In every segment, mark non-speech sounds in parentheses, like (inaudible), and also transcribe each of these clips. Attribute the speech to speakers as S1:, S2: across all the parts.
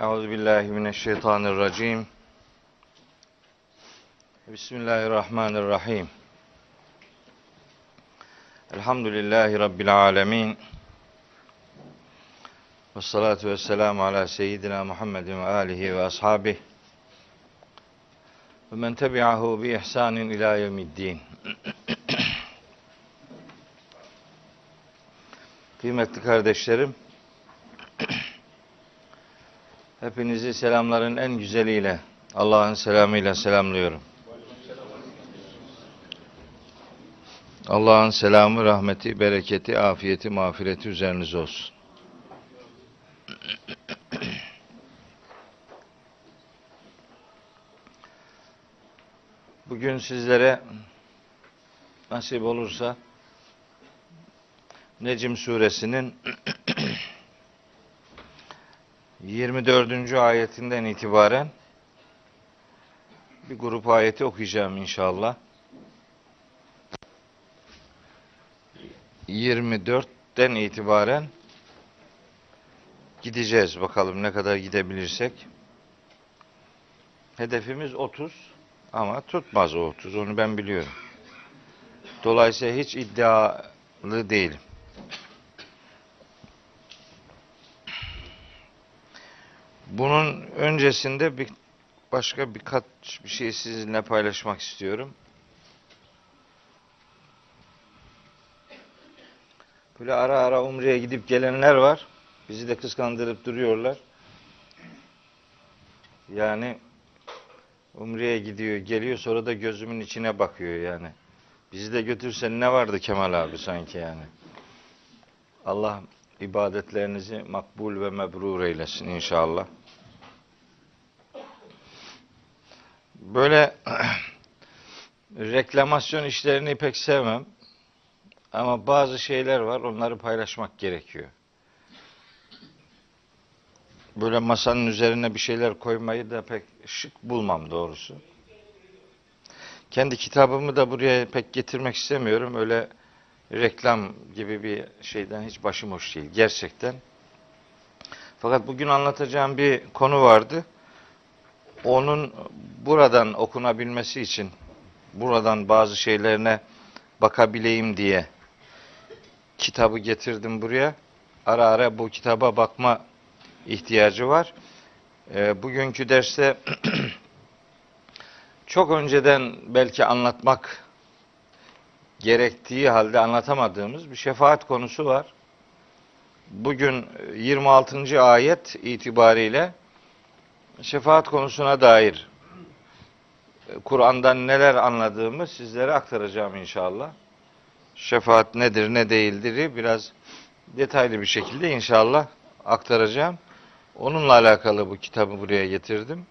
S1: Euzu billahi mineşşeytanirracim. Bismillahirrahmanirrahim. Elhamdülillahi rabbil alamin. Ves salatu vesselamu ala seyyidina Muhammedin ve alihi ve ashabihi ve men tebi'ahu bi ihsanin ila yevmiddin. Kıymetli kardeşlerim, hepinizi selamların en güzeliyle, Allah'ın selamıyla selamlıyorum. Allah'ın selamı, rahmeti, bereketi, afiyeti, mağfireti üzerinize olsun. Bugün sizlere nasip olursa Necim suresinin 24. ayetinden itibaren bir grup ayeti okuyacağım inşallah. 24'ten itibaren gideceğiz bakalım ne kadar gidebilirsek. Hedefimiz 30 ama tutmaz o 30 onu ben biliyorum. Dolayısıyla hiç iddialı değilim. Bunun öncesinde bir başka birkaç bir şey sizinle paylaşmak istiyorum. Böyle ara ara Umre'ye gidip gelenler var. Bizi de kıskandırıp duruyorlar. Yani Umre'ye gidiyor, geliyor sonra da gözümün içine bakıyor yani. Bizi de götürsen ne vardı Kemal abi sanki yani. Allah ibadetlerinizi makbul ve mebrur eylesin inşallah. Böyle (clears throat) reklamasyon işlerini pek sevmem. Ama bazı şeyler var, onları paylaşmak gerekiyor. Böyle masanın üzerine bir şeyler koymayı da pek şık bulmam doğrusu. Kendi kitabımı da buraya pek getirmek istemiyorum. Öyle reklam gibi bir şeyden hiç başım hoş değil gerçekten. Fakat bugün anlatacağım bir konu vardı. Onun buradan okunabilmesi için buradan bazı şeylerine bakabileyim diye kitabı getirdim buraya. Ara ara bu kitaba bakma ihtiyacı var. E, bugünkü derste (clears throat) çok önceden belki anlatmak gerektiği halde anlatamadığımız bir şefaat konusu var. Bugün 26. ayet itibariyle şefaat konusuna dair Kur'an'dan neler anladığımı sizlere aktaracağım inşallah. Şefaat nedir ne değildir biraz detaylı bir şekilde inşallah aktaracağım. Onunla alakalı bu kitabı buraya getirdim.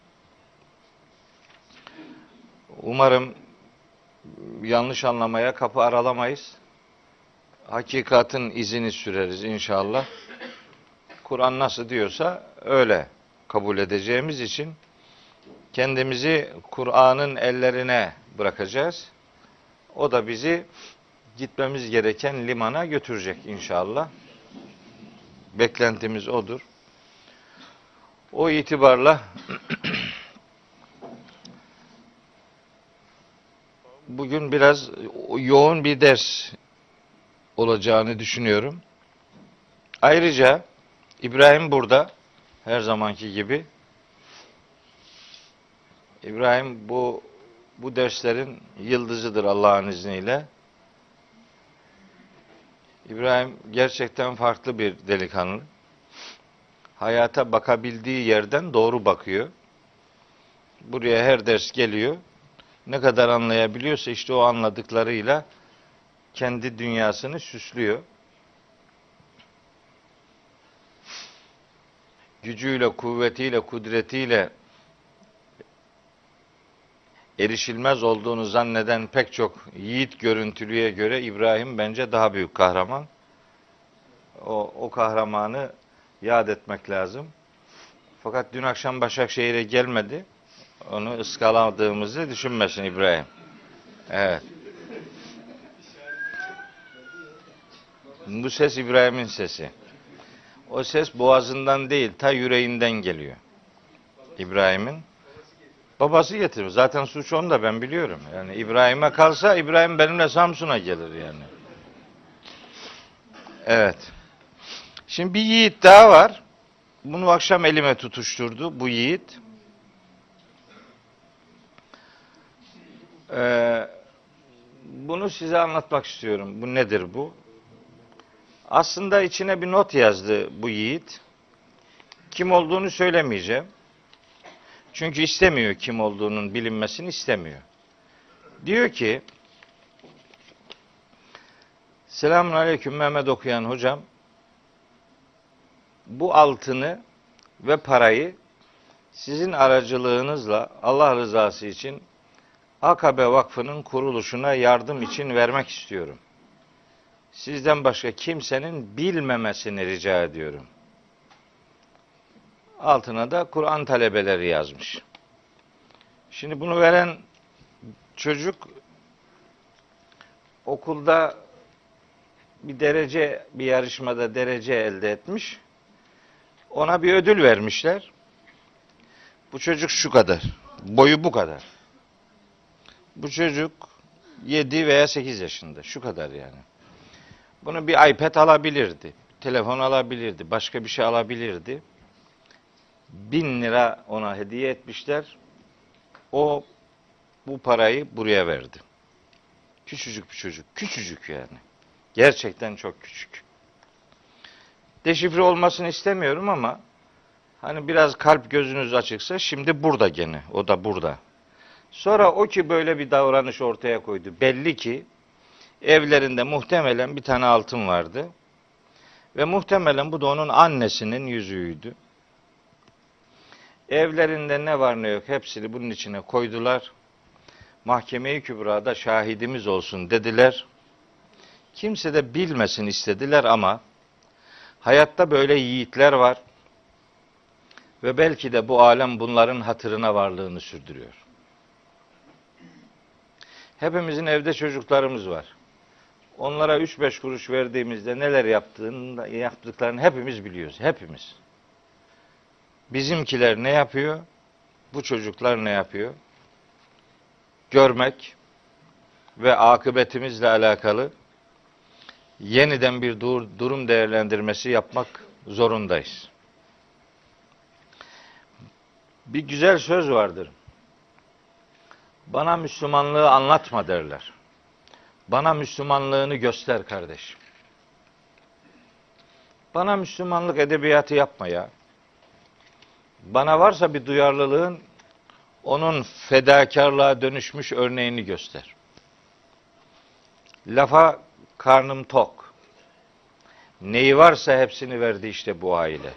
S1: Umarım yanlış anlamaya kapı aralamayız. Hakikatin izini süreriz inşallah. Kur'an nasıl diyorsa öyle kabul edeceğimiz için kendimizi Kur'an'ın ellerine bırakacağız. O da bizi gitmemiz gereken limana götürecek inşallah. Beklentimiz odur. O itibarla (clears throat) bugün biraz yoğun bir ders olacağını düşünüyorum. Ayrıca İbrahim burada her zamanki gibi. İbrahim bu bu derslerin yıldızıdır Allah'ın izniyle. İbrahim gerçekten farklı bir delikanlı. Hayata bakabildiği yerden doğru bakıyor. Buraya her ders geliyor. Ne kadar anlayabiliyorsa işte o anladıklarıyla kendi dünyasını süslüyor. Gücüyle, kuvvetiyle, kudretiyle erişilmez olduğunu zanneden pek çok yiğit görüntülüye göre İbrahim bence daha büyük kahraman. O, o kahramanı yad etmek lazım. Fakat dün akşam Başakşehir'e gelmedi. Onu ıskaladığımızı düşünmesin İbrahim. Evet. Bu ses İbrahim'in sesi. O ses boğazından değil, ta yüreğinden geliyor. İbrahim'in? Babası getirmiş. Zaten suç onda ben biliyorum. Yani İbrahim'e kalsa İbrahim benimle Samsun'a gelir yani. Evet. Şimdi bir yiğit daha var. Bunu akşam elime tutuşturdu bu yiğit. Ee, bunu size anlatmak istiyorum. Bu nedir bu? Aslında içine bir not yazdı bu yiğit. Kim olduğunu söylemeyeceğim. Çünkü istemiyor kim olduğunun bilinmesini istemiyor. Diyor ki Selamun Aleyküm Mehmet okuyan hocam. Bu altını ve parayı sizin aracılığınızla Allah rızası için Akabe Vakfı'nın kuruluşuna yardım için vermek istiyorum. Sizden başka kimsenin bilmemesini rica ediyorum. Altına da Kur'an talebeleri yazmış. Şimdi bunu veren çocuk okulda bir derece bir yarışmada derece elde etmiş. Ona bir ödül vermişler. Bu çocuk şu kadar. Boyu bu kadar. Bu çocuk 7 veya 8 yaşında. Şu kadar yani. Bunu bir iPad alabilirdi. Telefon alabilirdi. Başka bir şey alabilirdi. Bin lira ona hediye etmişler. O bu parayı buraya verdi. Küçücük bir çocuk. Küçücük yani. Gerçekten çok küçük. Deşifre olmasını istemiyorum ama hani biraz kalp gözünüz açıksa şimdi burada gene. O da burada. Sonra o ki böyle bir davranış ortaya koydu. Belli ki evlerinde muhtemelen bir tane altın vardı. Ve muhtemelen bu da onun annesinin yüzüğüydü. Evlerinde ne var ne yok hepsini bunun içine koydular. Mahkeme-i Kübra'da şahidimiz olsun dediler. Kimse de bilmesin istediler ama hayatta böyle yiğitler var. Ve belki de bu alem bunların hatırına varlığını sürdürüyor. Hepimizin evde çocuklarımız var. Onlara 3-5 kuruş verdiğimizde neler yaptığını, yaptıklarını hepimiz biliyoruz. Hepimiz. Bizimkiler ne yapıyor? Bu çocuklar ne yapıyor? Görmek ve akıbetimizle alakalı yeniden bir dur, durum değerlendirmesi yapmak zorundayız. Bir güzel söz vardır. Bana Müslümanlığı anlatma derler. Bana Müslümanlığını göster kardeşim. Bana Müslümanlık edebiyatı yapma ya. Bana varsa bir duyarlılığın onun fedakarlığa dönüşmüş örneğini göster. Lafa karnım tok. Neyi varsa hepsini verdi işte bu aile.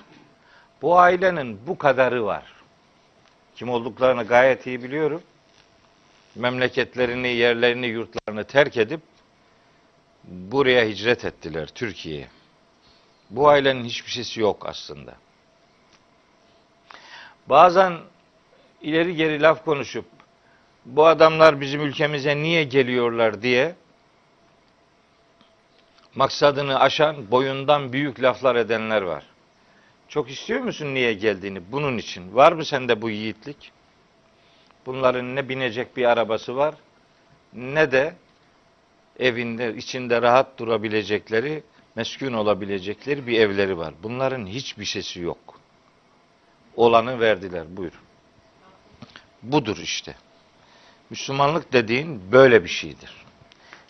S1: Bu ailenin bu kadarı var. Kim olduklarını gayet iyi biliyorum. Memleketlerini, yerlerini, yurtlarını terk edip buraya hicret ettiler Türkiye'ye. Bu ailenin hiçbir şeysi yok aslında. Bazen ileri geri laf konuşup bu adamlar bizim ülkemize niye geliyorlar diye maksadını aşan, boyundan büyük laflar edenler var. Çok istiyor musun niye geldiğini? Bunun için. Var mı sende bu yiğitlik? Bunların ne binecek bir arabası var, ne de evinde, içinde rahat durabilecekleri, meskun olabilecekleri bir evleri var. Bunların hiçbir şeysi yok. Olanı verdiler. Buyur. Budur işte. Müslümanlık dediğin böyle bir şeydir.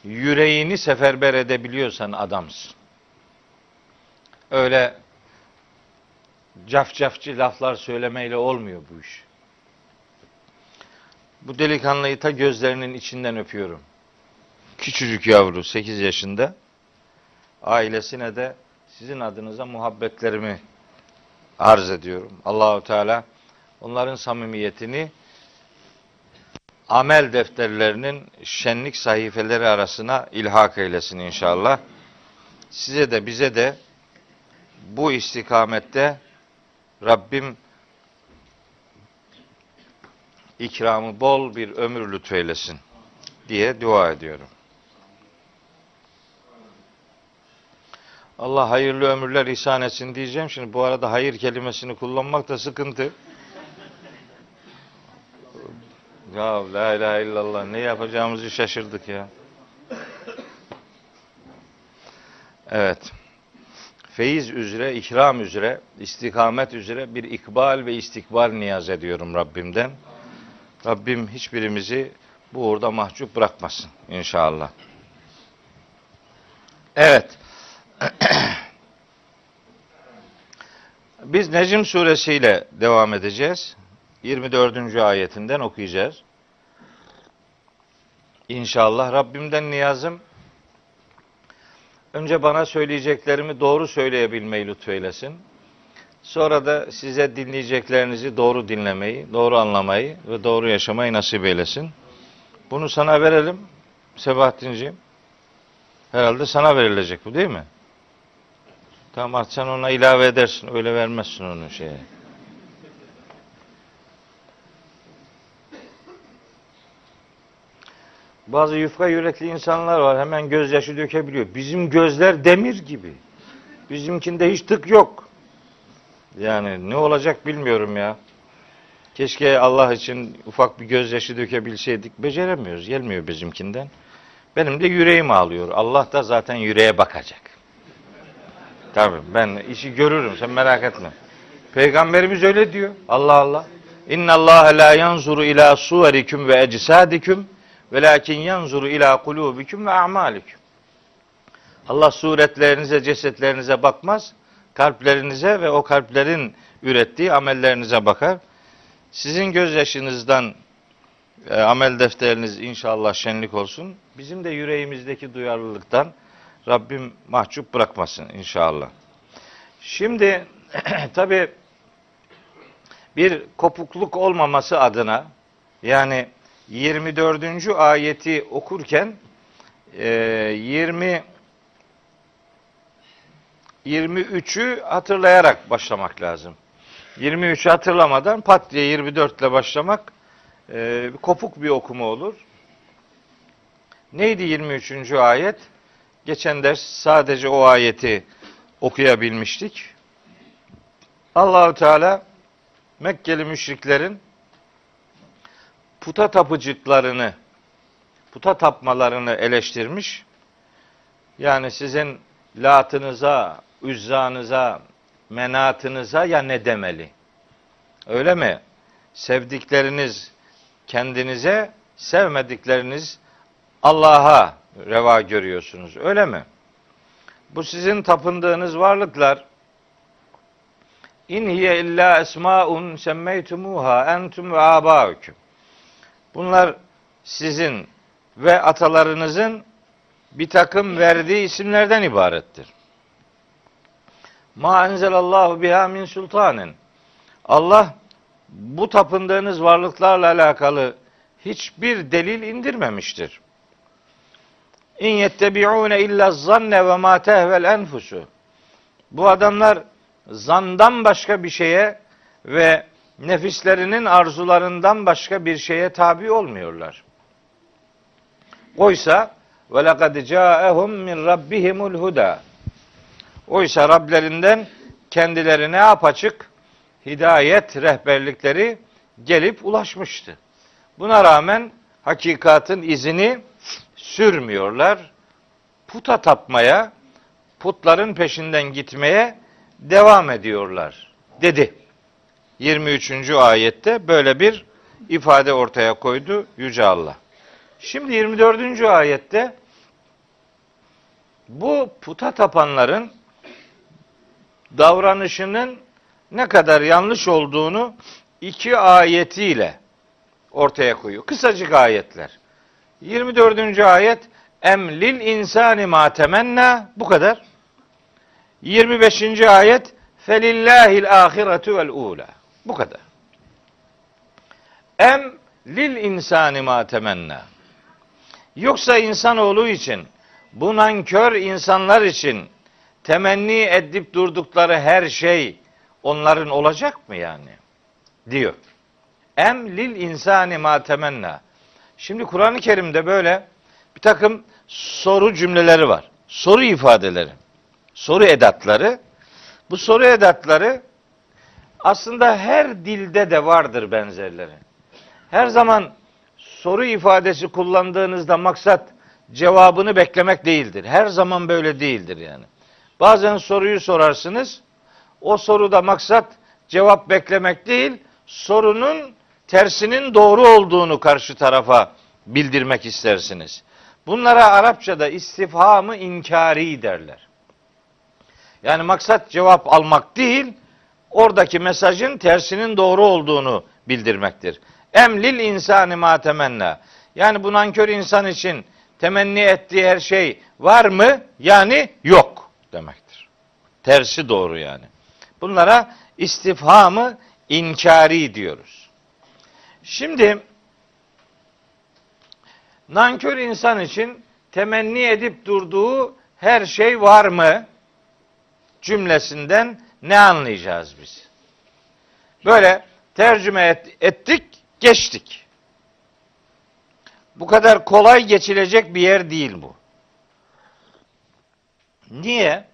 S1: Yüreğini seferber edebiliyorsan adamsın. Öyle cafcafçı laflar söylemeyle olmuyor bu iş. Bu delikanlıyı ta gözlerinin içinden öpüyorum. Küçücük yavru 8 yaşında. Ailesine de sizin adınıza muhabbetlerimi arz ediyorum. Allahu Teala onların samimiyetini amel defterlerinin şenlik sayfeleri arasına ilhak eylesin inşallah. Size de bize de bu istikamette Rabbim ikramı bol bir ömür lütfeylesin diye dua ediyorum. Allah hayırlı ömürler ihsan etsin diyeceğim. Şimdi bu arada hayır kelimesini kullanmak da sıkıntı. Ya la ilahe illallah ne yapacağımızı şaşırdık ya. Evet. Feyiz üzere, ikram üzere, istikamet üzere bir ikbal ve istikbal niyaz ediyorum Rabbimden. Rabbim hiçbirimizi bu uğurda mahcup bırakmasın inşallah. Evet. (clears throat) Biz Necm suresiyle devam edeceğiz. 24. ayetinden okuyacağız. İnşallah Rabbimden niyazım önce bana söyleyeceklerimi doğru söyleyebilmeyi lütfeylesin. Sonra da size dinleyeceklerinizi doğru dinlemeyi, doğru anlamayı ve doğru yaşamayı nasip eylesin. Bunu sana verelim Sebahattin'ciğim. Herhalde sana verilecek bu değil mi? Tamam artık sen ona ilave edersin. Öyle vermezsin onu şeye. Bazı yufka yürekli insanlar var. Hemen gözyaşı dökebiliyor. Bizim gözler demir gibi. Bizimkinde hiç tık yok. Yani ne olacak bilmiyorum ya. Keşke Allah için ufak bir gözyaşı dökebilseydik. Beceremiyoruz. Gelmiyor bizimkinden. Benim de yüreğim ağlıyor. Allah da zaten yüreğe bakacak. Tabii ben işi görürüm. Sen merak etme. Peygamberimiz öyle diyor. Allah Allah. İnna Allah la yanzuru ila suverikum ve ecsadiküm velakin yanzuru ila kulubikum ve a'malikum. Allah suretlerinize, cesetlerinize bakmaz. Kalplerinize ve o kalplerin ürettiği amellerinize bakar. Sizin gözyaşınızdan e, amel defteriniz inşallah şenlik olsun. Bizim de yüreğimizdeki duyarlılıktan Rabbim mahcup bırakmasın inşallah. Şimdi (clears throat) tabi bir kopukluk olmaması adına yani 24. ayeti okurken e, 20 23'ü hatırlayarak başlamak lazım. 23'ü hatırlamadan pat diye 24 ile başlamak e, kopuk bir okuma olur. Neydi 23. ayet? Geçen ders sadece o ayeti okuyabilmiştik. Allahü Teala Mekkeli müşriklerin puta tapıcıklarını, puta tapmalarını eleştirmiş. Yani sizin latınıza, üzzanıza, menatınıza ya ne demeli? Öyle mi? Sevdikleriniz kendinize, sevmedikleriniz Allah'a reva görüyorsunuz. Öyle mi? Bu sizin tapındığınız varlıklar İn hiye illa esmaun semmeytumuha entum ve abaukum. Bunlar sizin ve atalarınızın bir takım verdiği isimlerden ibarettir. Ma enzelallahu biha min sultanin. Allah bu tapındığınız varlıklarla alakalı hiçbir delil indirmemiştir. İn yettebi'une illa zanne ve ma tehvel enfusu. Bu adamlar zandan başka bir şeye ve nefislerinin arzularından başka bir şeye tabi olmuyorlar. Oysa ve lekad ca'ehum min rabbihimul huda. Oysa Rablerinden kendilerine apaçık hidayet rehberlikleri gelip ulaşmıştı. Buna rağmen hakikatın izini sürmüyorlar. Puta tapmaya, putların peşinden gitmeye devam ediyorlar dedi. 23. ayette böyle bir ifade ortaya koydu Yüce Allah. Şimdi 24. ayette bu puta tapanların davranışının ne kadar yanlış olduğunu iki ayetiyle ortaya koyuyor. Kısacık ayetler. 24. ayet emlil insani ma temenna bu kadar. 25. ayet felillahil ahiretu vel ula. Bu kadar. Em lil insani ma temenna. Yoksa insanoğlu için bu nankör insanlar için temenni edip durdukları her şey onların olacak mı yani? Diyor. Em lil insani ma temenna. Şimdi Kur'an-ı Kerim'de böyle bir takım soru cümleleri var. Soru ifadeleri. Soru edatları. Bu soru edatları aslında her dilde de vardır benzerleri. Her zaman soru ifadesi kullandığınızda maksat cevabını beklemek değildir. Her zaman böyle değildir yani. Bazen soruyu sorarsınız. O soruda maksat cevap beklemek değil, sorunun tersinin doğru olduğunu karşı tarafa bildirmek istersiniz. Bunlara Arapçada istifhamı inkari derler. Yani maksat cevap almak değil, oradaki mesajın tersinin doğru olduğunu bildirmektir. Emlil insani ma temenna. Yani bu nankör insan için temenni ettiği her şey var mı? Yani yok demektir. Tersi doğru yani. Bunlara istifhamı inkari diyoruz. Şimdi nankör insan için temenni edip durduğu her şey var mı? Cümlesinden ne anlayacağız biz? Böyle tercüme et, ettik, geçtik. Bu kadar kolay geçilecek bir yer değil bu. Niye?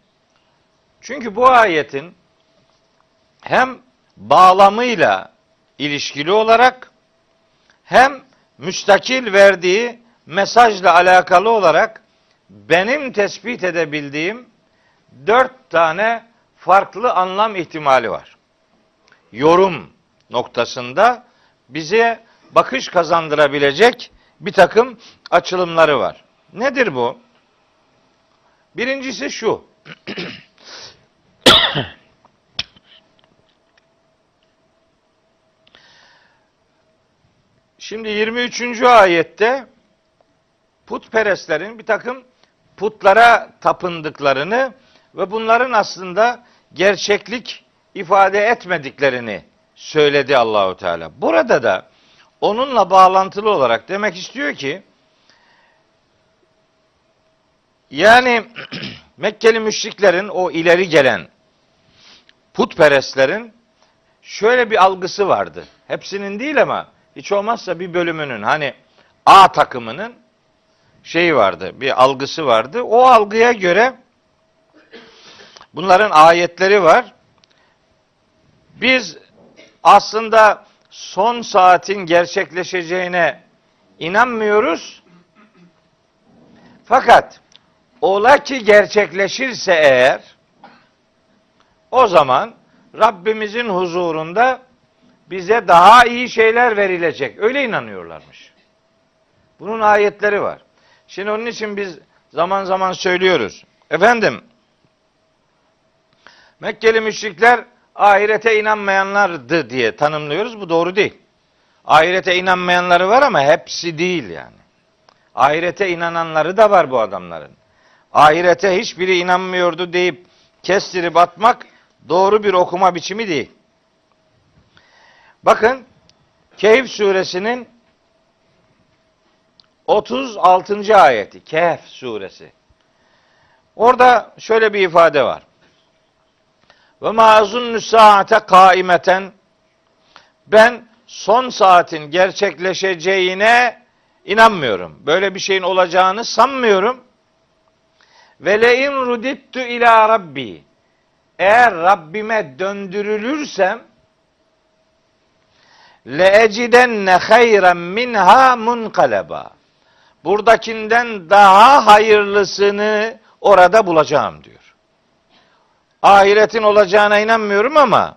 S1: Çünkü bu ayetin hem bağlamıyla ilişkili olarak hem müstakil verdiği mesajla alakalı olarak benim tespit edebildiğim dört tane farklı anlam ihtimali var. Yorum noktasında bize bakış kazandırabilecek bir takım açılımları var. Nedir bu? Birincisi şu. (coughs) Şimdi 23. ayette putperestlerin bir takım putlara tapındıklarını ve bunların aslında gerçeklik ifade etmediklerini söyledi Allahu Teala. Burada da onunla bağlantılı olarak demek istiyor ki yani (clears throat) Mekkeli müşriklerin o ileri gelen putperestlerin şöyle bir algısı vardı. Hepsinin değil ama hiç olmazsa bir bölümünün hani A takımının şeyi vardı, bir algısı vardı. O algıya göre bunların ayetleri var. Biz aslında son saatin gerçekleşeceğine inanmıyoruz. Fakat ola ki gerçekleşirse eğer o zaman Rabbimizin huzurunda bize daha iyi şeyler verilecek. Öyle inanıyorlarmış. Bunun ayetleri var. Şimdi onun için biz zaman zaman söylüyoruz. Efendim Mekkeli müşrikler ahirete inanmayanlardı diye tanımlıyoruz. Bu doğru değil. Ahirete inanmayanları var ama hepsi değil yani. Ahirete inananları da var bu adamların. Ahirete hiçbiri inanmıyordu deyip kestirip atmak doğru bir okuma biçimi değil. Bakın Kehf suresinin 36. ayeti. Kehf suresi. Orada şöyle bir ifade var. Ve mazun saate kaimeten ben son saatin gerçekleşeceğine inanmıyorum. Böyle bir şeyin olacağını sanmıyorum. Ve le'in rudittu ila rabbi. Eğer Rabbime döndürülürsem le ecidenne hayren minha munkaleba. Buradakinden daha hayırlısını orada bulacağım diyor ahiretin olacağına inanmıyorum ama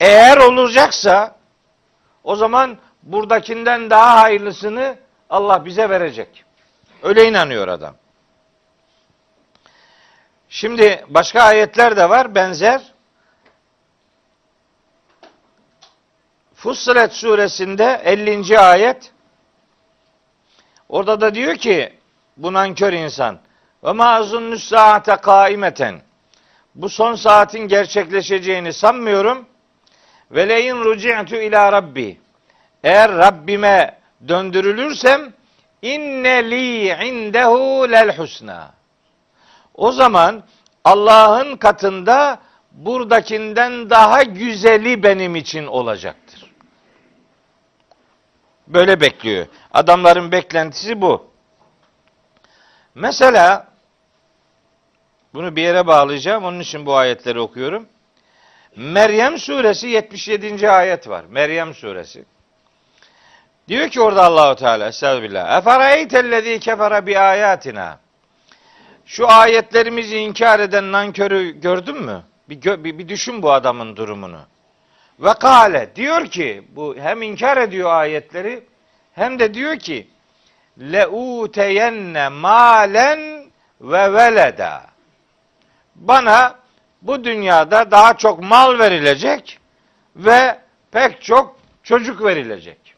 S1: eğer olacaksa o zaman buradakinden daha hayırlısını Allah bize verecek. Öyle inanıyor adam. Şimdi başka ayetler de var benzer. Fussilet suresinde 50. ayet orada da diyor ki bu nankör insan ve mazun saate kaimeten bu son saatin gerçekleşeceğini sanmıyorum. Ve leyin ruci'tu ila rabbi. Eğer Rabbime döndürülürsem inne li indehu lel husna. O zaman Allah'ın katında buradakinden daha güzeli benim için olacaktır. Böyle bekliyor. Adamların beklentisi bu. Mesela bunu bir yere bağlayacağım. Onun için bu ayetleri okuyorum. Meryem suresi 77. ayet var. Meryem suresi. Diyor ki orada Allahu Teala Estağfirullah. Efereytellezî kefere bi ayatina. Şu ayetlerimizi inkar eden nankörü gördün mü? Bir, gö- bir, bir düşün bu adamın durumunu. Ve kale diyor ki bu hem inkar ediyor ayetleri hem de diyor ki leuteyenne malen ve veleda. Bana bu dünyada daha çok mal verilecek ve pek çok çocuk verilecek.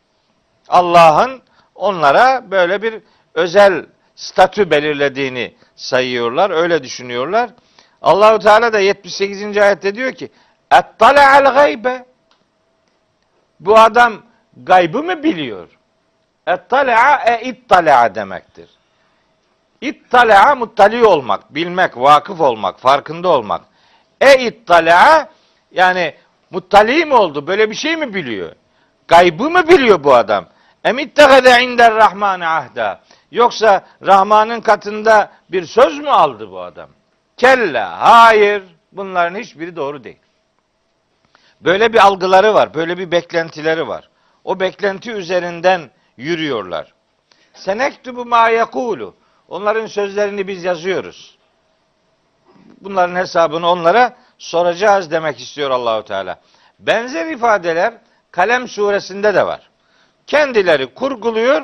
S1: Allah'ın onlara böyle bir özel statü belirlediğini sayıyorlar, öyle düşünüyorlar. Allahu Teala da 78. ayette diyor ki: "Ettala'al gaybe." Bu adam gaybı mı biliyor? Ettala'a e ittala'a demektir. İttala'a muttali olmak, bilmek, vakıf olmak, farkında olmak. E ittala'a yani muttali mi oldu? Böyle bir şey mi biliyor? Gaybı mı biliyor bu adam? Em ittehede inder rahmane ahda. Yoksa Rahman'ın katında bir söz mü aldı bu adam? Kella, hayır. Bunların hiçbiri doğru değil. Böyle bir algıları var, böyle bir beklentileri var. O beklenti üzerinden yürüyorlar. Senektubu ma yekulu. Onların sözlerini biz yazıyoruz. Bunların hesabını onlara soracağız demek istiyor Allahu Teala. Benzer ifadeler Kalem suresinde de var. Kendileri kurguluyor.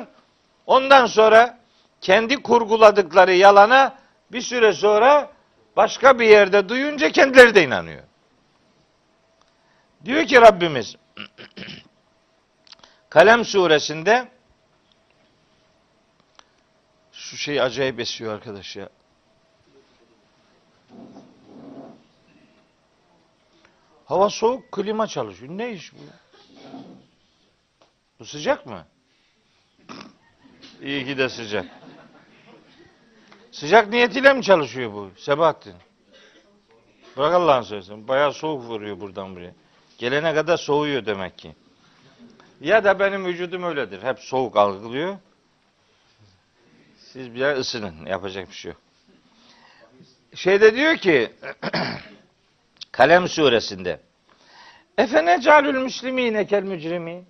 S1: Ondan sonra kendi kurguladıkları yalana bir süre sonra başka bir yerde duyunca kendileri de inanıyor. Diyor ki Rabbimiz (clears throat) Kalem suresinde şu şey acayip esiyor arkadaş ya. Hava soğuk, klima çalışıyor. Ne iş bu? Bu sıcak mı? İyi ki de sıcak. Sıcak niyetiyle mi çalışıyor bu Sebahattin? Bırak Allah'ın söylesin. Bayağı soğuk vuruyor buradan buraya. Gelene kadar soğuyor demek ki. Ya da benim vücudum öyledir. Hep soğuk algılıyor. Siz bir ısının. Yapacak bir şey yok. Şeyde diyor ki (clears throat) Kalem suresinde Efene calül müslimine kel mücrimin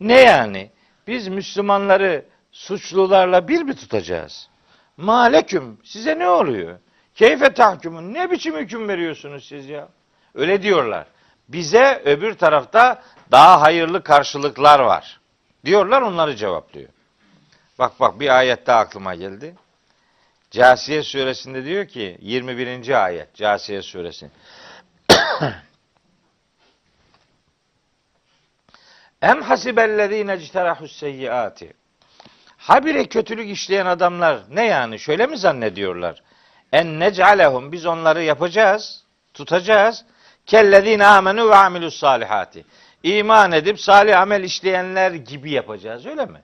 S1: Ne yani? Biz Müslümanları suçlularla bir mi tutacağız? Maleküm size ne oluyor? Keyfe tahkumun ne biçim hüküm veriyorsunuz siz ya? Öyle diyorlar. Bize öbür tarafta daha hayırlı karşılıklar var. Diyorlar onları cevaplıyor. Bak bak bir ayet daha aklıma geldi. Casiye suresinde diyor ki 21. ayet Casiye suresi. (coughs) Em hasibellezine ecterahus seyyiati. Habire kötülük işleyen adamlar ne yani şöyle mi zannediyorlar? En nec'alehum biz onları yapacağız, tutacağız. Kellezine amenu ve amilus salihati. İman edip salih amel işleyenler gibi yapacağız öyle mi?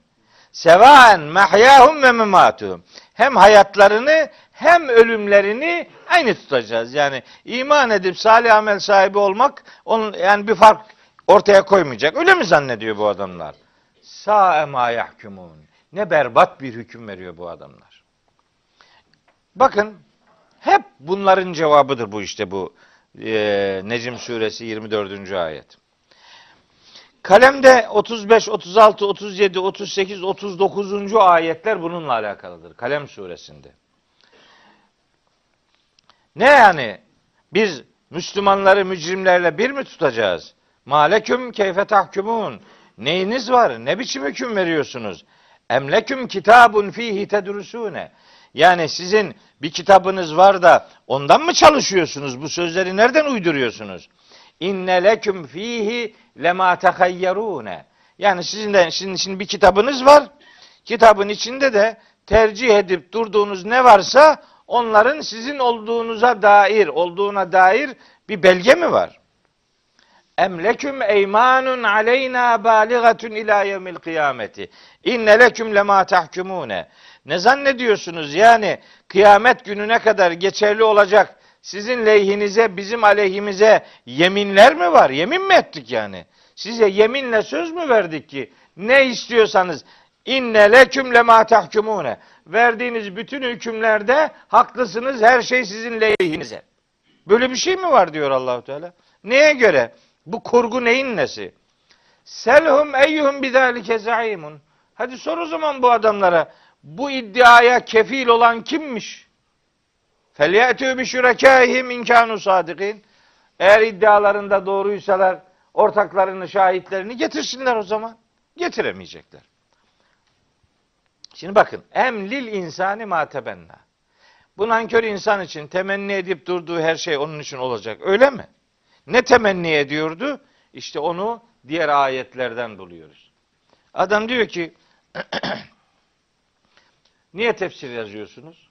S1: Sevaen mahyahum ve mematuhum. Hem hayatlarını hem ölümlerini aynı tutacağız. Yani iman edip salih amel sahibi olmak onun yani bir fark ortaya koymayacak. Öyle mi zannediyor bu adamlar? Sa'e ma yahkumun. Ne berbat bir hüküm veriyor bu adamlar. Bakın hep bunların cevabıdır bu işte bu e, Necim suresi 24. ayet. Kalemde 35, 36, 37, 38, 39. ayetler bununla alakalıdır. Kalem suresinde. Ne yani? Biz Müslümanları mücrimlerle bir mi tutacağız? Maleküm keyfe tahkumun. Neyiniz var? Ne biçim hüküm veriyorsunuz? Emleküm kitabun fihi tedrusune. Yani sizin bir kitabınız var da ondan mı çalışıyorsunuz? Bu sözleri nereden uyduruyorsunuz? İnne leküm fihi lema tehayyerune. Yani sizin de şimdi, şimdi bir kitabınız var. Kitabın içinde de tercih edip durduğunuz ne varsa onların sizin olduğunuza dair, olduğuna dair bir belge mi var? Emleküm eymanun aleyna baligatun ila yevmil kıyameti. İnne leküm lema tahkumune. Ne zannediyorsunuz yani kıyamet gününe kadar geçerli olacak sizin lehinize bizim aleyhimize yeminler mi var? Yemin mi ettik yani? Size yeminle söz mü verdik ki ne istiyorsanız inne leküm lema tahkumune. Verdiğiniz bütün hükümlerde haklısınız her şey sizin lehinize. Böyle bir şey mi var diyor Allahu Teala? Neye göre? Bu kurgu neyin nesi? Selhum eyyuhum bidalike zaimun. Hadi sor o zaman bu adamlara. Bu iddiaya kefil olan kimmiş? Felyetü bi şurekâihim inkânu sadikin. Eğer iddialarında doğruysalar ortaklarını, şahitlerini getirsinler o zaman. Getiremeyecekler. Şimdi bakın. Emlil insani ma tebenna. Bu nankör insan için temenni edip durduğu her şey onun için olacak. Öyle mi? Ne temenni ediyordu? İşte onu diğer ayetlerden buluyoruz. Adam diyor ki (clears throat) niye tefsir yazıyorsunuz?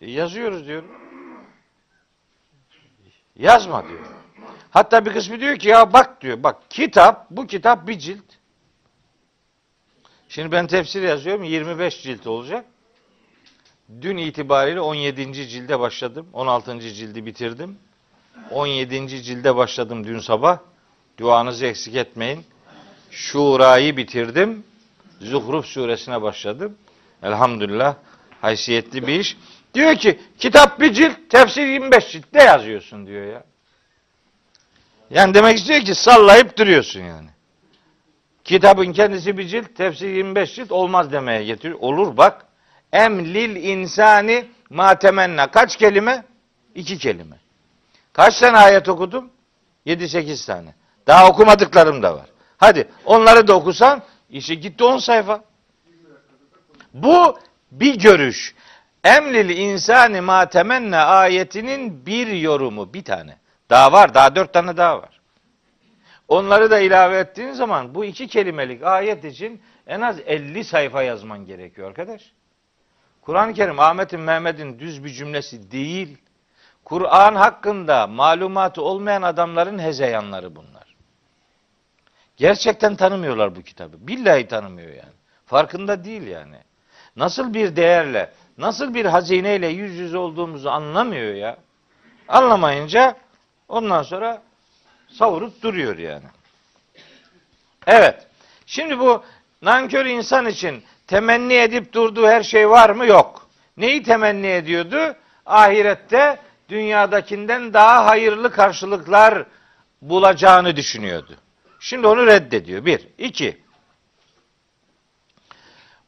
S1: E, yazıyoruz diyorum. Yazma diyor. Hatta bir kısmı diyor ki ya bak diyor bak kitap bu kitap bir cilt. Şimdi ben tefsir yazıyorum 25 cilt olacak. Dün itibariyle 17. cilde başladım. 16. cildi bitirdim. 17. cilde başladım dün sabah. Duanızı eksik etmeyin. Şura'yı bitirdim. Zuhruf suresine başladım. Elhamdülillah haysiyetli bir iş. Diyor ki kitap bir cilt, tefsir 25 cilt. Ne yazıyorsun diyor ya. Yani demek istiyor ki sallayıp duruyorsun yani. Kitabın kendisi bir cilt, tefsir 25 cilt olmaz demeye getiriyor. Olur bak. Emlil insani ma. Kaç kelime? İki kelime. Kaç tane ayet okudum? 7-8 tane. Daha okumadıklarım da var. Hadi onları da okusan işi gitti 10 sayfa. Bu bir görüş. Emlil insani ma temenna ayetinin bir yorumu bir tane. Daha var daha dört tane daha var. Onları da ilave ettiğin zaman bu iki kelimelik ayet için en az 50 sayfa yazman gerekiyor arkadaş. Kur'an-ı Kerim Ahmet'in Mehmet'in düz bir cümlesi değil. Kur'an hakkında malumatı olmayan adamların hezeyanları bunlar. Gerçekten tanımıyorlar bu kitabı. Billahi tanımıyor yani. Farkında değil yani. Nasıl bir değerle, nasıl bir hazineyle yüz yüze olduğumuzu anlamıyor ya. Anlamayınca ondan sonra savurup duruyor yani. Evet. Şimdi bu nankör insan için temenni edip durduğu her şey var mı? Yok. Neyi temenni ediyordu? Ahirette dünyadakinden daha hayırlı karşılıklar bulacağını düşünüyordu. Şimdi onu reddediyor. Bir. iki.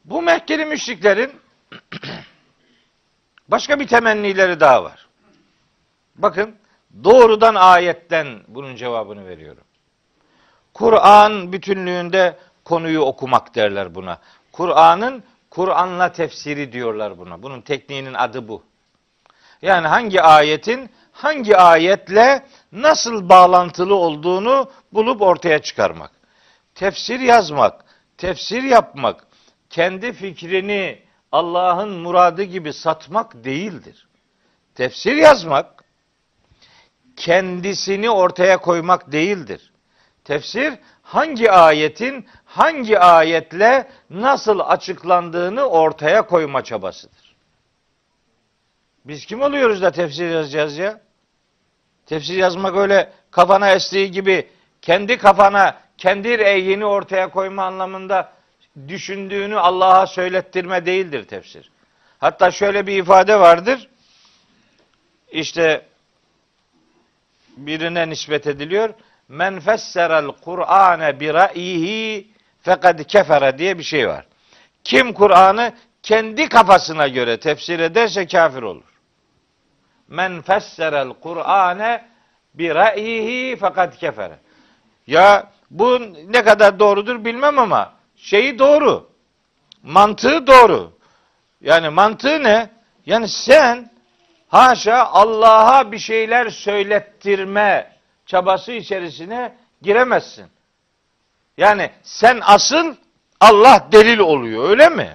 S1: Bu Mekkeli müşriklerin (clears throat) başka bir temennileri daha var. Bakın doğrudan ayetten bunun cevabını veriyorum. Kur'an bütünlüğünde konuyu okumak derler buna. Kur'an'ın Kur'an'la tefsiri diyorlar buna. Bunun tekniğinin adı bu. Yani hangi ayetin hangi ayetle nasıl bağlantılı olduğunu bulup ortaya çıkarmak. Tefsir yazmak, tefsir yapmak, kendi fikrini Allah'ın muradı gibi satmak değildir. Tefsir yazmak, kendisini ortaya koymak değildir. Tefsir hangi ayetin hangi ayetle nasıl açıklandığını ortaya koyma çabasıdır. Biz kim oluyoruz da tefsir yazacağız ya? Tefsir yazmak öyle kafana estiği gibi kendi kafana, kendi reyini ortaya koyma anlamında düşündüğünü Allah'a söylettirme değildir tefsir. Hatta şöyle bir ifade vardır. İşte birine nispet ediliyor. Men fesserel Kur'ane bi ra'yihi fekad kefere diye bir şey var. Kim Kur'an'ı kendi kafasına göre tefsir ederse kafir olur. Men fesserel Kur'ane bi ra'yihi fakat kefere. Ya bu ne kadar doğrudur bilmem ama şeyi doğru. Mantığı doğru. Yani mantığı ne? Yani sen haşa Allah'a bir şeyler söylettirme çabası içerisine giremezsin. Yani sen asıl Allah delil oluyor öyle mi?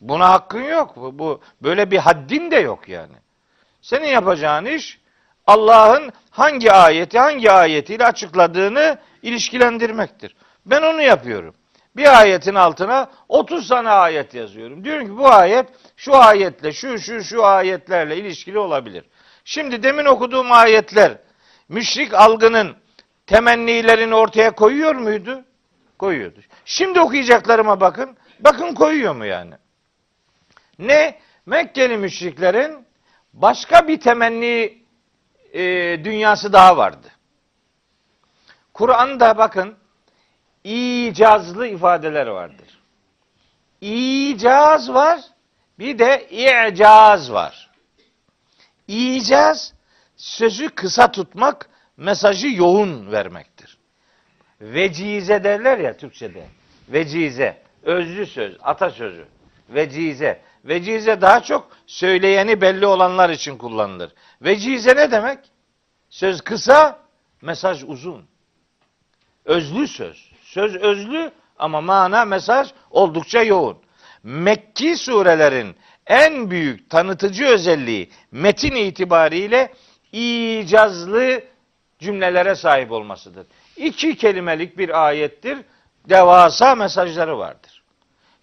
S1: Buna hakkın yok. Bu, bu böyle bir haddin de yok yani. Senin yapacağın iş Allah'ın hangi ayeti hangi ayetiyle açıkladığını ilişkilendirmektir. Ben onu yapıyorum. Bir ayetin altına 30 tane ayet yazıyorum. Diyorum ki bu ayet şu ayetle şu şu şu ayetlerle ilişkili olabilir. Şimdi demin okuduğum ayetler müşrik algının temennilerini ortaya koyuyor muydu? Koyuyordu. Şimdi okuyacaklarıma bakın. Bakın koyuyor mu yani? Ne? Mekkeli müşriklerin başka bir temenni e, dünyası daha vardı. Kur'an'da bakın icazlı ifadeler vardır. İcaz var, bir de i'caz var. İcaz sözü kısa tutmak, mesajı yoğun vermektir. Vecize derler ya Türkçe'de. Vecize, özlü söz, atasözü. Vecize. Vecize daha çok söyleyeni belli olanlar için kullanılır. Vecize ne demek? Söz kısa, mesaj uzun. Özlü söz. Söz özlü ama mana, mesaj oldukça yoğun. Mekki surelerin en büyük tanıtıcı özelliği metin itibariyle icazlı cümlelere sahip olmasıdır. İki kelimelik bir ayettir. Devasa mesajları vardır.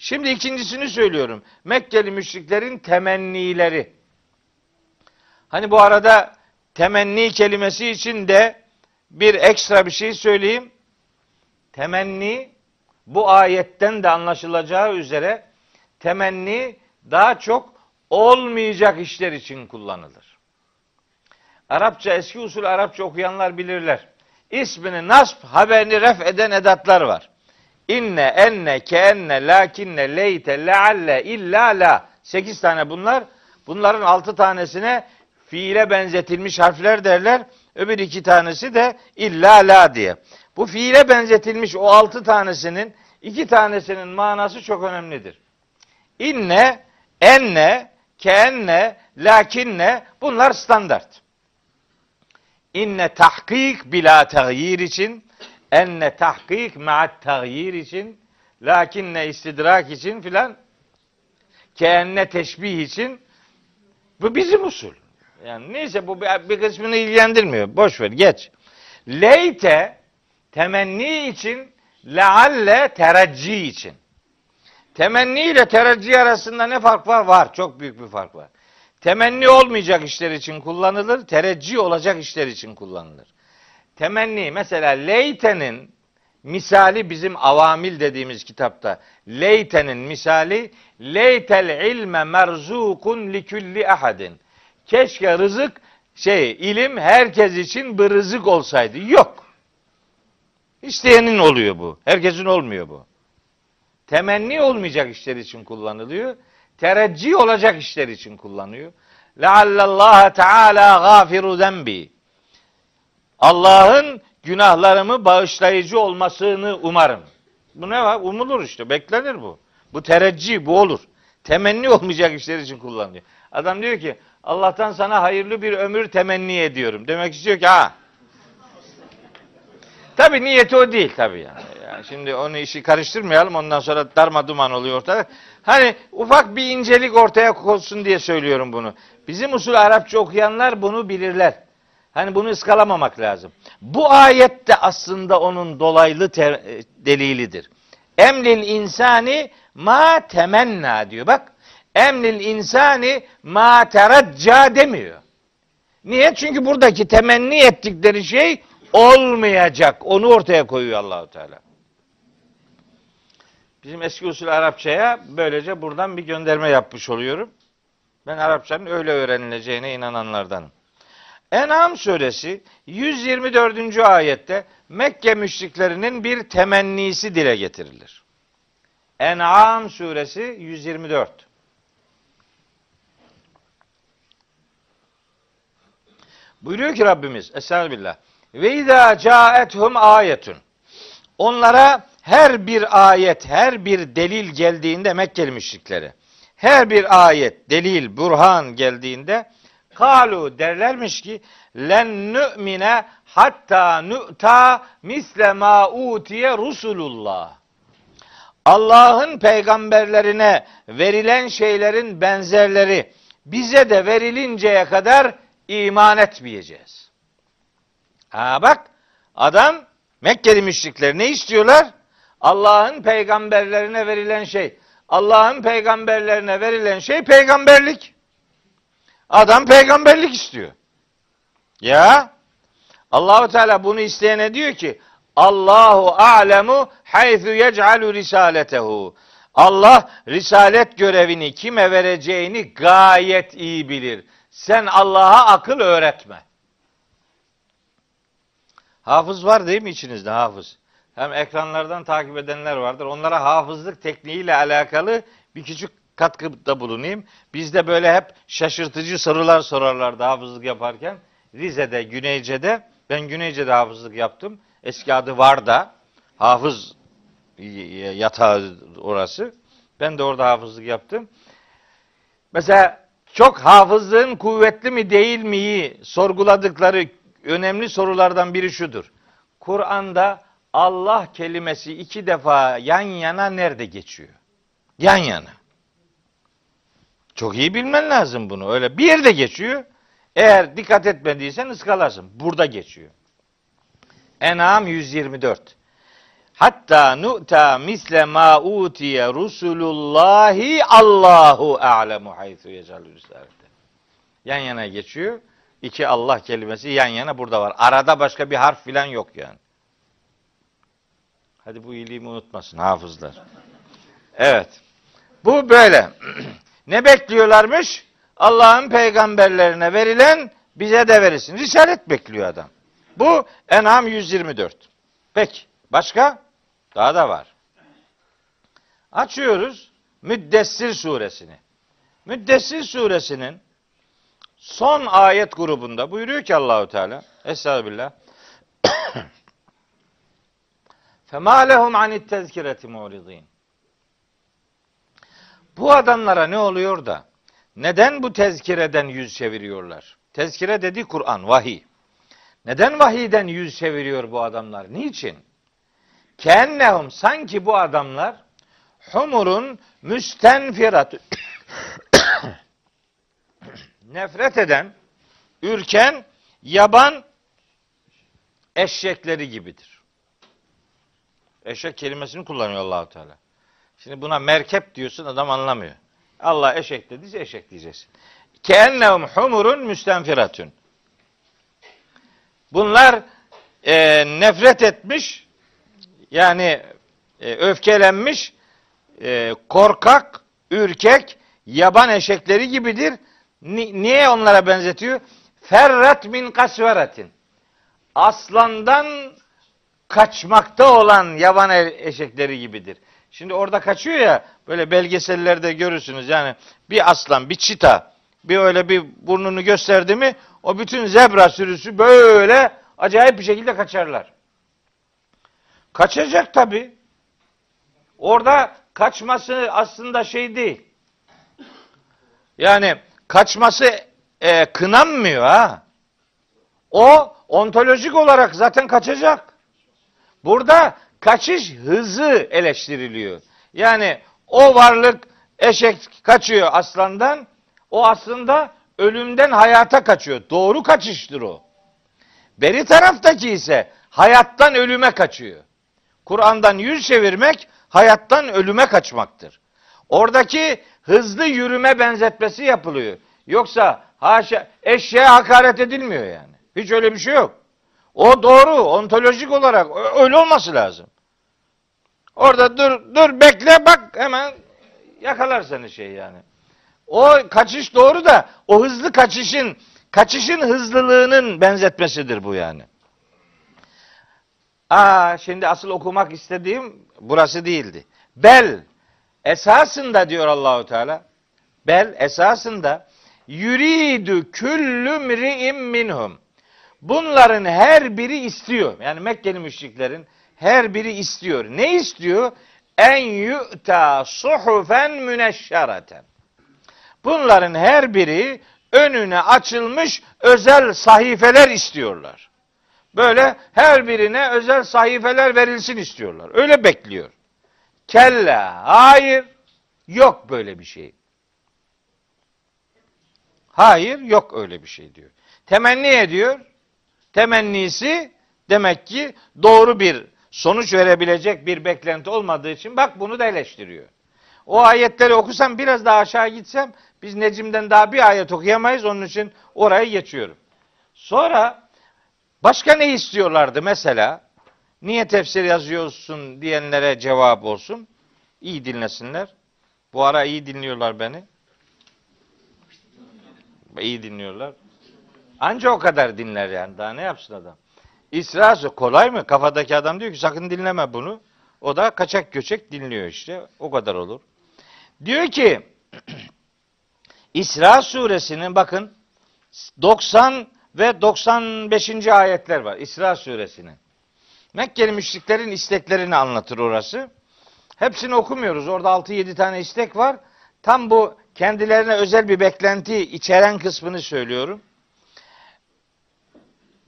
S1: Şimdi ikincisini söylüyorum. Mekkeli müşriklerin temennileri. Hani bu arada temenni kelimesi için de bir ekstra bir şey söyleyeyim. Temenni bu ayetten de anlaşılacağı üzere temenni daha çok olmayacak işler için kullanılır. Arapça eski usul Arapça okuyanlar bilirler. İsmini nasb, haberini ref eden edatlar var. İnne, enne, keenne, lakinne, leyte, lealle, illa, la. Sekiz tane bunlar. Bunların altı tanesine fiile benzetilmiş harfler derler. Öbür iki tanesi de illa, la diye. Bu fiile benzetilmiş o altı tanesinin iki tanesinin manası çok önemlidir. İnne, enne, keenne, lakinne bunlar standart. İnne tahkik bila tağyir için, enne tahkik ma'at tağyir için, lakinne istidrak için filan, keenne teşbih için bu bizim usul. Yani neyse bu bir, kısmını ilgilendirmiyor. Boş ver geç. Leyte temenni için, lealle terecci için. Temenni ile tereccih arasında ne fark var? Var. Çok büyük bir fark var. Temenni olmayacak işler için kullanılır, tereccih olacak işler için kullanılır. Temenni mesela leytenin misali bizim avamil dediğimiz kitapta leytenin misali leytel ilme merzukun likulli ahadin. Keşke rızık şey ilim herkes için bir rızık olsaydı. Yok. İsteyenin oluyor bu. Herkesin olmuyor bu. Temenni olmayacak işler için kullanılıyor. Tereccih olacak işler için kullanıyor. Leallallaha Teala gafiru zembi. Allah'ın günahlarımı bağışlayıcı olmasını umarım. Bu ne var? Umulur işte. Beklenir bu. Bu tereccih, bu olur. Temenni olmayacak işler için kullanılıyor. Adam diyor ki Allah'tan sana hayırlı bir ömür temenni ediyorum. Demek istiyor ki ha. Tabi niyeti o değil tabi yani. yani. Şimdi onu işi karıştırmayalım ondan sonra darma duman oluyor ortada. Hani ufak bir incelik ortaya konsun diye söylüyorum bunu. Bizim usul Arapça okuyanlar bunu bilirler. Hani bunu ıskalamamak lazım. Bu ayette aslında onun dolaylı te- delilidir. Emlil insani ma temenna diyor. Bak emlil insani ma teracca demiyor. Niye? Çünkü buradaki temenni ettikleri şey olmayacak. Onu ortaya koyuyor Allahu Teala. Bizim eski usul Arapçaya böylece buradan bir gönderme yapmış oluyorum. Ben Arapçanın öyle öğrenileceğine inananlardanım. En'am suresi 124. ayette Mekke müşriklerinin bir temennisi dile getirilir. En'am suresi 124. Buyuruyor ki Rabbimiz Estağfirullah. Ve izâ câethum ayetun. Onlara her bir ayet, her bir delil geldiğinde Mekkeli müşriklere her bir ayet, delil, burhan geldiğinde kalu derlermiş ki len nü'mine hatta nü'ta misle ma utiye rusulullah. Allah'ın peygamberlerine verilen şeylerin benzerleri bize de verilinceye kadar iman etmeyeceğiz. Ha bak adam Mekkeli müşrikler ne istiyorlar? Allah'ın peygamberlerine verilen şey. Allah'ın peygamberlerine verilen şey peygamberlik. Adam peygamberlik istiyor. Ya Allahu Teala bunu isteyene diyor ki Allahu alemu haythu yec'alu risaletehu. Allah risalet görevini kime vereceğini gayet iyi bilir. Sen Allah'a akıl öğretme. Hafız var değil mi içinizde hafız? hem ekranlardan takip edenler vardır. Onlara hafızlık tekniğiyle alakalı bir küçük katkıda bulunayım. Bizde böyle hep şaşırtıcı sorular sorarlardı hafızlık yaparken. Rize'de, Güneyce'de, ben Güneyce'de hafızlık yaptım. Eski adı Varda. Hafız yatağı orası. Ben de orada hafızlık yaptım. Mesela çok hafızlığın kuvvetli mi değil miyi sorguladıkları önemli sorulardan biri şudur. Kur'an'da Allah kelimesi iki defa yan yana nerede geçiyor? Yan yana. Çok iyi bilmen lazım bunu. Öyle bir yerde geçiyor. Eğer dikkat etmediysen ıskalarsın. Burada geçiyor. En'am 124. Hatta nu'ta misle ma utiye rusulullahi Allahu a'lemu haythu yecalü. Yan yana geçiyor. İki Allah kelimesi yan yana burada var. Arada başka bir harf filan yok yani. Hadi bu iyiliğimi unutmasın hafızlar. Evet. Bu böyle. (clears throat) ne bekliyorlarmış? Allah'ın peygamberlerine verilen bize de verilsin. Risalet bekliyor adam. Bu En'am 124. Peki. Başka? Daha da var. Açıyoruz Müddessir suresini. Müddessir suresinin son ayet grubunda buyuruyor ki Allahu Teala Estağfirullah. (coughs) Fema lehum anit tezkireti muridin. Bu adamlara ne oluyor da neden bu tezkireden yüz çeviriyorlar? Tezkire dedi Kur'an, vahiy. Neden vahiyden yüz çeviriyor bu adamlar? Niçin? Kennehum sanki bu adamlar humurun müstenfirat (coughs) nefret eden, ürken, yaban eşekleri gibidir. Eşek kelimesini kullanıyor Allahu Teala. Şimdi buna merkep diyorsun adam anlamıyor. Allah eşek dediyse eşek diyeceksin. Keennehum humurun müstenfiratun. Bunlar e, nefret etmiş, yani e, öfkelenmiş, e, korkak, ürkek, yaban eşekleri gibidir. Ni, niye onlara benzetiyor? Ferret min kasveretin. Aslandan kaçmakta olan yaban e, eşekleri gibidir. Şimdi orada kaçıyor ya böyle belgesellerde görürsünüz yani bir aslan, bir çita bir öyle bir burnunu gösterdi mi o bütün zebra sürüsü böyle acayip bir şekilde kaçarlar. Kaçacak tabi. Orada kaçması aslında şey değil. Yani kaçması e, kınanmıyor ha. O ontolojik olarak zaten kaçacak. Burada kaçış hızı eleştiriliyor. Yani o varlık eşek kaçıyor aslandan. O aslında ölümden hayata kaçıyor. Doğru kaçıştır o. Beri taraftaki ise hayattan ölüme kaçıyor. Kur'an'dan yüz çevirmek hayattan ölüme kaçmaktır. Oradaki hızlı yürüme benzetmesi yapılıyor. Yoksa haşa eşeğe hakaret edilmiyor yani. Hiç öyle bir şey yok. O doğru, ontolojik olarak öyle olması lazım. Orada dur, dur bekle bak hemen yakalar seni şey yani. O kaçış doğru da o hızlı kaçışın kaçışın hızlılığının benzetmesidir bu yani. Aa şimdi asıl okumak istediğim burası değildi. Bel esasında diyor Allahu Teala. Bel esasında yuridu küllü mri'im minhum. Bunların her biri istiyor. Yani Mekkeli müşriklerin her biri istiyor. Ne istiyor? En yu'ta suhufen müneşşereten. Bunların her biri önüne açılmış özel sahifeler istiyorlar. Böyle her birine özel sahifeler verilsin istiyorlar. Öyle bekliyor. Kella, hayır, yok böyle bir şey. Hayır, yok öyle bir şey diyor. Temenni ediyor. Temennisi demek ki doğru bir sonuç verebilecek bir beklenti olmadığı için bak bunu da eleştiriyor. O ayetleri okusam biraz daha aşağı gitsem biz Necim'den daha bir ayet okuyamayız. Onun için orayı geçiyorum. Sonra başka ne istiyorlardı mesela? Niye tefsir yazıyorsun diyenlere cevap olsun. İyi dinlesinler. Bu ara iyi dinliyorlar beni. İyi dinliyorlar. Anca o kadar dinler yani. Daha ne yapsın adam? İsra su- kolay mı? Kafadaki adam diyor ki sakın dinleme bunu. O da kaçak göçek dinliyor işte. O kadar olur. Diyor ki (clears throat) İsra suresinin bakın 90 ve 95. ayetler var İsra suresinin. Mekkeli müşriklerin isteklerini anlatır orası. Hepsini okumuyoruz. Orada 6-7 tane istek var. Tam bu kendilerine özel bir beklenti içeren kısmını söylüyorum.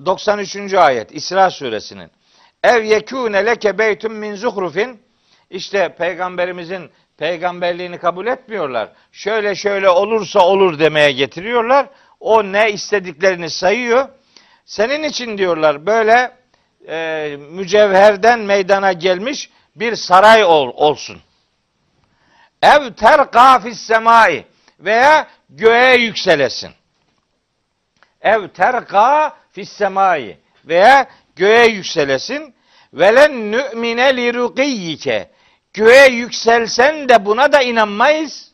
S1: 93. ayet İsra suresinin. Ev yekûne leke beytun min zuhrufin. İşte peygamberimizin peygamberliğini kabul etmiyorlar. Şöyle şöyle olursa olur demeye getiriyorlar. O ne istediklerini sayıyor. Senin için diyorlar böyle e, mücevherden meydana gelmiş bir saray ol, olsun. Ev terka fis semai veya göğe yükselesin. Ev terka fis semai veya göğe yükselesin. Velen nü'mine li rukiyyike. Göğe yükselsen de buna da inanmayız.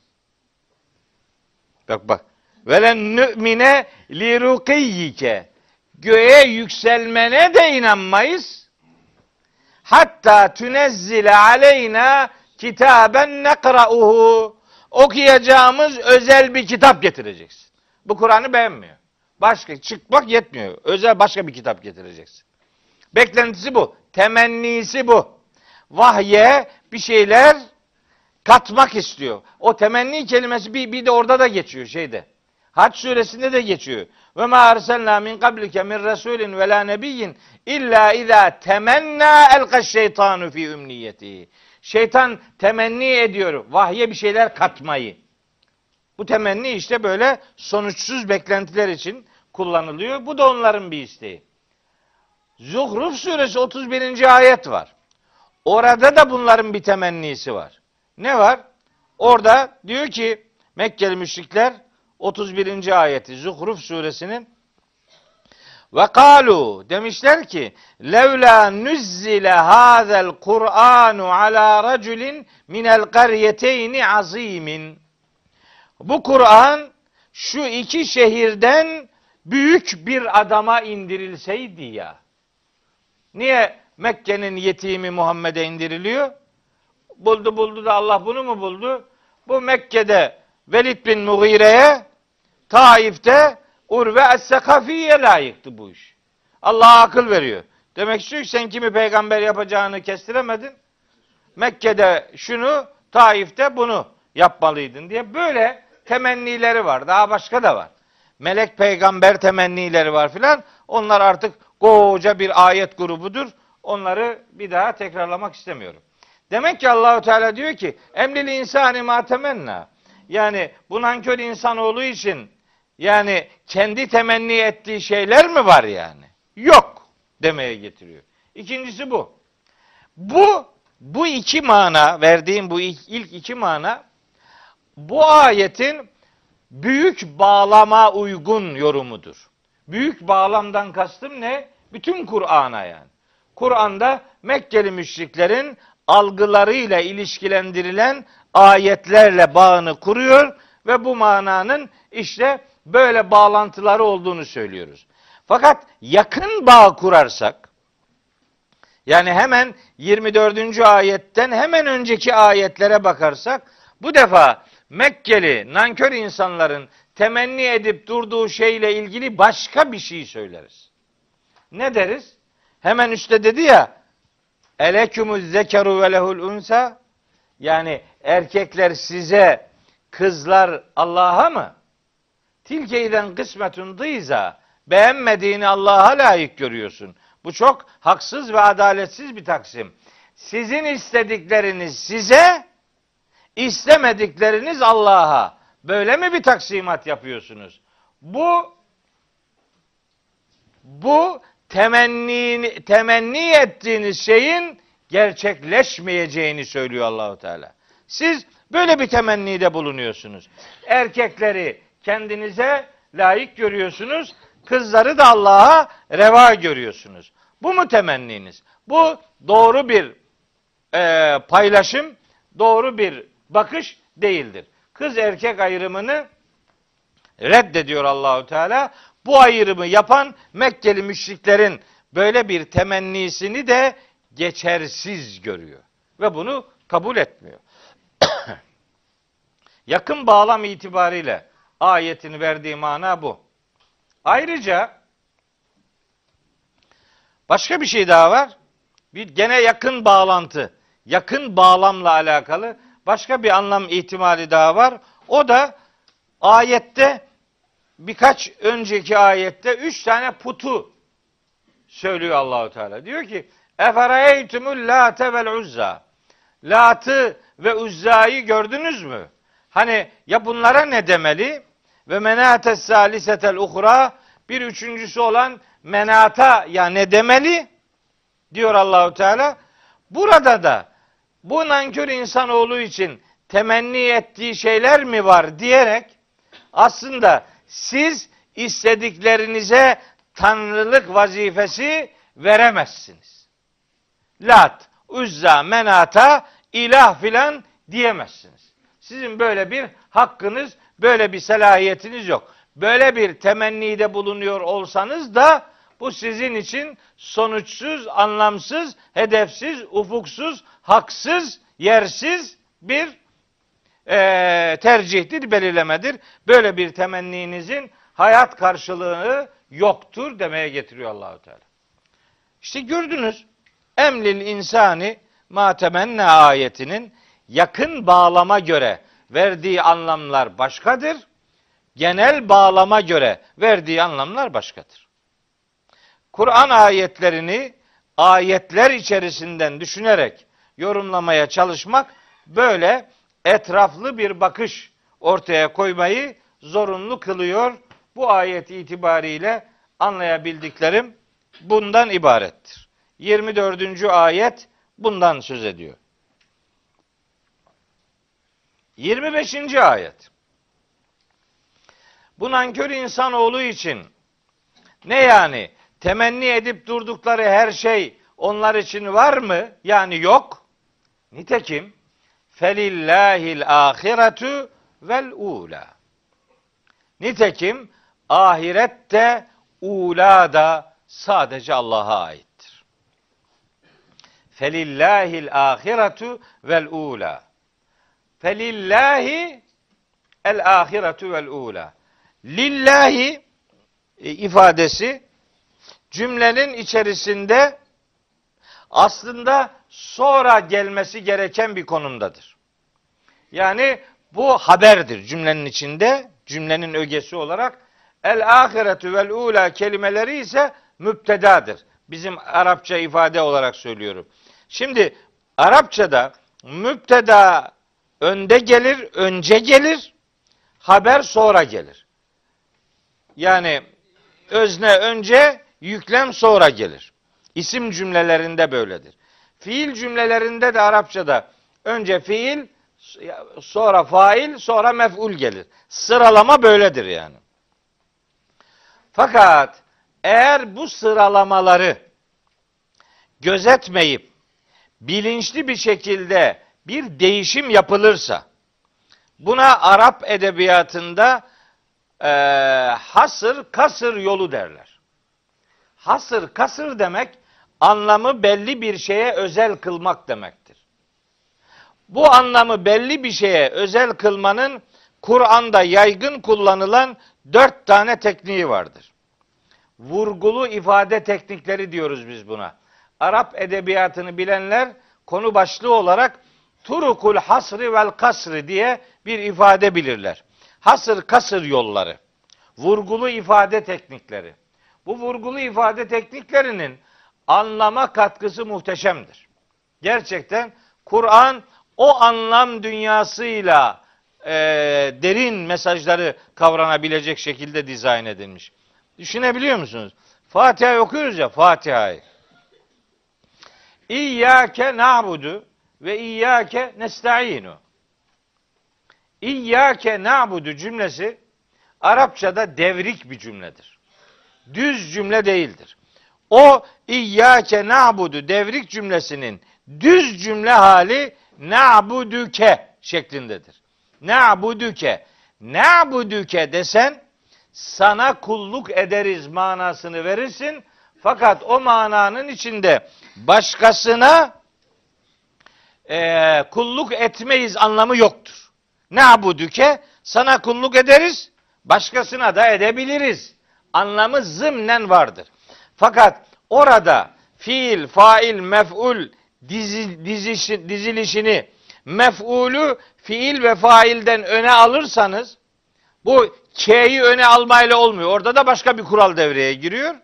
S1: Bak bak. Velen nü'mine li rukiyyike. Göğe yükselmene de inanmayız. Hatta tünezzile aleyna kitaben nekra'uhu. Okuyacağımız özel bir kitap getireceksin. Bu Kur'an'ı beğenmiyor. Başka çıkmak yetmiyor. Özel başka bir kitap getireceksin. Beklentisi bu. Temennisi bu. Vahye bir şeyler katmak istiyor. O temenni kelimesi bir, bir de orada da geçiyor şeyde. Hac suresinde de geçiyor. Ve ma arsalna min qablike min rasulin ve la nebiyyin illa iza temenna elqa şeytanu fi ümniyeti. Şeytan temenni ediyor vahye bir şeyler katmayı. Bu temenni işte böyle sonuçsuz beklentiler için kullanılıyor. Bu da onların bir isteği. Zuhruf suresi 31. ayet var. Orada da bunların bir temennisi var. Ne var? Orada diyor ki Mekkeli müşrikler 31. ayeti Zuhruf suresinin ve kalu demişler ki levla nuzzile hazel Kur'anu ala raculin minel qaryeteyni azimin bu Kur'an şu iki şehirden büyük bir adama indirilseydi ya. Niye Mekke'nin yetimi Muhammed'e indiriliyor? Buldu buldu da Allah bunu mu buldu? Bu Mekke'de Velid bin Mughire'ye, Taif'te Urve Es-Sekafi'ye layıktı bu iş. Allah akıl veriyor. Demek istiyor ki sen kimi peygamber yapacağını kestiremedin. Mekke'de şunu, Taif'te bunu yapmalıydın diye böyle temennileri var. Daha başka da var. Melek peygamber temennileri var filan. Onlar artık koca bir ayet grubudur. Onları bir daha tekrarlamak istemiyorum. Demek ki Allahu Teala diyor ki emlil insani ma temenna. Yani bu nankör insanoğlu için yani kendi temenni ettiği şeyler mi var yani? Yok demeye getiriyor. İkincisi bu. Bu bu iki mana verdiğim bu ilk, ilk iki mana bu ayetin büyük bağlama uygun yorumudur. Büyük bağlamdan kastım ne? Bütün Kur'an'a yani. Kur'an'da Mekkeli müşriklerin algılarıyla ilişkilendirilen ayetlerle bağını kuruyor ve bu mananın işte böyle bağlantıları olduğunu söylüyoruz. Fakat yakın bağ kurarsak yani hemen 24. ayetten hemen önceki ayetlere bakarsak bu defa Mekkeli nankör insanların temenni edip durduğu şeyle ilgili başka bir şey söyleriz. Ne deriz? Hemen üstte dedi ya Elekümüz zekeru ve lehul unsa yani erkekler size kızlar Allah'a mı? Tilkeyden kısmetun dıyza beğenmediğini Allah'a layık görüyorsun. Bu çok haksız ve adaletsiz bir taksim. Sizin istedikleriniz size, istemedikleriniz Allah'a. Böyle mi bir taksimat yapıyorsunuz? Bu bu temenni temenni ettiğiniz şeyin gerçekleşmeyeceğini söylüyor Allahu Teala. Siz böyle bir temennide bulunuyorsunuz. Erkekleri kendinize layık görüyorsunuz, kızları da Allah'a reva görüyorsunuz. Bu mu temenniniz? Bu doğru bir e, paylaşım, doğru bir bakış değildir. Kız erkek ayrımını reddediyor Allahu Teala. Bu ayrımı yapan Mekkeli müşriklerin böyle bir temennisini de geçersiz görüyor ve bunu kabul etmiyor. (coughs) Yakın bağlam itibariyle ayetin verdiği mana bu. Ayrıca başka bir şey daha var. Bir gene yakın bağlantı, yakın bağlamla alakalı başka bir anlam ihtimali daha var. O da ayette birkaç önceki ayette üç tane putu söylüyor Allahu Teala. Diyor ki: "Efereytumul late vel uzza." Lat'ı ve Uzza'yı gördünüz mü? Hani ya bunlara ne demeli? Ve menates salisetel uhra bir üçüncüsü olan menata ya ne demeli? Diyor Allahu Teala. Burada da bu nankör insanoğlu için temenni ettiği şeyler mi var diyerek aslında siz istediklerinize tanrılık vazifesi veremezsiniz. Lat, Uzza, Menata, ilah filan diyemezsiniz. Sizin böyle bir hakkınız, böyle bir selahiyetiniz yok. Böyle bir temennide bulunuyor olsanız da bu sizin için sonuçsuz, anlamsız, hedefsiz, ufuksuz, haksız, yersiz bir e, tercihtir, belirlemedir. Böyle bir temenninizin hayat karşılığı yoktur demeye getiriyor Allahu Teala. İşte gördünüz. Emlil insani ma temenne ayetinin yakın bağlama göre verdiği anlamlar başkadır. Genel bağlama göre verdiği anlamlar başkadır. Kur'an ayetlerini ayetler içerisinden düşünerek yorumlamaya çalışmak böyle etraflı bir bakış ortaya koymayı zorunlu kılıyor. Bu ayet itibariyle anlayabildiklerim bundan ibarettir. 24. ayet bundan söz ediyor. 25. ayet. Bu nankör insanoğlu için ne yani temenni edip durdukları her şey onlar için var mı? Yani yok. Nitekim felillahil ahiretu vel ula. Nitekim ahirette ula da sadece Allah'a aittir. Felillahil ahiretu vel ula. Felillahi el ahiretu vel ula. Lillahi e, ifadesi cümlenin içerisinde aslında sonra gelmesi gereken bir konumdadır. Yani bu haberdir cümlenin içinde, cümlenin ögesi olarak. El ahiretu vel ula kelimeleri ise müptedadır. Bizim Arapça ifade olarak söylüyorum. Şimdi Arapçada müpteda önde gelir, önce gelir, haber sonra gelir. Yani özne önce, yüklem sonra gelir. İsim cümlelerinde böyledir. Fiil cümlelerinde de Arapçada önce fiil, sonra fail, sonra mef'ul gelir. Sıralama böyledir yani. Fakat eğer bu sıralamaları gözetmeyip bilinçli bir şekilde bir değişim yapılırsa buna Arap edebiyatında e, hasır kasır yolu derler. Hasır kasır demek anlamı belli bir şeye özel kılmak demektir. Bu anlamı belli bir şeye özel kılmanın Kur'an'da yaygın kullanılan dört tane tekniği vardır. Vurgulu ifade teknikleri diyoruz biz buna. Arap edebiyatını bilenler konu başlığı olarak turukul hasri vel kasri diye bir ifade bilirler. Hasır kasır yolları. Vurgulu ifade teknikleri. Bu vurgulu ifade tekniklerinin anlama katkısı muhteşemdir. Gerçekten Kur'an o anlam dünyasıyla e, derin mesajları kavranabilecek şekilde dizayn edilmiş. Düşünebiliyor musunuz? Fatiha okuyoruz ya Fatiha'yı. İyyâke na'budu ve iyyâke nesta'inu. İyyâke na'budu cümlesi Arapçada devrik bir cümledir. Düz cümle değildir. O İyyâke na'budu devrik cümlesinin düz cümle hali na'buduke şeklindedir. Na'buduke. Na'buduke desen sana kulluk ederiz manasını verirsin. Fakat o mananın içinde başkasına e, kulluk etmeyiz anlamı yoktur. Ne abudüke? Sana kulluk ederiz, başkasına da edebiliriz. Anlamı zımnen vardır. Fakat orada fiil, fail, mef'ul dizi, dizişi, dizilişini mef'ulü fiil ve failden öne alırsanız bu K'yi öne almayla olmuyor. Orada da başka bir kural devreye giriyor.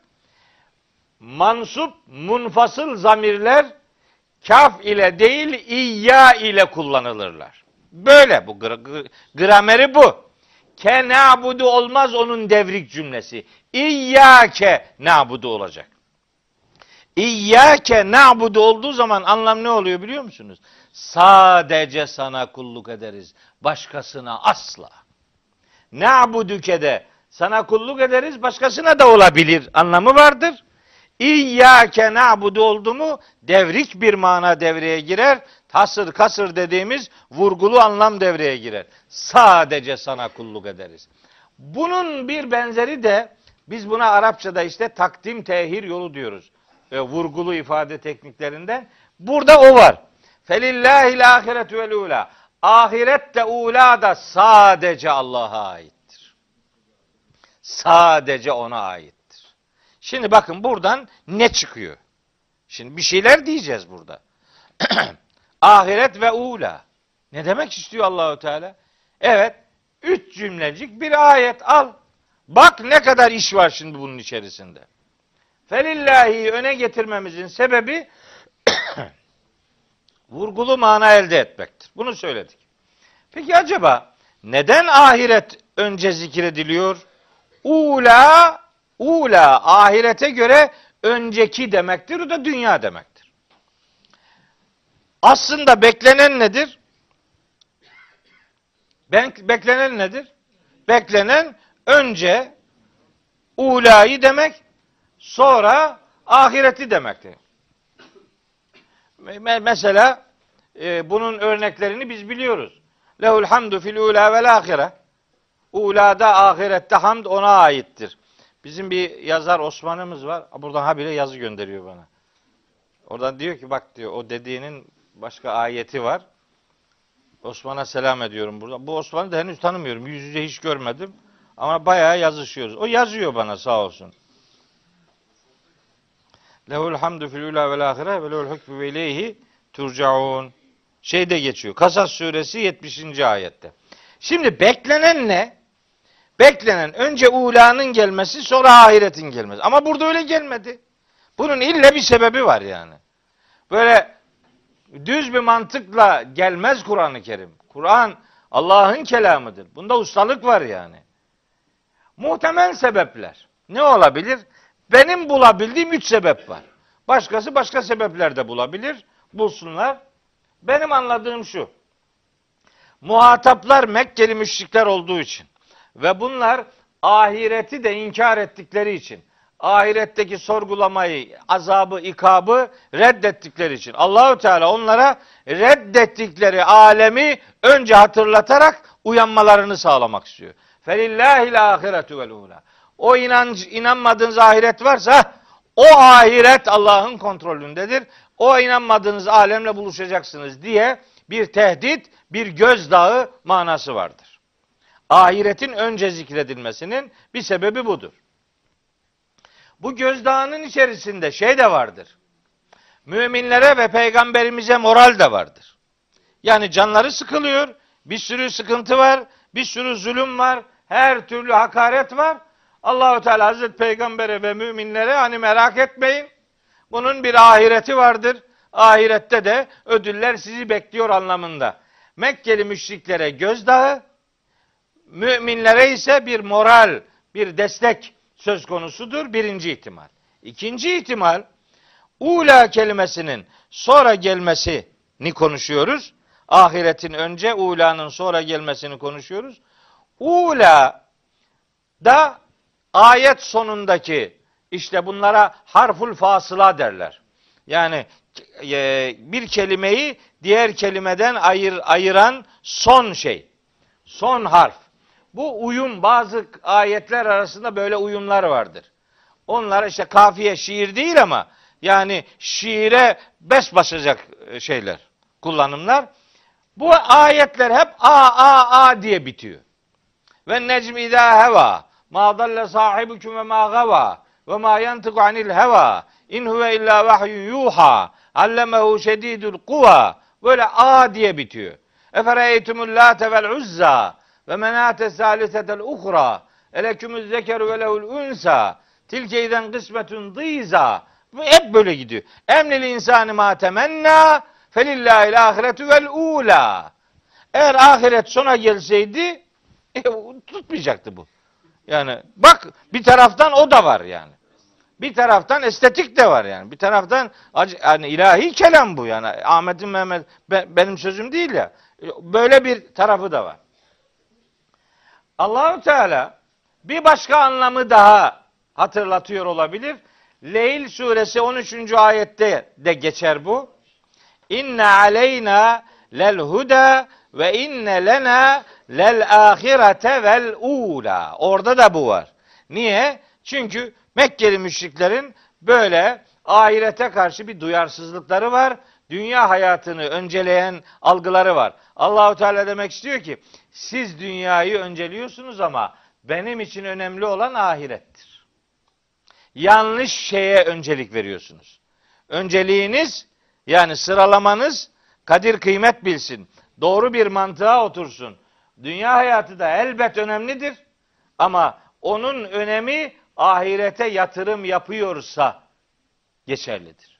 S1: Mansup, munfasıl zamirler kaf ile değil iyya ile kullanılırlar. Böyle bu grameri bu. Ke na'budu olmaz onun devrik cümlesi. İyyâke na'budu olacak. İyyâke na'budu olduğu zaman anlam ne oluyor biliyor musunuz? Sadece sana kulluk ederiz. Başkasına asla. Na'buduke de sana kulluk ederiz başkasına da olabilir anlamı vardır. İyyâke na'budu oldu mu devrik bir mana devreye girer. Tasır kasır dediğimiz vurgulu anlam devreye girer. Sadece sana kulluk ederiz. Bunun bir benzeri de biz buna Arapçada işte takdim tehir yolu diyoruz. E, vurgulu ifade tekniklerinden. Burada o var. Felillahil ahiretu vel ula. Ahiret de ula da sadece Allah'a aittir. Sadece ona aittir. Şimdi bakın buradan ne çıkıyor? Şimdi bir şeyler diyeceğiz burada. (clears throat) Ahiret ve ula. Ne demek istiyor Allahu Teala? Evet, üç cümlecik bir ayet al. Bak ne kadar iş var şimdi bunun içerisinde. Felillahi öne getirmemizin sebebi (clears throat) vurgulu mana elde etmektir. Bunu söyledik. Peki acaba neden ahiret önce zikrediliyor? Ula, ula ahirete göre önceki demektir. O da dünya demektir. Aslında beklenen nedir? Beklenen nedir? Beklenen önce ulayı demek, sonra ahireti demektir. Mesela e, bunun örneklerini biz biliyoruz. Lehul hamdu fil ula vel ahire. Ulada ahirette hamd ona aittir. Bizim bir yazar Osman'ımız var. Buradan habire yazı gönderiyor bana. Oradan diyor ki bak diyor o dediğinin başka ayeti var. Osman'a selam ediyorum burada. Bu Osman'ı da henüz tanımıyorum. Yüz yüze hiç görmedim. Ama bayağı yazışıyoruz. O yazıyor bana sağ olsun. Lehul hamdu fil ula vel ahire ve lehul hükmü ve ileyhi turcaun. Şeyde geçiyor. Kasas suresi 70. ayette. Şimdi beklenen ne? Beklenen önce ulanın gelmesi sonra ahiretin gelmesi. Ama burada öyle gelmedi. Bunun ille bir sebebi var yani. Böyle düz bir mantıkla gelmez Kur'an-ı Kerim. Kur'an Allah'ın kelamıdır. Bunda ustalık var yani. Muhtemel sebepler. Ne olabilir? Benim bulabildiğim üç sebep var. Başkası başka sebepler de bulabilir. Bulsunlar. Benim anladığım şu. Muhataplar Mekkeli müşrikler olduğu için ve bunlar ahireti de inkar ettikleri için ahiretteki sorgulamayı, azabı, ikabı reddettikleri için Allahü Teala onlara reddettikleri alemi önce hatırlatarak uyanmalarını sağlamak istiyor. Felillahil ahiretu vel ula. O inanç, inanmadığınız ahiret varsa o ahiret Allah'ın kontrolündedir. O inanmadığınız alemle buluşacaksınız diye bir tehdit, bir gözdağı manası vardır. Ahiretin önce zikredilmesinin bir sebebi budur. Bu gözdağının içerisinde şey de vardır. Müminlere ve peygamberimize moral de vardır. Yani canları sıkılıyor, bir sürü sıkıntı var, bir sürü zulüm var, her türlü hakaret var. Allahu Teala Hazreti Peygamber'e ve müminlere hani merak etmeyin. Bunun bir ahireti vardır. Ahirette de ödüller sizi bekliyor anlamında. Mekkeli müşriklere gözdağı, müminlere ise bir moral, bir destek söz konusudur. Birinci ihtimal. İkinci ihtimal, ula kelimesinin sonra gelmesini konuşuyoruz. Ahiretin önce, ula'nın sonra gelmesini konuşuyoruz. Ula da ayet sonundaki işte bunlara harful fasıla derler. Yani e, bir kelimeyi diğer kelimeden ayır, ayıran son şey. Son harf. Bu uyum bazı ayetler arasında böyle uyumlar vardır. Onlar işte kafiye şiir değil ama yani şiire bes basacak e, şeyler, kullanımlar. Bu ayetler hep a a a diye bitiyor. Ve necmi idâ heva. Ma dalle sahibukum ve ma gava. Ve ma yantıku anil heva. İn huve illa vahyun yuha. Allemehu şedidul kuva. Böyle a diye bitiyor. Efereytumul late vel uzza. Ve menate salisetel uhra elekümüz zekeru ve lehul unsa. Tilke iden kısmetun dîza hep böyle gidiyor. Emlil insanı ma temenna. Felillahil ahiretu vel ula. Eğer ahiret sona gelseydi (laughs) e, tutmayacaktı bu. Yani bak bir taraftan o da var yani. Bir taraftan estetik de var yani. Bir taraftan yani ilahi kelam bu yani. Ahmet'in Mehmet benim sözüm değil ya. Böyle bir tarafı da var. Allahu Teala bir başka anlamı daha hatırlatıyor olabilir. Leyl suresi 13. ayette de geçer bu. İnne aleyna lel huda ve inne lena lel ahirete vel ula. Orada da bu var. Niye? Çünkü Mekkeli müşriklerin böyle ahirete karşı bir duyarsızlıkları var. Dünya hayatını önceleyen algıları var. Allahu Teala demek istiyor ki siz dünyayı önceliyorsunuz ama benim için önemli olan ahirettir. Yanlış şeye öncelik veriyorsunuz. Önceliğiniz yani sıralamanız kadir kıymet bilsin. Doğru bir mantığa otursun. Dünya hayatı da elbet önemlidir. Ama onun önemi ahirete yatırım yapıyorsa geçerlidir.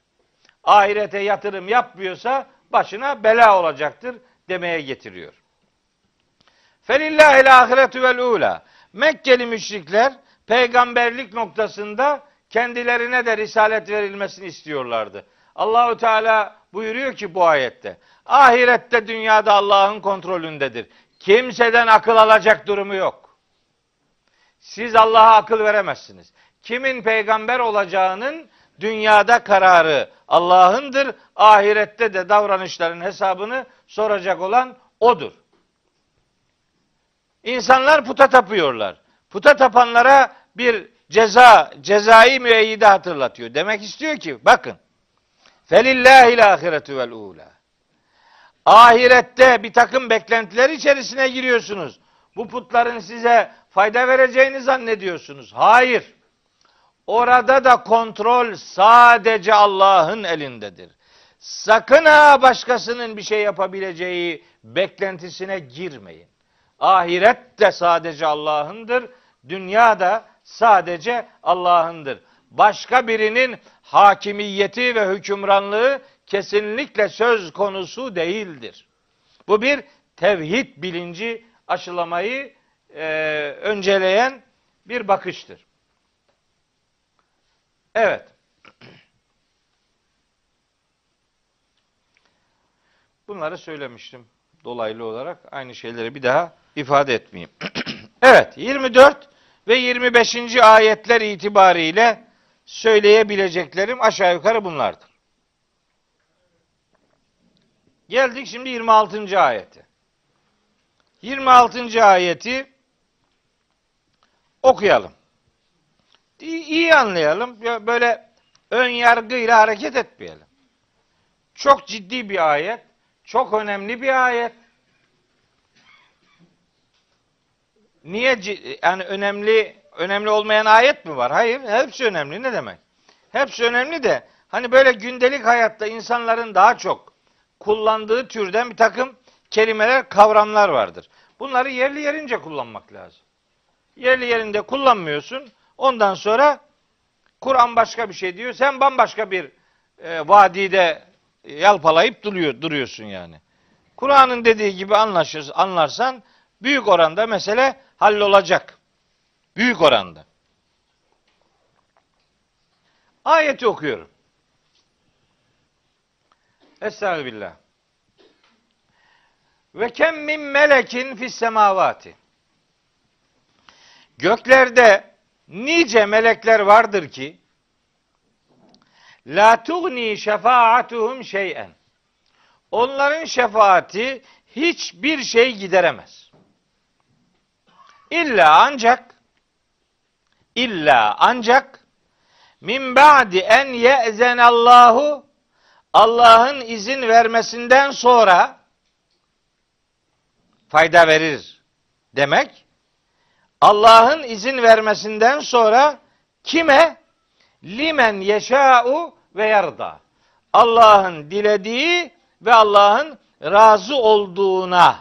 S1: Ahirete yatırım yapmıyorsa başına bela olacaktır demeye getiriyor. Felillahil ahiretu vel ula. Mekkeli müşrikler peygamberlik noktasında kendilerine de risalet verilmesini istiyorlardı. Allahu Teala buyuruyor ki bu ayette. Ahirette dünyada Allah'ın kontrolündedir. Kimseden akıl alacak durumu yok. Siz Allah'a akıl veremezsiniz. Kimin peygamber olacağının dünyada kararı Allah'ındır. Ahirette de davranışların hesabını soracak olan odur. İnsanlar puta tapıyorlar. Puta tapanlara bir ceza, cezai müeyyide hatırlatıyor. Demek istiyor ki bakın. Felillahil ahiretu vel ula. Ahirette bir takım beklentiler içerisine giriyorsunuz. Bu putların size fayda vereceğini zannediyorsunuz. Hayır. Orada da kontrol sadece Allah'ın elindedir. Sakın ha başkasının bir şey yapabileceği beklentisine girmeyin. Ahiret de sadece Allah'ındır. Dünya da sadece Allah'ındır. Başka birinin hakimiyeti ve hükümranlığı kesinlikle söz konusu değildir. Bu bir tevhid bilinci aşılamayı e, önceleyen bir bakıştır. Evet. Bunları söylemiştim dolaylı olarak. Aynı şeyleri bir daha ifade etmeyeyim. (clears throat) evet 24 ve 25. ayetler itibariyle söyleyebileceklerim aşağı yukarı bunlardır. Geldik şimdi 26. ayete. 26. ayeti okuyalım. İyi anlayalım. Böyle ön yargıyla hareket etmeyelim. Çok ciddi bir ayet. Çok önemli bir ayet. Niye yani önemli önemli olmayan ayet mi var? Hayır, hepsi önemli. Ne demek? Hepsi önemli de hani böyle gündelik hayatta insanların daha çok kullandığı türden bir takım kelimeler, kavramlar vardır. Bunları yerli yerince kullanmak lazım. Yerli yerinde kullanmıyorsun. Ondan sonra Kur'an başka bir şey diyor. Sen bambaşka bir e, vadide yalpalayıp duruyor, duruyorsun yani. Kur'an'ın dediği gibi anlaşır, anlarsan büyük oranda mesele hallolacak. Büyük oranda. Ayeti okuyorum. Estağfirullah. Ve kem min melekin fis semavati. Göklerde nice melekler vardır ki la tugni şefaatuhum şey'en. Onların şefaati hiçbir şey gideremez. İlla ancak illa ancak min ba'di en ye'zenallahu Allah'ın izin vermesinden sonra fayda verir demek. Allah'ın izin vermesinden sonra kime? Limen yeşâ'u ve yarda. Allah'ın dilediği ve Allah'ın razı olduğuna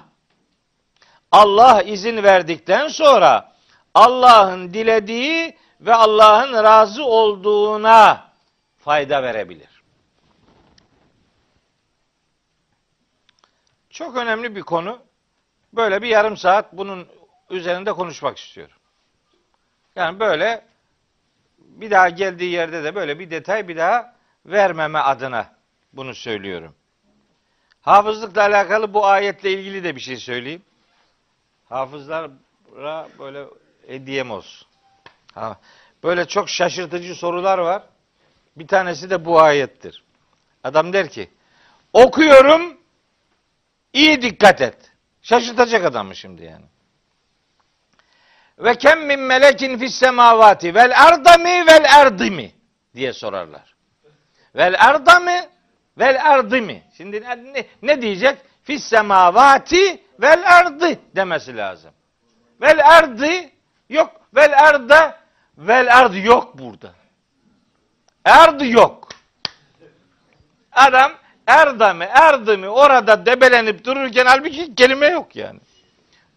S1: Allah izin verdikten sonra Allah'ın dilediği ve Allah'ın razı olduğuna fayda verebilir. Çok önemli bir konu. Böyle bir yarım saat bunun üzerinde konuşmak istiyorum. Yani böyle bir daha geldiği yerde de böyle bir detay bir daha vermeme adına bunu söylüyorum. Hafızlıkla alakalı bu ayetle ilgili de bir şey söyleyeyim. Hafızlara böyle hediyem olsun. Ha, böyle çok şaşırtıcı sorular var. Bir tanesi de bu ayettir. Adam der ki, okuyorum, iyi dikkat et. Şaşırtacak adamı şimdi yani. Ve kem min melekin fis semavati vel ardami vel erdimi diye sorarlar. Vel ardami vel erdimi. Şimdi ne, ne diyecek? Fis semavati vel ardı demesi lazım. Vel ardı yok. Vel arda vel ardı yok burada. Erdi yok. Adam erdami erdimi orada debelenip dururken halbuki kelime yok yani.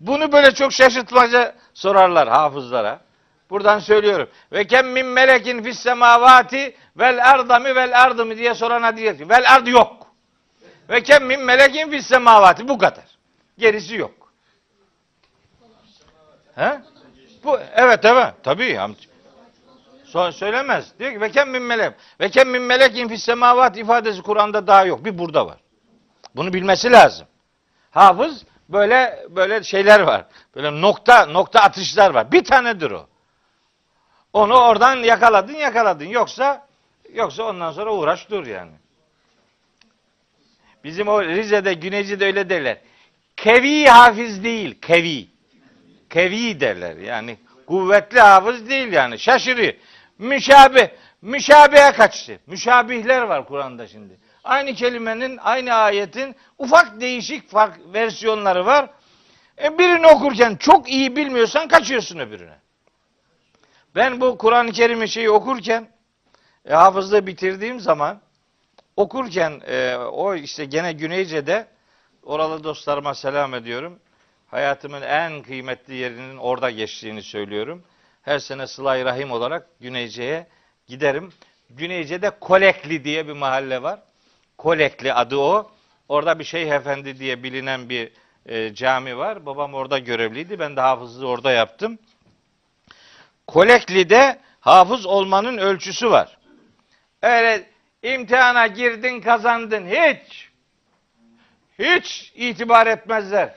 S1: Bunu böyle çok şaşırtmaca sorarlar hafızlara. Buradan söylüyorum. Ve kem min melekin fis semavati vel erdami vel erdimi diye sorana diyecek ki vel ardı yok. Ve kem min melekin fis semavati bu kadar. Gerisi yok. He? Bu evet evet tabii. Söylemez. Diyor ki ve kem min melek. Ve kem min melekin fis semavat ifadesi Kur'an'da daha yok. Bir burada var. Bunu bilmesi lazım. Hafız böyle böyle şeyler var. Böyle nokta nokta atışlar var. Bir tanedir o. Onu oradan yakaladın yakaladın. Yoksa yoksa ondan sonra uğraş dur yani. Bizim o Rize'de, Güneyci'de öyle derler. Kevi hafiz değil, kevi. Kevi derler yani. Kuvvetli hafız değil yani. Şaşırıyor. Müşabih. Müşabihe kaçtı. Müşabihler var Kur'an'da şimdi. Aynı kelimenin, aynı ayetin ufak değişik fark versiyonları var. E birini okurken çok iyi bilmiyorsan kaçıyorsun öbürüne. Ben bu Kur'an-ı Kerim'i şeyi okurken e, hafızlığı bitirdiğim zaman okurken e, o işte gene Güneyce'de oralı dostlarıma selam ediyorum. Hayatımın en kıymetli yerinin orada geçtiğini söylüyorum. Her sene Sıla-i Rahim olarak Güneyce'ye giderim. Güneyce'de Kolekli diye bir mahalle var. Kolekli adı o. Orada bir Şeyh Efendi diye bilinen bir e, cami var. Babam orada görevliydi. Ben de hafızlığı orada yaptım. Kolekli'de hafız olmanın ölçüsü var. Öyle imtihana girdin kazandın hiç. Hiç itibar etmezler.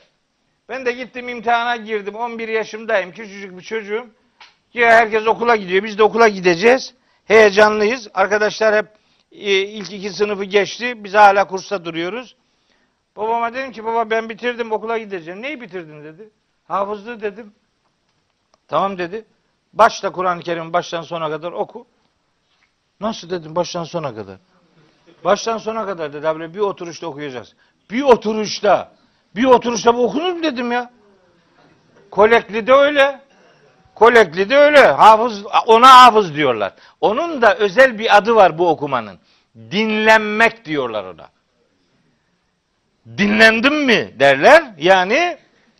S1: Ben de gittim imtihana girdim. 11 yaşımdayım. Küçücük bir çocuğum. Ya herkes okula gidiyor. Biz de okula gideceğiz. Heyecanlıyız. Arkadaşlar hep e, ilk iki sınıfı geçti. Biz hala kursta duruyoruz. Babama dedim ki baba ben bitirdim okula gideceğim. Neyi bitirdin dedi. Hafızlığı dedim. Tamam dedi. Başla Kur'an-ı Kerim baştan sona kadar oku. Nasıl dedim baştan sona kadar. Baştan sona kadar dedi abi bir oturuşta okuyacağız. Bir oturuşta. Bir oturuşta bu okunur mu dedim ya. Kolekli de öyle. Kolekli de öyle. Hafız, ona hafız diyorlar. Onun da özel bir adı var bu okumanın. Dinlenmek diyorlar ona. Dinlendim mi derler. Yani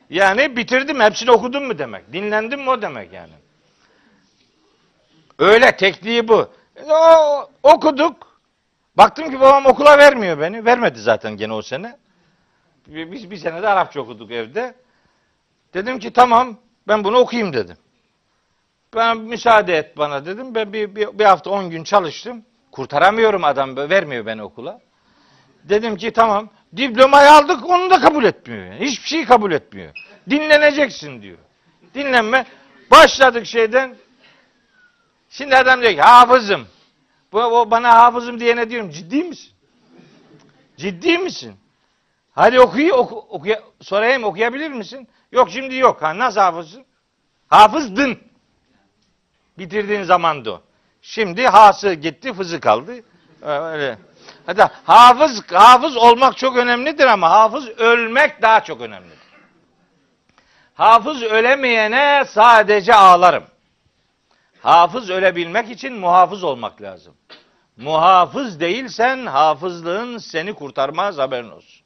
S1: yani bitirdim hepsini okudum mu demek. Dinlendim mi o demek yani. Öyle tekniği bu. O, okuduk. Baktım ki babam okula vermiyor beni. Vermedi zaten gene o sene. Biz bir sene de Arapça okuduk evde. Dedim ki tamam ben bunu okuyayım dedim. Ben müsaade et bana dedim. Ben bir, bir, bir hafta on gün çalıştım. Kurtaramıyorum adam vermiyor beni okula. Dedim ki tamam diplomayı aldık onu da kabul etmiyor. Yani. Hiçbir şeyi kabul etmiyor. Dinleneceksin diyor. Dinlenme. Başladık şeyden. Şimdi adam diyor ki hafızım. Bu, o bana hafızım diyene diyorum ciddi misin? Ciddi misin? Hadi okuyu oku, okuya, sorayım okuyabilir misin? Yok şimdi yok. Ha, nasıl hafızsın? Hafızdın. Bitirdiğin zamandı. Şimdi hası gitti, fızı kaldı. Öyle. Hatta hafız hafız olmak çok önemlidir ama hafız ölmek daha çok önemlidir. Hafız ölemeyene sadece ağlarım. Hafız ölebilmek için muhafız olmak lazım. Muhafız değilsen hafızlığın seni kurtarmaz haberin olsun.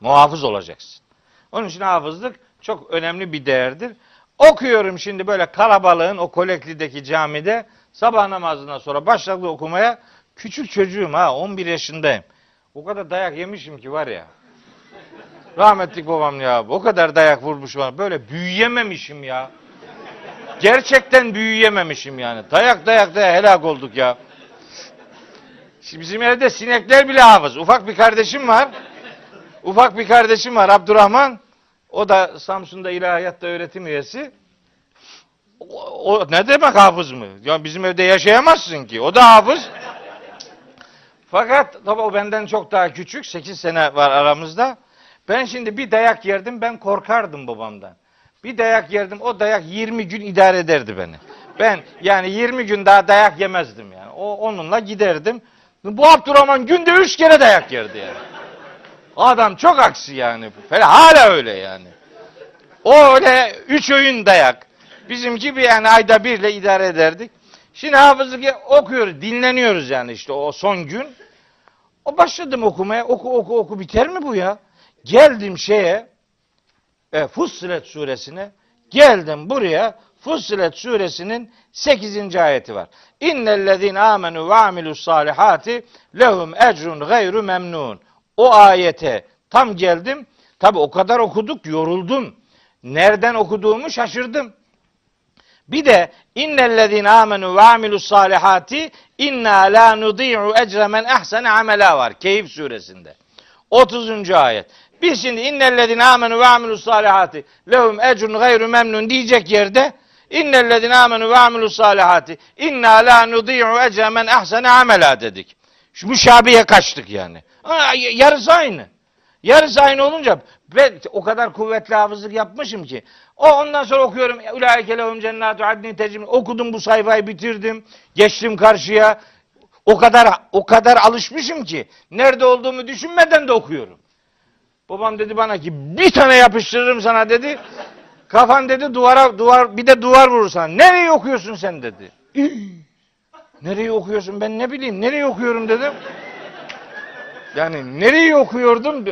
S1: Muhafız olacaksın. Onun için hafızlık çok önemli bir değerdir. Okuyorum şimdi böyle kalabalığın o koleklideki camide sabah namazından sonra başladı okumaya. Küçük çocuğum ha 11 yaşındayım. O kadar dayak yemişim ki var ya. Rahmetlik babam ya o kadar dayak vurmuş bana. Böyle büyüyememişim ya. Gerçekten büyüyememişim yani. Dayak dayak dayak helak olduk ya. Şimdi bizim evde sinekler bile hafız. Ufak bir kardeşim var. Ufak bir kardeşim var Abdurrahman. O da Samsun'da ilahiyatta öğretim üyesi. O, o ne demek hafız mı? Ya bizim evde yaşayamazsın ki. O da hafız. Fakat tabii o benden çok daha küçük. 8 sene var aramızda. Ben şimdi bir dayak yerdim. Ben korkardım babamdan. Bir dayak yerdim. O dayak 20 gün idare ederdi beni. Ben yani 20 gün daha dayak yemezdim yani. O onunla giderdim. Bu Abdurrahman günde 3 kere dayak yerdi yani. Adam çok aksi yani. Hala öyle yani. O öyle üç öğün dayak. Bizimki bir yani ayda birle idare ederdik. Şimdi hafızlık okuyoruz, dinleniyoruz yani işte o son gün. O başladım okumaya. Oku oku oku biter mi bu ya? Geldim şeye e, Fussilet suresine. Geldim buraya. Fussilet suresinin 8. ayeti var. İnnellezine amenu ve amilus salihati lehum ecrun gayru memnun. O ayete tam geldim. Tabi o kadar okuduk yoruldum. Nereden okuduğumu şaşırdım. Bir de innellezine amenu ve amilus salihati inna la nudi'u ecre men ahsene amela var. Keyif suresinde. 30. ayet. Biz şimdi innellezine amenu ve amilus salihati lehum ecrun gayru memnun diyecek yerde innellezine amenu ve amilus salihati inna la nudi'u ecre men ahsene amela dedik. Şu müşabiye kaçtık yani. Ha, yarısı aynı. Yarısı aynı olunca ben o kadar kuvvetli hafızlık yapmışım ki. O ondan sonra okuyorum. Ulaike lehum cennatu adnin tecrim. Okudum bu sayfayı bitirdim. Geçtim karşıya. O kadar o kadar alışmışım ki nerede olduğumu düşünmeden de okuyorum. Babam dedi bana ki bir tane yapıştırırım sana dedi. Kafan dedi duvara duvar bir de duvar vurursan. Nereye okuyorsun sen dedi. Nereye okuyorsun ben ne bileyim nereye okuyorum dedim. Yani nereye okuyordum?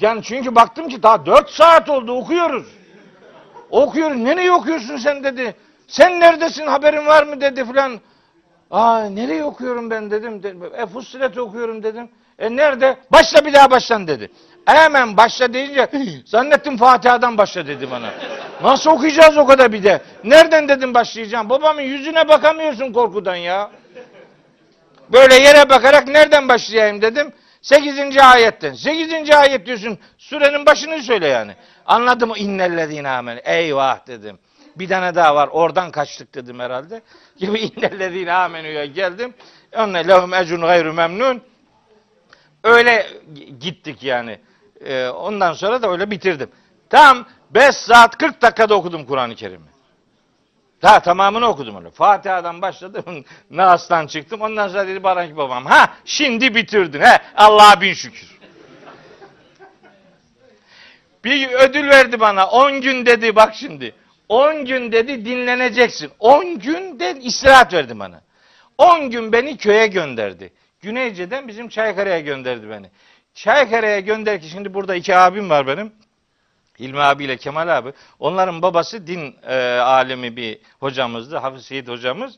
S1: Yani çünkü baktım ki daha dört saat oldu okuyoruz. Okuyoruz. Nereye okuyorsun sen dedi. Sen neredesin haberin var mı dedi filan. Aa nereye okuyorum ben dedim. E Fussilet okuyorum dedim. E nerede? Başla bir daha başlan dedi. Hemen başla deyince (laughs) zannettim Fatiha'dan başla dedi bana. Nasıl okuyacağız o kadar bir de? Nereden dedim başlayacağım? Babamın yüzüne bakamıyorsun korkudan ya. Böyle yere bakarak nereden başlayayım dedim. 8. ayetten. 8. ayet diyorsun. Sürenin başını söyle yani. Anladım innellezine amen. Eyvah dedim. Bir tane daha var. Oradan kaçtık dedim herhalde. (laughs) Gibi innellezine amenu'ya geldim. Onne lehum ecrun gayru memnun. Öyle gittik yani. Ee, ondan sonra da öyle bitirdim. Tam 5 saat 40 dakikada okudum Kur'an-ı Kerim'i. Daha tamamını okudum onu. Fatiha'dan başladım. (laughs) Nas'tan çıktım. Ondan sonra dedi bana ki babam. Ha şimdi bitirdin. He Allah'a bin şükür. (laughs) Bir ödül verdi bana. 10 gün dedi bak şimdi. 10 gün dedi dinleneceksin. 10 gün de istirahat verdi bana. 10 gün beni köye gönderdi. Güneyce'den bizim Çaykara'ya gönderdi beni. Çaykara'ya gönder ki şimdi burada iki abim var benim. İlmi abiyle Kemal abi. Onların babası din e, alemi bir hocamızdı. Hafiz Seyit hocamız.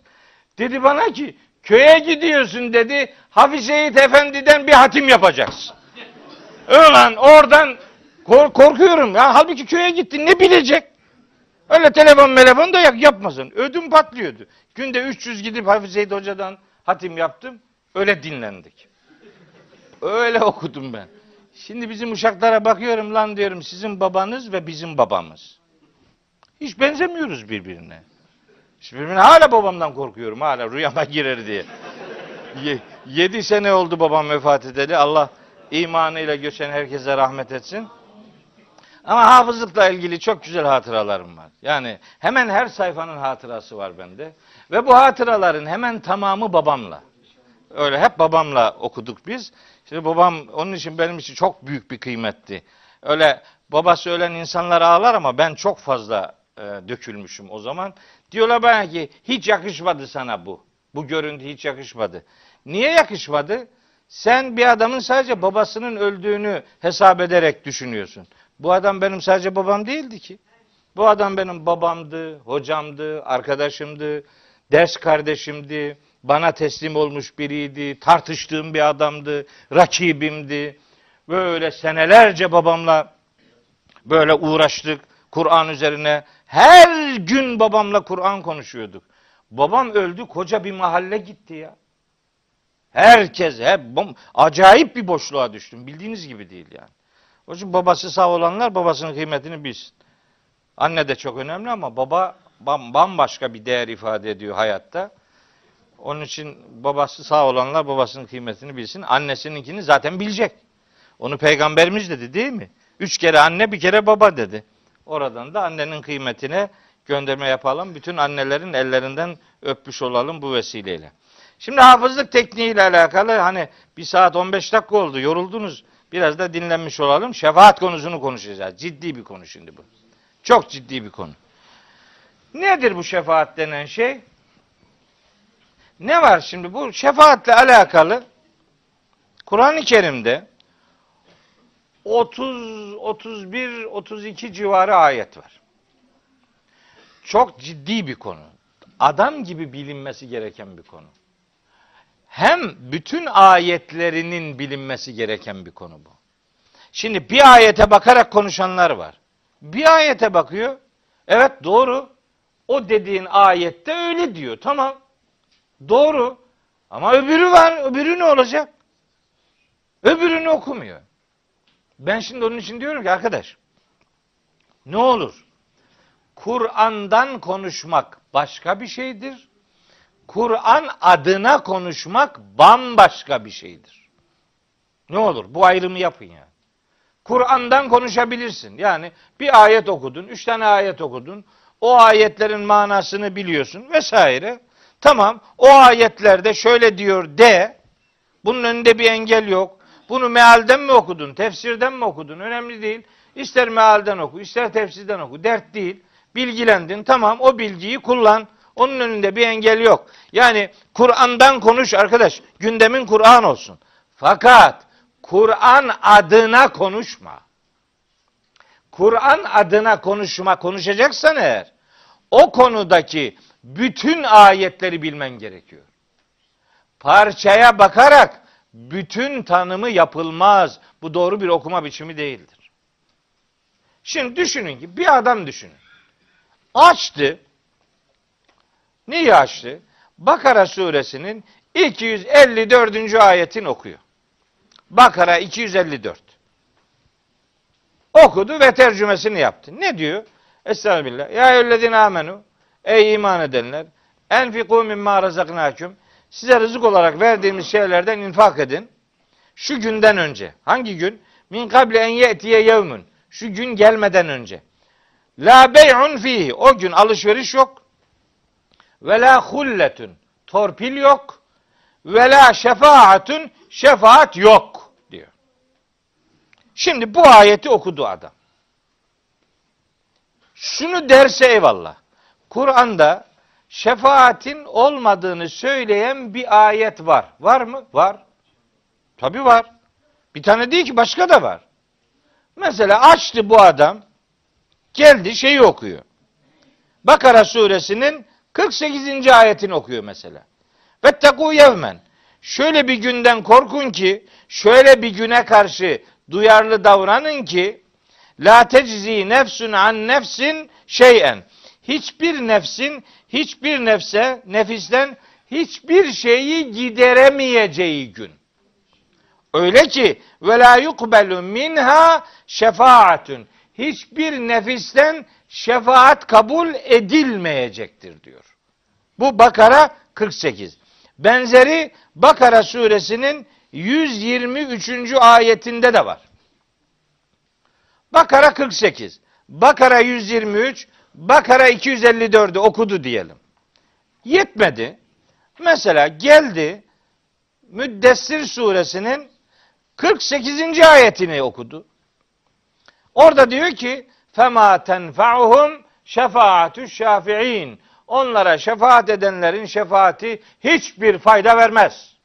S1: Dedi bana ki köye gidiyorsun dedi. Hafiz Seyit Efendi'den bir hatim yapacaksın. (laughs) Ulan oradan kork korkuyorum. Ya, halbuki köye gitti ne bilecek? Öyle telefon telefon da yap yapmasın. Ödüm patlıyordu. Günde 300 gidip Hafiz Seyit Hoca'dan hatim yaptım. Öyle dinlendik. Öyle okudum ben. Şimdi bizim uşaklara bakıyorum lan diyorum sizin babanız ve bizim babamız. Hiç benzemiyoruz birbirine. Hiç birbirine hala babamdan korkuyorum hala rüyama (laughs) girer diye. Ye, yedi sene oldu babam vefat edeli. Allah imanıyla göçen herkese rahmet etsin. Ama hafızlıkla ilgili çok güzel hatıralarım var. Yani hemen her sayfanın hatırası var bende. Ve bu hatıraların hemen tamamı babamla. Öyle hep babamla okuduk biz. Şimdi babam onun için benim için çok büyük bir kıymetti. Öyle babası ölen insanlar ağlar ama ben çok fazla e, dökülmüşüm o zaman. Diyorlar bana ki hiç yakışmadı sana bu. Bu görüntü hiç yakışmadı. Niye yakışmadı? Sen bir adamın sadece babasının öldüğünü hesap ederek düşünüyorsun. Bu adam benim sadece babam değildi ki. Bu adam benim babamdı, hocamdı, arkadaşımdı, ders kardeşimdi, bana teslim olmuş biriydi, tartıştığım bir adamdı, rakibimdi. Böyle senelerce babamla böyle uğraştık Kur'an üzerine. Her gün babamla Kur'an konuşuyorduk. Babam öldü, koca bir mahalle gitti ya. Herkes hep acayip bir boşluğa düştüm. Bildiğiniz gibi değil yani. O için babası sağ olanlar babasının kıymetini bilsin. Anne de çok önemli ama baba bambaşka bir değer ifade ediyor hayatta. Onun için babası sağ olanlar babasının kıymetini bilsin. Annesininkini zaten bilecek. Onu peygamberimiz dedi değil mi? Üç kere anne bir kere baba dedi. Oradan da annenin kıymetine gönderme yapalım. Bütün annelerin ellerinden öpmüş olalım bu vesileyle. Şimdi hafızlık tekniğiyle alakalı hani bir saat 15 dakika oldu yoruldunuz. Biraz da dinlenmiş olalım. Şefaat konusunu konuşacağız. Ciddi bir konu şimdi bu. Çok ciddi bir konu. Nedir bu şefaat denen şey? Ne var şimdi bu şefaatle alakalı Kur'an-ı Kerim'de 30 31 32 civarı ayet var. Çok ciddi bir konu. Adam gibi bilinmesi gereken bir konu. Hem bütün ayetlerinin bilinmesi gereken bir konu bu. Şimdi bir ayete bakarak konuşanlar var. Bir ayete bakıyor. Evet doğru. O dediğin ayette öyle diyor. Tamam. Doğru. Ama öbürü var. Öbürü ne olacak? Öbürünü okumuyor. Ben şimdi onun için diyorum ki arkadaş ne olur Kur'an'dan konuşmak başka bir şeydir. Kur'an adına konuşmak bambaşka bir şeydir. Ne olur bu ayrımı yapın ya. Kur'an'dan konuşabilirsin. Yani bir ayet okudun, üç tane ayet okudun. O ayetlerin manasını biliyorsun vesaire. Tamam o ayetlerde şöyle diyor de. Bunun önünde bir engel yok. Bunu mealden mi okudun, tefsirden mi okudun? Önemli değil. İster mealden oku, ister tefsirden oku. Dert değil. Bilgilendin. Tamam o bilgiyi kullan. Onun önünde bir engel yok. Yani Kur'an'dan konuş arkadaş. Gündemin Kur'an olsun. Fakat Kur'an adına konuşma. Kur'an adına konuşma konuşacaksan eğer o konudaki bütün ayetleri bilmen gerekiyor. Parçaya bakarak bütün tanımı yapılmaz. Bu doğru bir okuma biçimi değildir. Şimdi düşünün ki bir adam düşünün. Açtı. Niye açtı? Bakara suresinin 254. ayetini okuyor. Bakara 254. Okudu ve tercümesini yaptı. Ne diyor? Estağfirullah. Ya eyyühellezine amenu. Ey iman edenler. Enfiku mimma razaknakum. Size rızık olarak verdiğimiz şeylerden infak edin. Şu günden önce. Hangi gün? Min kable en ye'tiye yevmun. Şu gün gelmeden önce. La bey'un fihi. O gün alışveriş yok. Ve la hulletun. Torpil yok. Ve la şefaatun. Şefaat yok diyor. Şimdi bu ayeti okudu adam. Şunu derse eyvallah. Kur'an'da şefaatin olmadığını söyleyen bir ayet var. Var mı? Var. Tabi var. Bir tane değil ki başka da var. Mesela açtı bu adam geldi şeyi okuyor. Bakara suresinin 48. ayetini okuyor mesela. Vettekû yevmen. Şöyle bir günden korkun ki, şöyle bir güne karşı duyarlı davranın ki, la teczi nefsun an nefsin şeyen hiçbir nefsin hiçbir nefse nefisten hiçbir şeyi gideremeyeceği gün. Öyle ki ve la yukbelu minha şefaatun. Hiçbir nefisten şefaat kabul edilmeyecektir diyor. Bu Bakara 48. Benzeri Bakara suresinin 123. ayetinde de var. Bakara 48, Bakara 123, Bakara 254'ü okudu diyelim. Yetmedi. Mesela geldi Müddessir suresinin 48. ayetini okudu. Orada diyor ki fema tenfa'uhum şefaatü şafi'in. Onlara şefaat edenlerin şefaati hiçbir fayda vermez.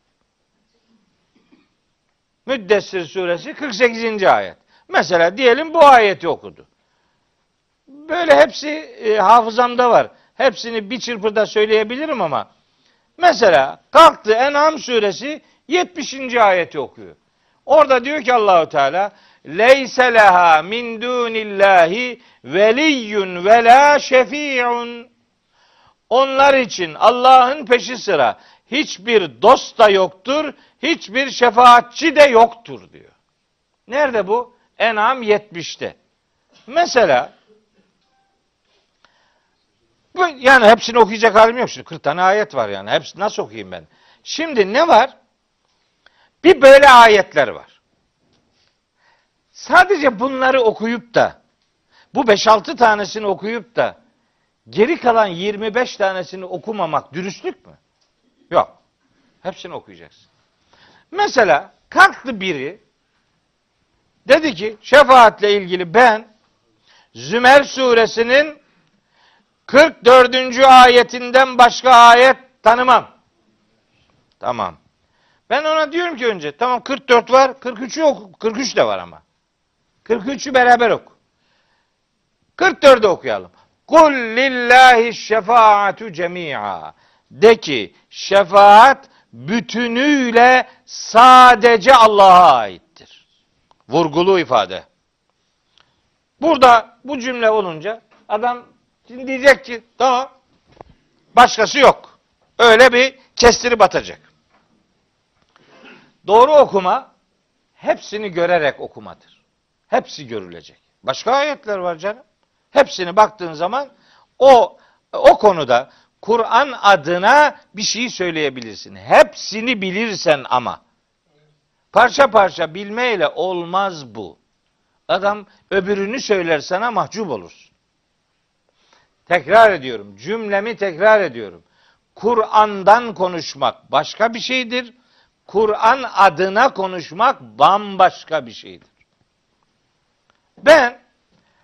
S1: Müddessir suresi 48. ayet. Mesela diyelim bu ayeti okudu. Böyle hepsi e, hafızamda var. Hepsini bir çırpıda söyleyebilirim ama mesela kalktı En'am suresi 70. ayeti okuyor. Orada diyor ki Allahu Teala leyse leha min dunillahi veliyyun ve la şefi'un onlar için Allah'ın peşi sıra hiçbir dost da yoktur, hiçbir şefaatçi de yoktur diyor. Nerede bu? En'am 70'te. Mesela yani hepsini okuyacak halim yok şimdi. 40 tane ayet var yani. Hepsini nasıl okuyayım ben? Şimdi ne var? Bir böyle ayetler var. Sadece bunları okuyup da bu 5-6 tanesini okuyup da geri kalan 25 tanesini okumamak dürüstlük mü? Yok. Hepsini okuyacaksın. Mesela kalktı biri dedi ki şefaatle ilgili ben Zümer suresinin 44. ayetinden başka ayet tanımam. Tamam. Ben ona diyorum ki önce tamam 44 var 43'ü oku. 43 de var ama. 43'ü beraber oku. 44'ü okuyalım. Kul lillahi şefaatu cemi'a. De ki şefaat bütünüyle sadece Allah'a aittir. Vurgulu ifade. Burada bu cümle olunca adam şimdi diyecek ki tamam başkası yok. Öyle bir kestirip atacak. Doğru okuma hepsini görerek okumadır. Hepsi görülecek. Başka ayetler var canım. Hepsini baktığın zaman o o konuda Kur'an adına bir şey söyleyebilirsin. Hepsini bilirsen ama. Parça parça bilmeyle olmaz bu. Adam öbürünü söyler sana mahcup olursun. Tekrar ediyorum. Cümlemi tekrar ediyorum. Kur'an'dan konuşmak başka bir şeydir. Kur'an adına konuşmak bambaşka bir şeydir. Ben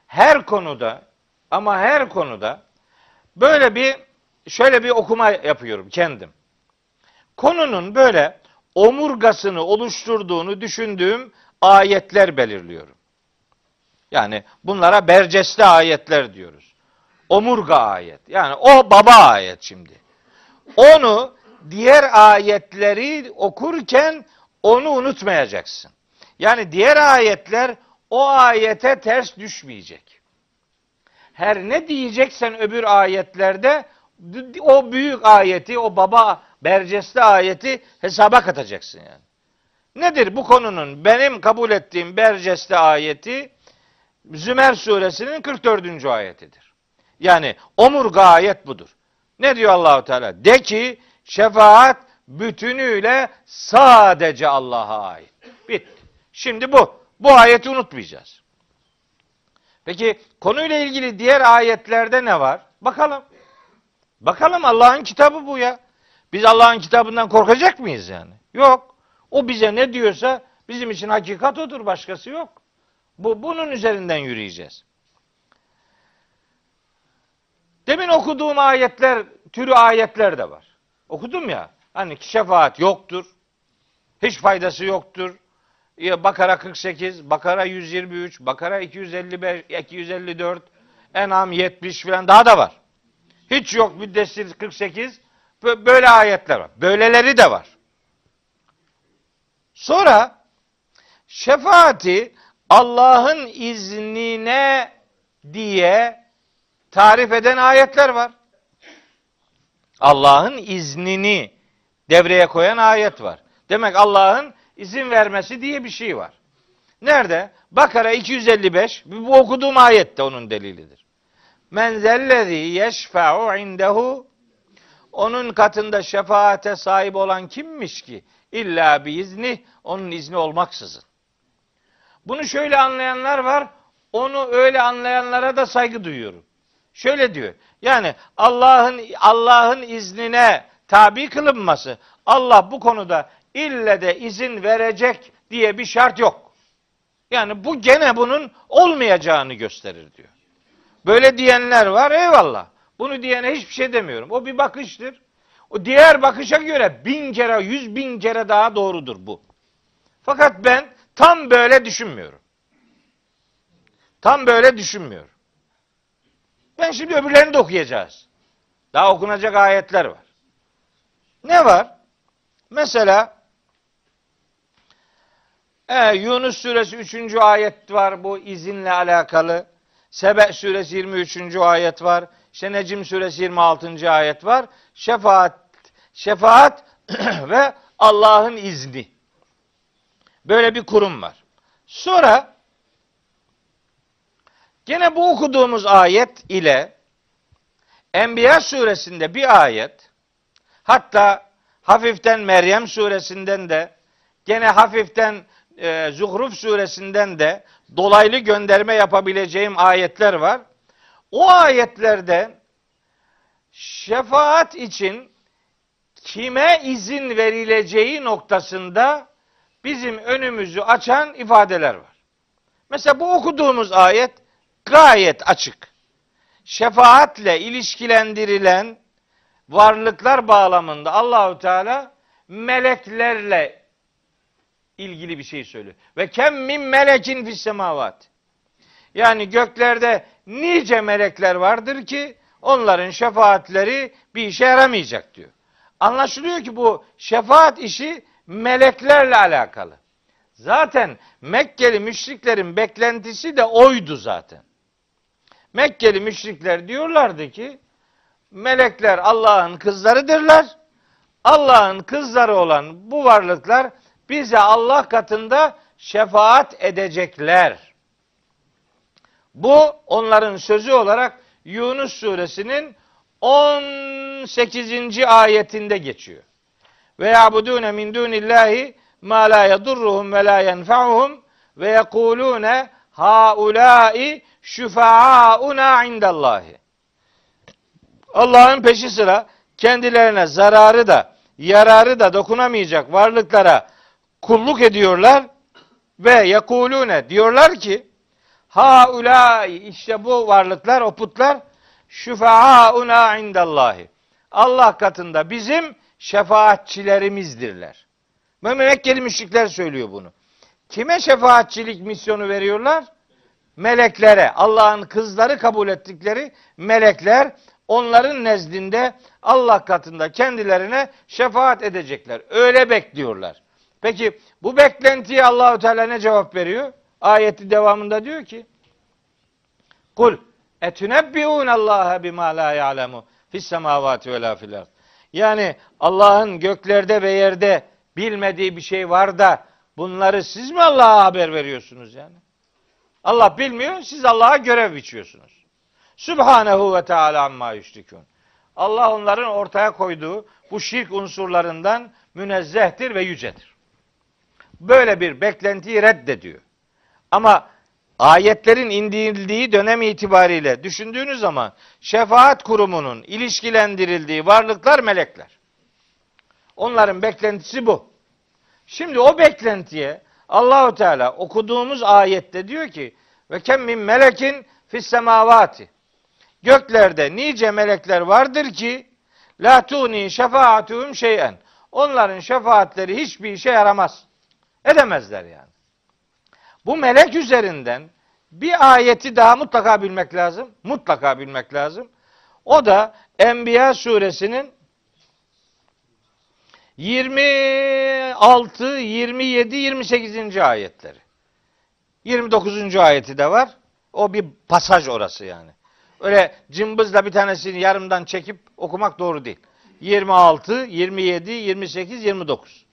S1: her konuda ama her konuda böyle bir şöyle bir okuma yapıyorum kendim. Konunun böyle omurgasını oluşturduğunu düşündüğüm ayetler belirliyorum. Yani bunlara berceste ayetler diyoruz. Omurga ayet. Yani o baba ayet şimdi. Onu diğer ayetleri okurken onu unutmayacaksın. Yani diğer ayetler o ayete ters düşmeyecek. Her ne diyeceksen öbür ayetlerde o büyük ayeti, o baba berceste ayeti hesaba katacaksın yani. Nedir bu konunun benim kabul ettiğim berceste ayeti Zümer suresinin 44. ayetidir. Yani omurga ayet budur. Ne diyor Allahu Teala? De ki şefaat bütünüyle sadece Allah'a ait. Bitti. Şimdi bu. Bu ayeti unutmayacağız. Peki konuyla ilgili diğer ayetlerde ne var? Bakalım. Bakalım Allah'ın kitabı bu ya. Biz Allah'ın kitabından korkacak mıyız yani? Yok. O bize ne diyorsa bizim için hakikat odur, başkası yok. Bu bunun üzerinden yürüyeceğiz. Demin okuduğum ayetler, türü ayetler de var. Okudum ya. Hani şefaat yoktur. Hiç faydası yoktur. Bakara 48, Bakara 123, Bakara 255, 254, Enam 70 falan daha da var. Hiç yok Müddessir 48. Böyle ayetler var. Böyleleri de var. Sonra şefaati Allah'ın iznine diye tarif eden ayetler var. Allah'ın iznini devreye koyan ayet var. Demek Allah'ın izin vermesi diye bir şey var. Nerede? Bakara 255. Bu okuduğum ayette onun delilidir. Men zellezî yeşfe'u indehu onun katında şefaate sahip olan kimmiş ki? İlla bir izni, onun izni olmaksızın. Bunu şöyle anlayanlar var. onu öyle anlayanlara da saygı duyuyorum. Şöyle diyor. Yani Allah'ın Allah'ın iznine tabi kılınması. Allah bu konuda ille de izin verecek diye bir şart yok. Yani bu gene bunun olmayacağını gösterir diyor. Böyle diyenler var eyvallah. Bunu diyene hiçbir şey demiyorum. O bir bakıştır. O diğer bakışa göre bin kere, yüz bin kere daha doğrudur bu. Fakat ben tam böyle düşünmüyorum. Tam böyle düşünmüyorum. Ben şimdi öbürlerini de okuyacağız. Daha okunacak ayetler var. Ne var? Mesela e, Yunus suresi 3. ayet var bu izinle alakalı. Sebe suresi 23. ayet var. İşte Necim suresi 26. ayet var. Şefaat şefaat (clears throat) ve Allah'ın izni. Böyle bir kurum var. Sonra gene bu okuduğumuz ayet ile Enbiya suresinde bir ayet hatta hafiften Meryem suresinden de gene hafiften e, Zuhruf suresinden de dolaylı gönderme yapabileceğim ayetler var. O ayetlerde şefaat için kime izin verileceği noktasında bizim önümüzü açan ifadeler var. Mesela bu okuduğumuz ayet gayet açık. Şefaatle ilişkilendirilen varlıklar bağlamında Allahu Teala meleklerle ilgili bir şey söylüyor. Ve kem min melekin fis semavat. Yani göklerde nice melekler vardır ki onların şefaatleri bir işe yaramayacak diyor. Anlaşılıyor ki bu şefaat işi meleklerle alakalı. Zaten Mekkeli müşriklerin beklentisi de oydu zaten. Mekkeli müşrikler diyorlardı ki melekler Allah'ın kızlarıdırlar. Allah'ın kızları olan bu varlıklar bize Allah katında şefaat edecekler. Bu onların sözü olarak Yunus suresinin 18. ayetinde geçiyor. Ve ya'budune min dunillahi ma la yedurruhum ve la yenfa'uhum ve yekulune haulai şüfa'auna indallahi. Allah'ın peşi sıra kendilerine zararı da yararı da dokunamayacak varlıklara kulluk ediyorlar ve yekulune diyorlar ki haulai işte bu varlıklar o putlar şüfa'auna indallahi. Allah katında bizim şefaatçilerimizdirler. Mekkeli müşrikler söylüyor bunu. Kime şefaatçilik misyonu veriyorlar? Meleklere. Allah'ın kızları kabul ettikleri melekler onların nezdinde Allah katında kendilerine şefaat edecekler. Öyle bekliyorlar. Peki bu beklentiye Allahü Teala ne cevap veriyor? Ayeti devamında diyor ki: Kul etunebbiun Allah'a bima la ya'lemu fis semavati ve la fil Yani Allah'ın göklerde ve yerde bilmediği bir şey var da bunları siz mi Allah'a haber veriyorsunuz yani? Allah bilmiyor, siz Allah'a görev biçiyorsunuz. Sübhanehu ve Teala amma yüşrikun. Allah onların ortaya koyduğu bu şirk unsurlarından münezzehtir ve yücedir. Böyle bir beklentiyi reddediyor. Ama ayetlerin indirildiği dönem itibariyle düşündüğünüz zaman şefaat kurumunun ilişkilendirildiği varlıklar melekler. Onların beklentisi bu. Şimdi o beklentiye Allahu Teala okuduğumuz ayette diyor ki ve kem min melekin fis semavati. Göklerde nice melekler vardır ki la tuni şefaatuhum şeyen. Onların şefaatleri hiçbir işe yaramaz. Edemezler yani. Bu melek üzerinden bir ayeti daha mutlaka bilmek lazım. Mutlaka bilmek lazım. O da Enbiya suresinin 26, 27, 28. ayetleri. 29. ayeti de var. O bir pasaj orası yani. Öyle cımbızla bir tanesini yarımdan çekip okumak doğru değil. 26, 27, 28, 29.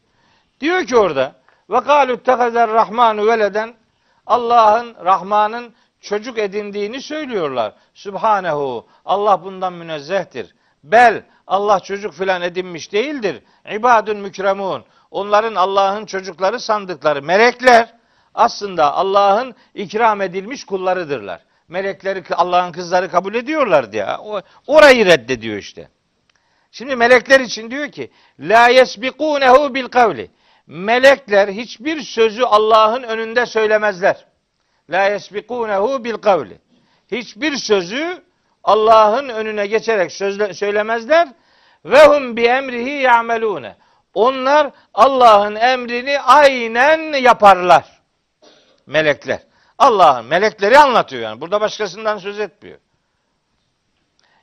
S1: Diyor ki orada ve kalu tehazer rahmanu veleden Allah'ın Rahman'ın çocuk edindiğini söylüyorlar. Sübhanehu. Allah bundan münezzehtir. Bel Allah çocuk filan edinmiş değildir. İbadun mükremun. Onların Allah'ın çocukları sandıkları melekler aslında Allah'ın ikram edilmiş kullarıdırlar. Melekleri Allah'ın kızları kabul ediyorlardı ya. O, orayı reddediyor işte. Şimdi melekler için diyor ki la yesbikunehu bil kavli. Melekler hiçbir sözü Allah'ın önünde söylemezler. La yesbikunehu bil kavli. Hiçbir sözü Allah'ın önüne geçerek sözle, söylemezler. Ve hum bi emrihi ya'melune. Onlar Allah'ın emrini aynen yaparlar. Melekler. Allah'ın melekleri anlatıyor yani. Burada başkasından söz etmiyor.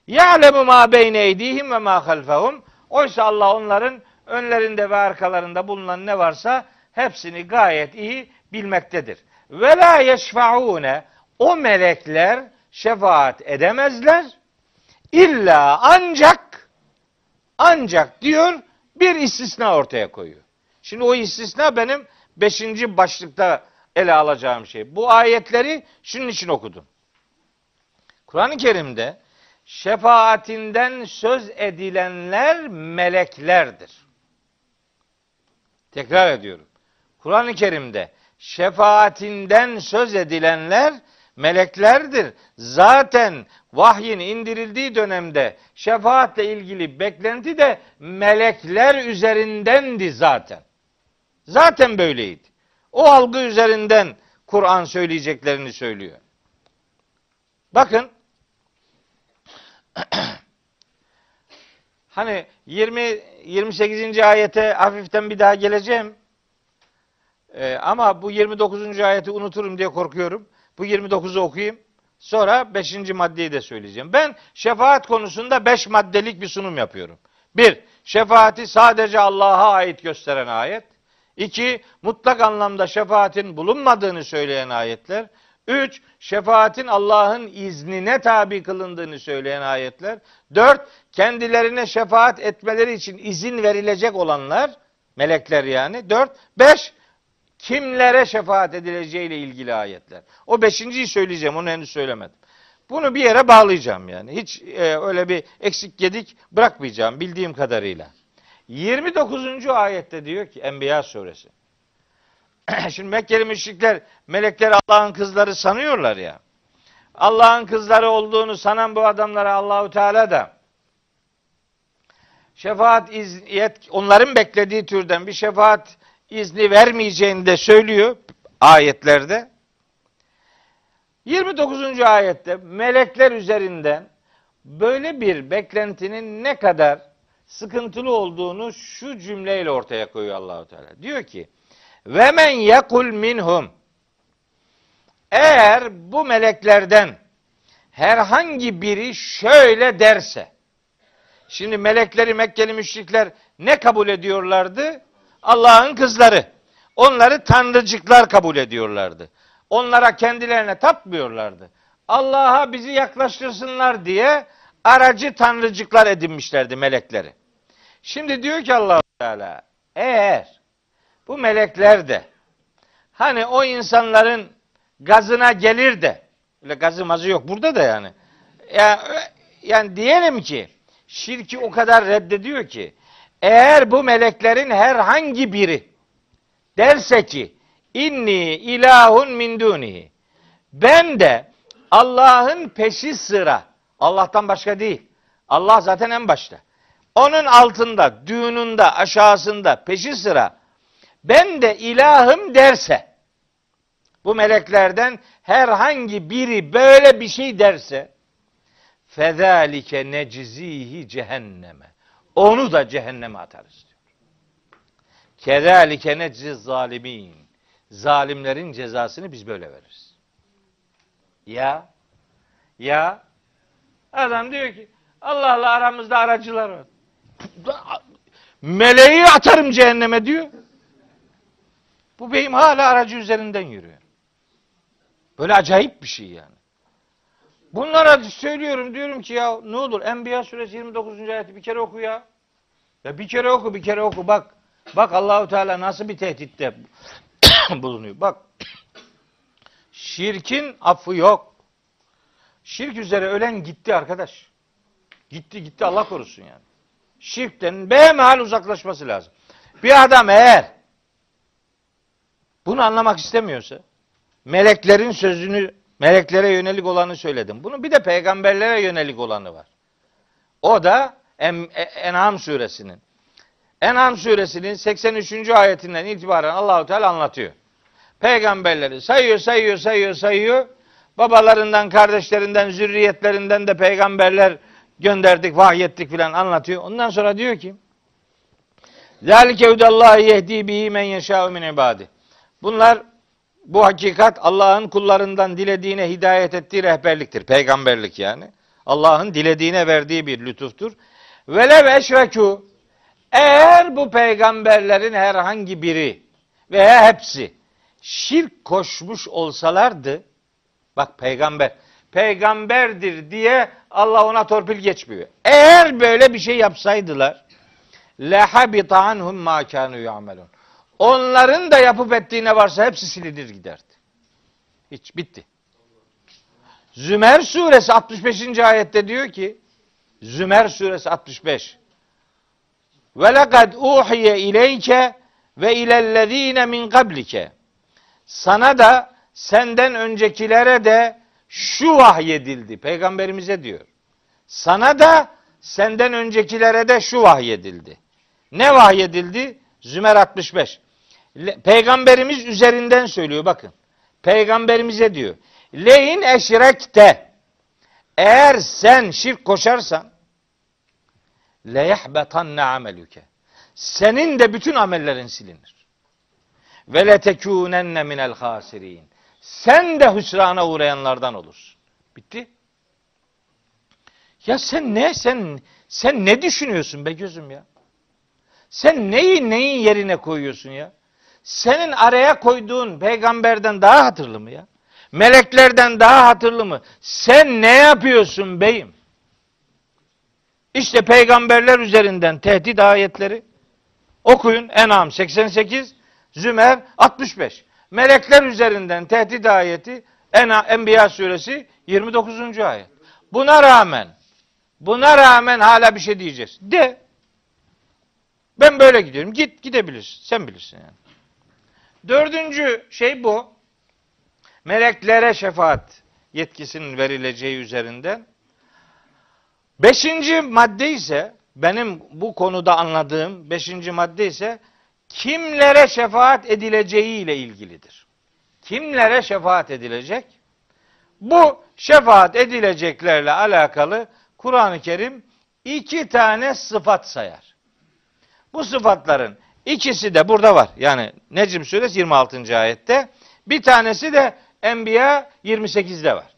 S1: Ya'lemu ma beyne eydihim ve ma halfahum. Oysa Allah onların önlerinde ve arkalarında bulunan ne varsa hepsini gayet iyi bilmektedir. Ve la yeşfaune o melekler şefaat edemezler. İlla ancak ancak diyor bir istisna ortaya koyuyor. Şimdi o istisna benim beşinci başlıkta ele alacağım şey. Bu ayetleri şunun için okudum. Kur'an-ı Kerim'de şefaatinden söz edilenler meleklerdir. Tekrar ediyorum. Kur'an-ı Kerim'de şefaatinden söz edilenler meleklerdir. Zaten vahyin indirildiği dönemde şefaatle ilgili beklenti de melekler üzerindendi zaten. Zaten böyleydi. O algı üzerinden Kur'an söyleyeceklerini söylüyor. Bakın (clears throat) hani 20 28. ayete hafiften bir daha geleceğim. Ee, ama bu 29. ayeti unuturum diye korkuyorum. Bu 29'u okuyayım. Sonra 5. maddeyi de söyleyeceğim. Ben şefaat konusunda 5 maddelik bir sunum yapıyorum. 1. Şefaati sadece Allah'a ait gösteren ayet. 2. Mutlak anlamda şefaatin bulunmadığını söyleyen ayetler. 3. Şefaatin Allah'ın iznine tabi kılındığını söyleyen ayetler. 4. Kendilerine şefaat etmeleri için izin verilecek olanlar, melekler yani. 4. 5 kimlere şefaat edileceğiyle ilgili ayetler. O beşinciyi söyleyeceğim, onu henüz söylemedim. Bunu bir yere bağlayacağım yani. Hiç e, öyle bir eksik gedik bırakmayacağım bildiğim kadarıyla. 29. ayette diyor ki Enbiya suresi. (clears throat) Şimdi Mekkeli müşrikler melekler Allah'ın kızları sanıyorlar ya. Allah'ın kızları olduğunu sanan bu adamlara Allahu Teala da şefaat izniyet onların beklediği türden bir şefaat izni vermeyeceğini de söylüyor ayetlerde. 29. ayette melekler üzerinden böyle bir beklentinin ne kadar sıkıntılı olduğunu şu cümleyle ortaya koyuyor Allahu Teala. Diyor ki: "Ve men yekul minhum" Eğer bu meleklerden herhangi biri şöyle derse, şimdi melekleri Mekkeli müşrikler ne kabul ediyorlardı? Allah'ın kızları. Onları tanrıcıklar kabul ediyorlardı. Onlara kendilerine tapmıyorlardı. Allah'a bizi yaklaştırsınlar diye aracı tanrıcıklar edinmişlerdi melekleri. Şimdi diyor ki allah Teala eğer bu melekler de hani o insanların gazına gelir de öyle gazı mazı yok burada da yani. Yani, yani diyelim ki şirki o kadar reddediyor ki eğer bu meleklerin herhangi biri derse ki inni ilahun min dunihi ben de Allah'ın peşi sıra Allah'tan başka değil. Allah zaten en başta. Onun altında, düğününde, aşağısında, peşi sıra ben de ilahım derse bu meleklerden herhangi biri böyle bir şey derse fezalike necizihi cehenneme onu da cehenneme atarız diyor. Kezalike neciz zalimin. Zalimlerin cezasını biz böyle veririz. Ya ya adam diyor ki Allah'la aramızda aracılar var. Meleği atarım cehenneme diyor. Bu beyim hala aracı üzerinden yürüyor. Böyle acayip bir şey yani. Bunlara söylüyorum diyorum ki ya ne olur Enbiya suresi 29. ayeti bir kere oku ya. Ya bir kere oku bir kere oku bak. Bak Allahu Teala nasıl bir tehditte (coughs) bulunuyor. Bak. Şirkin affı yok. Şirk üzere ölen gitti arkadaş. Gitti gitti Allah korusun yani. Şirkten behemhal uzaklaşması lazım. Bir adam eğer bunu anlamak istemiyorsa meleklerin sözünü meleklere yönelik olanı söyledim. Bunun bir de peygamberlere yönelik olanı var. O da En- En'am suresinin. En'am suresinin 83. ayetinden itibaren Allahu Teala anlatıyor. Peygamberleri sayıyor, sayıyor, sayıyor, sayıyor. Babalarından, kardeşlerinden, zürriyetlerinden de peygamberler gönderdik, vahyettik filan anlatıyor. Ondan sonra diyor ki Zalike hudallahi yehdi bihi men yeşâ'u min ibadi. Bunlar bu hakikat Allah'ın kullarından dilediğine hidayet ettiği rehberliktir. Peygamberlik yani. Allah'ın dilediğine verdiği bir lütuftur. Velev eşrekû eğer bu peygamberlerin herhangi biri veya hepsi şirk koşmuş olsalardı bak peygamber peygamberdir diye Allah ona torpil geçmiyor. Eğer böyle bir şey yapsaydılar lehabita anhum ma kanu yamelun. Onların da yapıp ettiğine varsa hepsi silinir giderdi. Hiç bitti. Zümer suresi 65. ayette diyor ki Zümer suresi 65 ve lekad uhiye ileyke ve ilellezine min kablike sana da senden öncekilere de şu vahyedildi. Peygamberimize diyor. Sana da senden öncekilere de şu vahyedildi. Ne vahyedildi? Zümer 65. Peygamberimiz üzerinden söylüyor bakın. Peygamberimize diyor. Leyin eşrekte eğer sen şirk koşarsan leyahbetanne amelüke. Senin de bütün amellerin silinir. Ve letekûnenne minel hasirin. Sen de hüsrana uğrayanlardan olursun. Bitti. Ya sen ne sen sen ne düşünüyorsun be gözüm ya? Sen neyi neyin yerine koyuyorsun ya? Senin araya koyduğun peygamberden daha hatırlı mı ya? Meleklerden daha hatırlı mı? Sen ne yapıyorsun beyim? İşte peygamberler üzerinden tehdit ayetleri okuyun. En'am 88, Zümer 65. Melekler üzerinden tehdit ayeti Enbiya suresi 29. ayet. Buna rağmen buna rağmen hala bir şey diyeceğiz. De. Ben böyle gidiyorum. Git gidebilirsin. Sen bilirsin yani. Dördüncü şey bu. Meleklere şefaat yetkisinin verileceği üzerinden. Beşinci madde ise benim bu konuda anladığım beşinci madde ise kimlere şefaat edileceği ile ilgilidir. Kimlere şefaat edilecek? Bu şefaat edileceklerle alakalı Kur'an-ı Kerim iki tane sıfat sayar. Bu sıfatların ikisi de burada var. Yani Necm suresi 26. ayette. Bir tanesi de Enbiya 28'de var.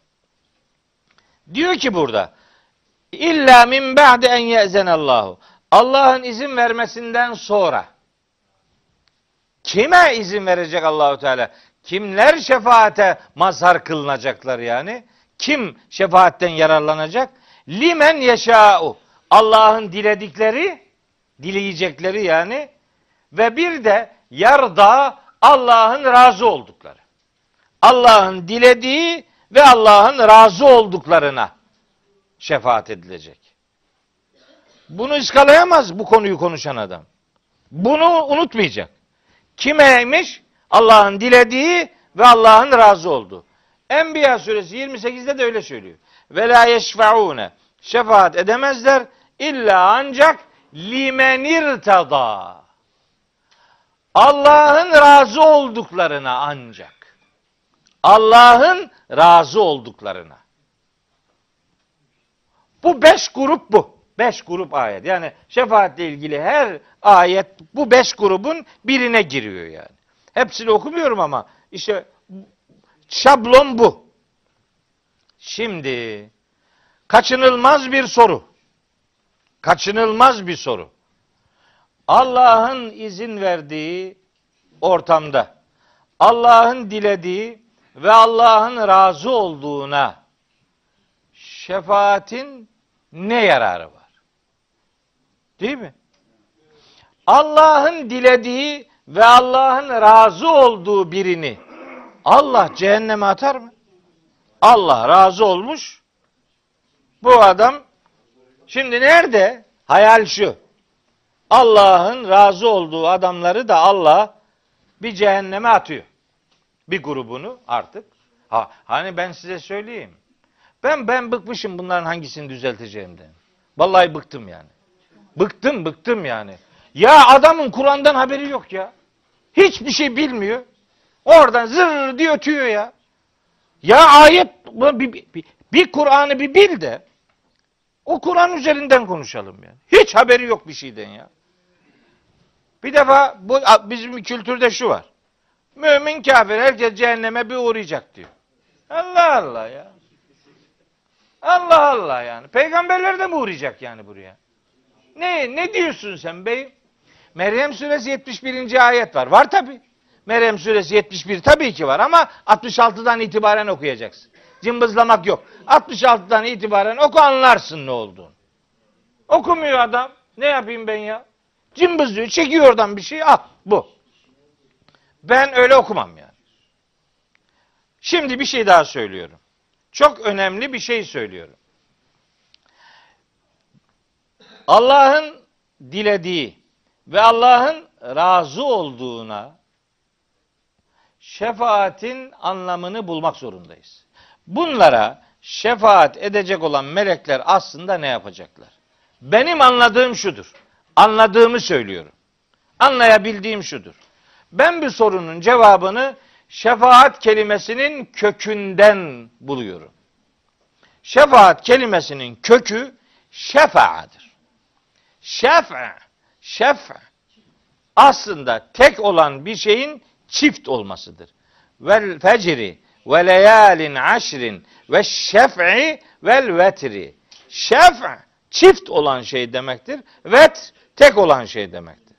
S1: Diyor ki burada İlla min ba'de en ye'zenallahu. Allah'ın izin vermesinden sonra kime izin verecek Allahu Teala? Kimler şefaate mazhar kılınacaklar yani? Kim şefaatten yararlanacak? Limen yeşâ'u. Allah'ın diledikleri, dileyecekleri yani ve bir de yarda Allah'ın razı oldukları. Allah'ın dilediği ve Allah'ın razı olduklarına şefaat edilecek. Bunu ıskalayamaz bu konuyu konuşan adam. Bunu unutmayacak. Kimeymiş? Allah'ın dilediği ve Allah'ın razı olduğu. Enbiya suresi 28'de de öyle söylüyor. Ve la yeşfeune. Şefaat edemezler illa ancak limenir tada. Allah'ın razı olduklarına ancak. Allah'ın razı olduklarına. Bu beş grup bu. Beş grup ayet. Yani şefaatle ilgili her ayet bu beş grubun birine giriyor yani. Hepsini okumuyorum ama işte şablon bu. Şimdi kaçınılmaz bir soru. Kaçınılmaz bir soru. Allah'ın izin verdiği ortamda Allah'ın dilediği ve Allah'ın razı olduğuna şefaatin ne yararı var? Değil mi? Allah'ın dilediği ve Allah'ın razı olduğu birini Allah cehenneme atar mı? Allah razı olmuş. Bu adam şimdi nerede? Hayal şu. Allah'ın razı olduğu adamları da Allah bir cehenneme atıyor. bir grubunu artık. Ha, hani ben size söyleyeyim. Ben ben bıkmışım bunların hangisini düzelteceğimden. Vallahi bıktım yani. Bıktım bıktım yani. Ya adamın Kur'an'dan haberi yok ya. Hiçbir şey bilmiyor. Oradan zır diye ötüyor ya. Ya ayet bir, bir, bir Kur'an'ı bir bil de o Kur'an üzerinden konuşalım yani. Hiç haberi yok bir şeyden ya. Bir defa bu bizim kültürde şu var. Mümin kafir herkes cehenneme bir uğrayacak diyor. Allah Allah ya. Allah Allah yani. Peygamberler de mi uğrayacak yani buraya? Ne ne diyorsun sen bey? Meryem suresi 71. ayet var. Var tabi. Meryem suresi 71 tabii ki var ama 66'dan itibaren okuyacaksın. Cımbızlamak yok. 66'dan itibaren oku anlarsın ne olduğunu. Okumuyor adam. Ne yapayım ben ya? Cımbızlıyor, çekiyor oradan bir şey. Al bu. Ben öyle okumam yani. Şimdi bir şey daha söylüyorum. Çok önemli bir şey söylüyorum. Allah'ın dilediği ve Allah'ın razı olduğuna şefaatin anlamını bulmak zorundayız. Bunlara şefaat edecek olan melekler aslında ne yapacaklar? Benim anladığım şudur. Anladığımı söylüyorum. Anlayabildiğim şudur. Ben bir sorunun cevabını şefaat kelimesinin kökünden buluyorum. Şefaat kelimesinin kökü şefaadır. Şefa, şefa aslında tek olan bir şeyin çift olmasıdır. Vel fecri ve leyalin aşrin ve şef'i vel vetri. Şef' çift olan şey demektir. Vet tek olan şey demektir.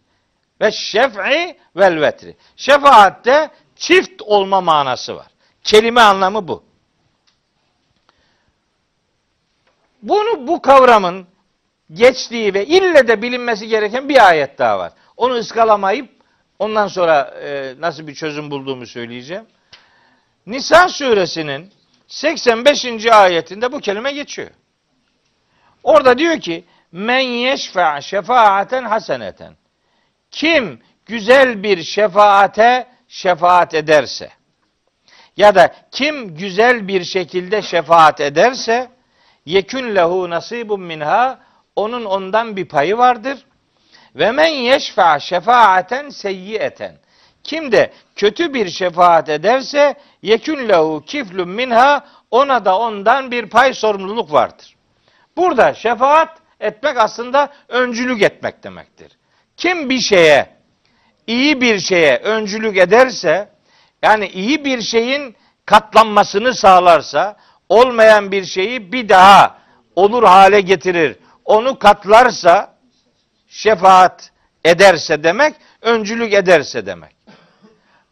S1: Ve şef'i vel vetri. Şefaatte çift olma manası var. Kelime anlamı bu. Bunu bu kavramın geçtiği ve ille de bilinmesi gereken bir ayet daha var. Onu ıskalamayıp ondan sonra e, nasıl bir çözüm bulduğumu söyleyeceğim. Nisa suresinin 85. ayetinde bu kelime geçiyor. Orada diyor ki men yeşfa şefaaten haseneten. Kim güzel bir şefaate şefaat ederse ya da kim güzel bir şekilde şefaat ederse yekün lehu nasibun minha onun ondan bir payı vardır. Ve men yeşfa şefaaten seyyieten. Kim de kötü bir şefaat ederse yekün lehu kiflun minha ona da ondan bir pay sorumluluk vardır. Burada şefaat etmek aslında öncülük etmek demektir. Kim bir şeye, iyi bir şeye öncülük ederse, yani iyi bir şeyin katlanmasını sağlarsa, olmayan bir şeyi bir daha olur hale getirir, onu katlarsa, şefaat ederse demek, öncülük ederse demek.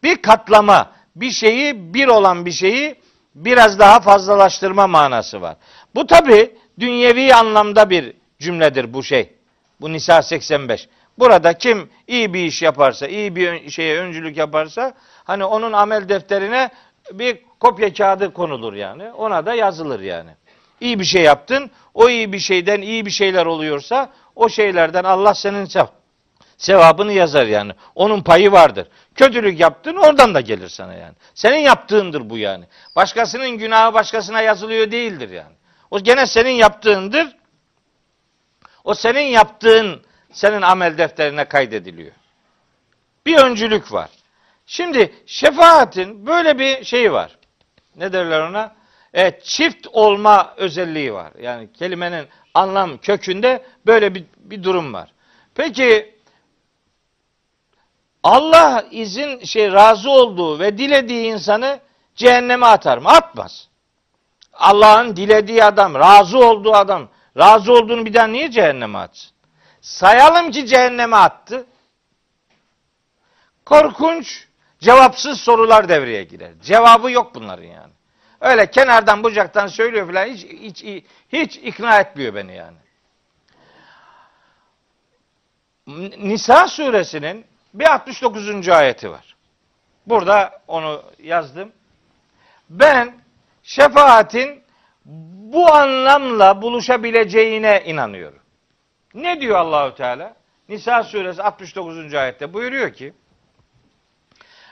S1: Bir katlama, bir şeyi, bir olan bir şeyi biraz daha fazlalaştırma manası var. Bu tabi dünyevi anlamda bir cümledir bu şey. Bu Nisa 85. Burada kim iyi bir iş yaparsa, iyi bir şeye öncülük yaparsa hani onun amel defterine bir kopya kağıdı konulur yani. Ona da yazılır yani. İyi bir şey yaptın, o iyi bir şeyden iyi bir şeyler oluyorsa o şeylerden Allah senin sevabını yazar yani. Onun payı vardır. Kötülük yaptın oradan da gelir sana yani. Senin yaptığındır bu yani. Başkasının günahı başkasına yazılıyor değildir yani. O gene senin yaptığındır. O senin yaptığın senin amel defterine kaydediliyor. Bir öncülük var. Şimdi şefaatin böyle bir şeyi var. Ne derler ona? Evet, çift olma özelliği var. Yani kelimenin anlam kökünde böyle bir, bir durum var. Peki Allah izin şey razı olduğu ve dilediği insanı cehenneme atar mı? Atmaz. Allah'ın dilediği adam, razı olduğu adam, razı olduğunu bir daha niye cehenneme atsın? Sayalım ki cehenneme attı. Korkunç, cevapsız sorular devreye girer. Cevabı yok bunların yani. Öyle kenardan bucaktan söylüyor falan hiç, hiç, hiç ikna etmiyor beni yani. Nisa suresinin bir 69. ayeti var. Burada onu yazdım. Ben şefaatin bu anlamla buluşabileceğine inanıyorum. Ne diyor Allahü Teala? Nisa suresi 69. ayette buyuruyor ki: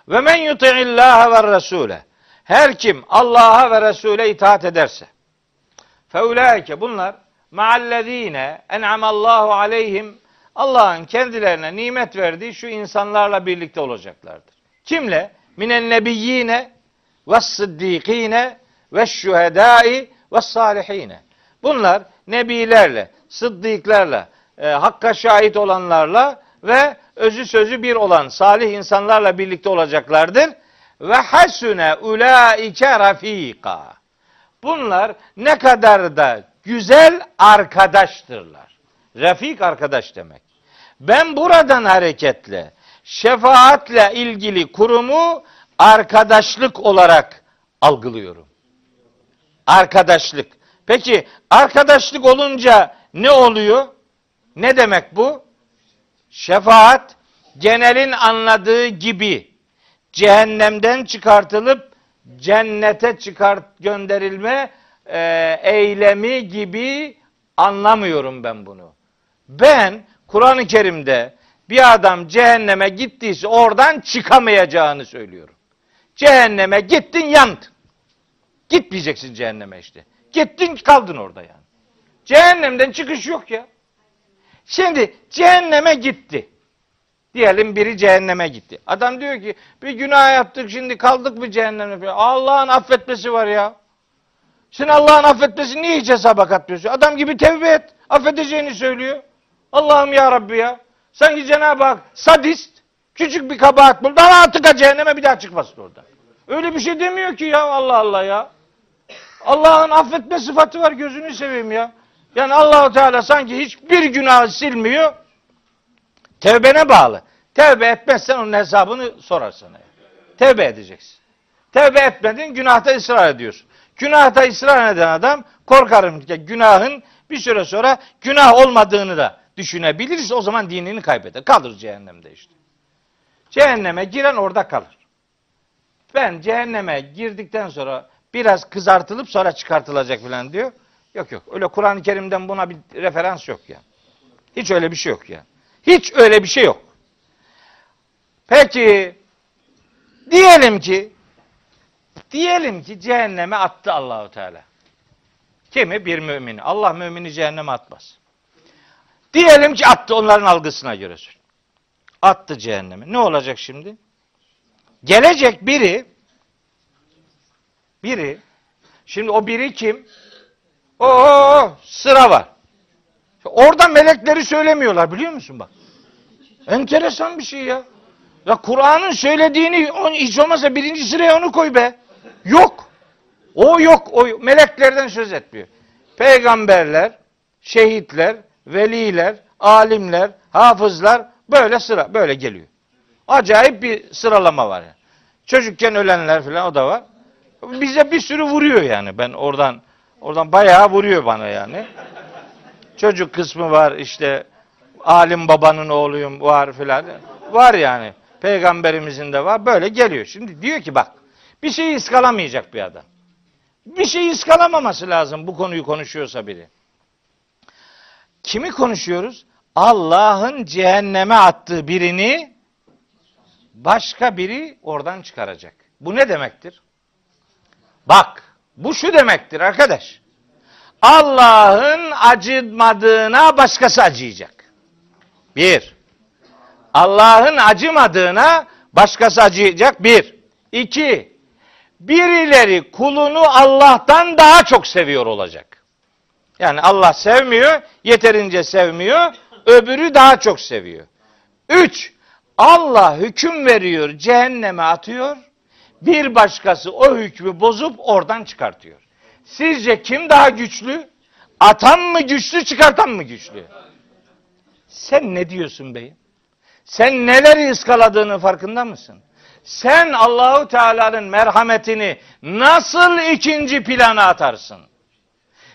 S1: Ve men yuti'illâhe ve resûle. Her kim Allah'a ve Resul'e itaat ederse. Feulaike bunlar ma'allezine en'amallahu aleyhim Allah'ın kendilerine nimet verdiği şu insanlarla birlikte olacaklardır. Kimle? Minen nebiyyine ve sıddikine ve şühedai ve salihine. Bunlar nebilerle, sıddıklarla, e, hakka şahit olanlarla ve özü sözü bir olan salih insanlarla birlikte olacaklardır. Ve hasune ulaike rafika. Bunlar ne kadar da güzel arkadaştırlar. Rafik arkadaş demek. Ben buradan hareketle şefaatle ilgili kurumu arkadaşlık olarak algılıyorum. Arkadaşlık. Peki arkadaşlık olunca ne oluyor? Ne demek bu? Şefaat genelin anladığı gibi cehennemden çıkartılıp cennete çıkart gönderilme e, eylemi gibi anlamıyorum ben bunu. Ben Kur'an-ı Kerim'de bir adam cehenneme gittiyse oradan çıkamayacağını söylüyorum. Cehenneme gittin yandın. Gitmeyeceksin cehenneme işte. Gittin kaldın orada yani. Cehennemden çıkış yok ya. Şimdi cehenneme gitti. Diyelim biri cehenneme gitti. Adam diyor ki bir günah yaptık şimdi kaldık mı cehenneme? Allah'ın affetmesi var ya. Sen Allah'ın affetmesi niye hiç hesaba katmıyorsun? Adam gibi tevbe et. Affedeceğini söylüyor. Allah'ım ya Rabbi ya. Sanki Cenab-ı Hak sadist küçük bir kabahat buldu. Daha tıka cehenneme bir daha çıkmasın orada. Öyle bir şey demiyor ki ya Allah Allah ya. Allah'ın affetme sıfatı var gözünü seveyim ya. Yani Allahu Teala sanki hiçbir günah silmiyor. Tevbene bağlı. Tevbe etmezsen onun hesabını sorar sana. Tevbe edeceksin. Tevbe etmedin günahta ısrar ediyorsun. Günahta ısrar eden adam korkarım ki günahın bir süre sonra günah olmadığını da düşünebilirse o zaman dinini kaybeder. Kalır cehennemde işte. Cehenneme giren orada kalır. Ben cehenneme girdikten sonra biraz kızartılıp sonra çıkartılacak falan diyor. Yok yok. Öyle Kur'an-ı Kerim'den buna bir referans yok ya. Hiç öyle bir şey yok ya. Hiç öyle bir şey yok. Peki diyelim ki diyelim ki cehenneme attı Allahu Teala. Kimi? Bir mümini. Allah mümini cehenneme atmaz. Diyelim ki attı onların algısına göre. Attı cehenneme. Ne olacak şimdi? Gelecek biri biri şimdi o biri kim? O sıra var. Orada melekleri söylemiyorlar biliyor musun bak. Enteresan bir şey ya. Ya Kur'an'ın söylediğini hiç olmazsa birinci sıraya onu koy be. Yok. O yok. O meleklerden söz etmiyor. Peygamberler, şehitler, veliler, alimler, hafızlar böyle sıra böyle geliyor. Acayip bir sıralama var. Yani. Çocukken ölenler falan o da var. Bize bir sürü vuruyor yani. Ben oradan oradan bayağı vuruyor bana yani. Çocuk kısmı var işte alim babanın oğluyum var filan. Var yani. Peygamberimizin de var. Böyle geliyor. Şimdi diyor ki bak bir şeyi ıskalamayacak bir adam. Bir şeyi ıskalamaması lazım bu konuyu konuşuyorsa biri. Kimi konuşuyoruz? Allah'ın cehenneme attığı birini başka biri oradan çıkaracak. Bu ne demektir? Bak, bu şu demektir arkadaş. Allah'ın acımadığına başkası acıyacak. Bir. Allah'ın acımadığına başkası acıyacak. Bir. İki. Birileri kulunu Allah'tan daha çok seviyor olacak. Yani Allah sevmiyor, yeterince sevmiyor, öbürü daha çok seviyor. Üç. Allah hüküm veriyor, cehenneme atıyor. Bir başkası o hükmü bozup oradan çıkartıyor. Sizce kim daha güçlü? Atan mı güçlü, çıkartan mı güçlü? Sen ne diyorsun beyim? Sen neleri ıskaladığını farkında mısın? Sen Allahu Teala'nın merhametini nasıl ikinci plana atarsın?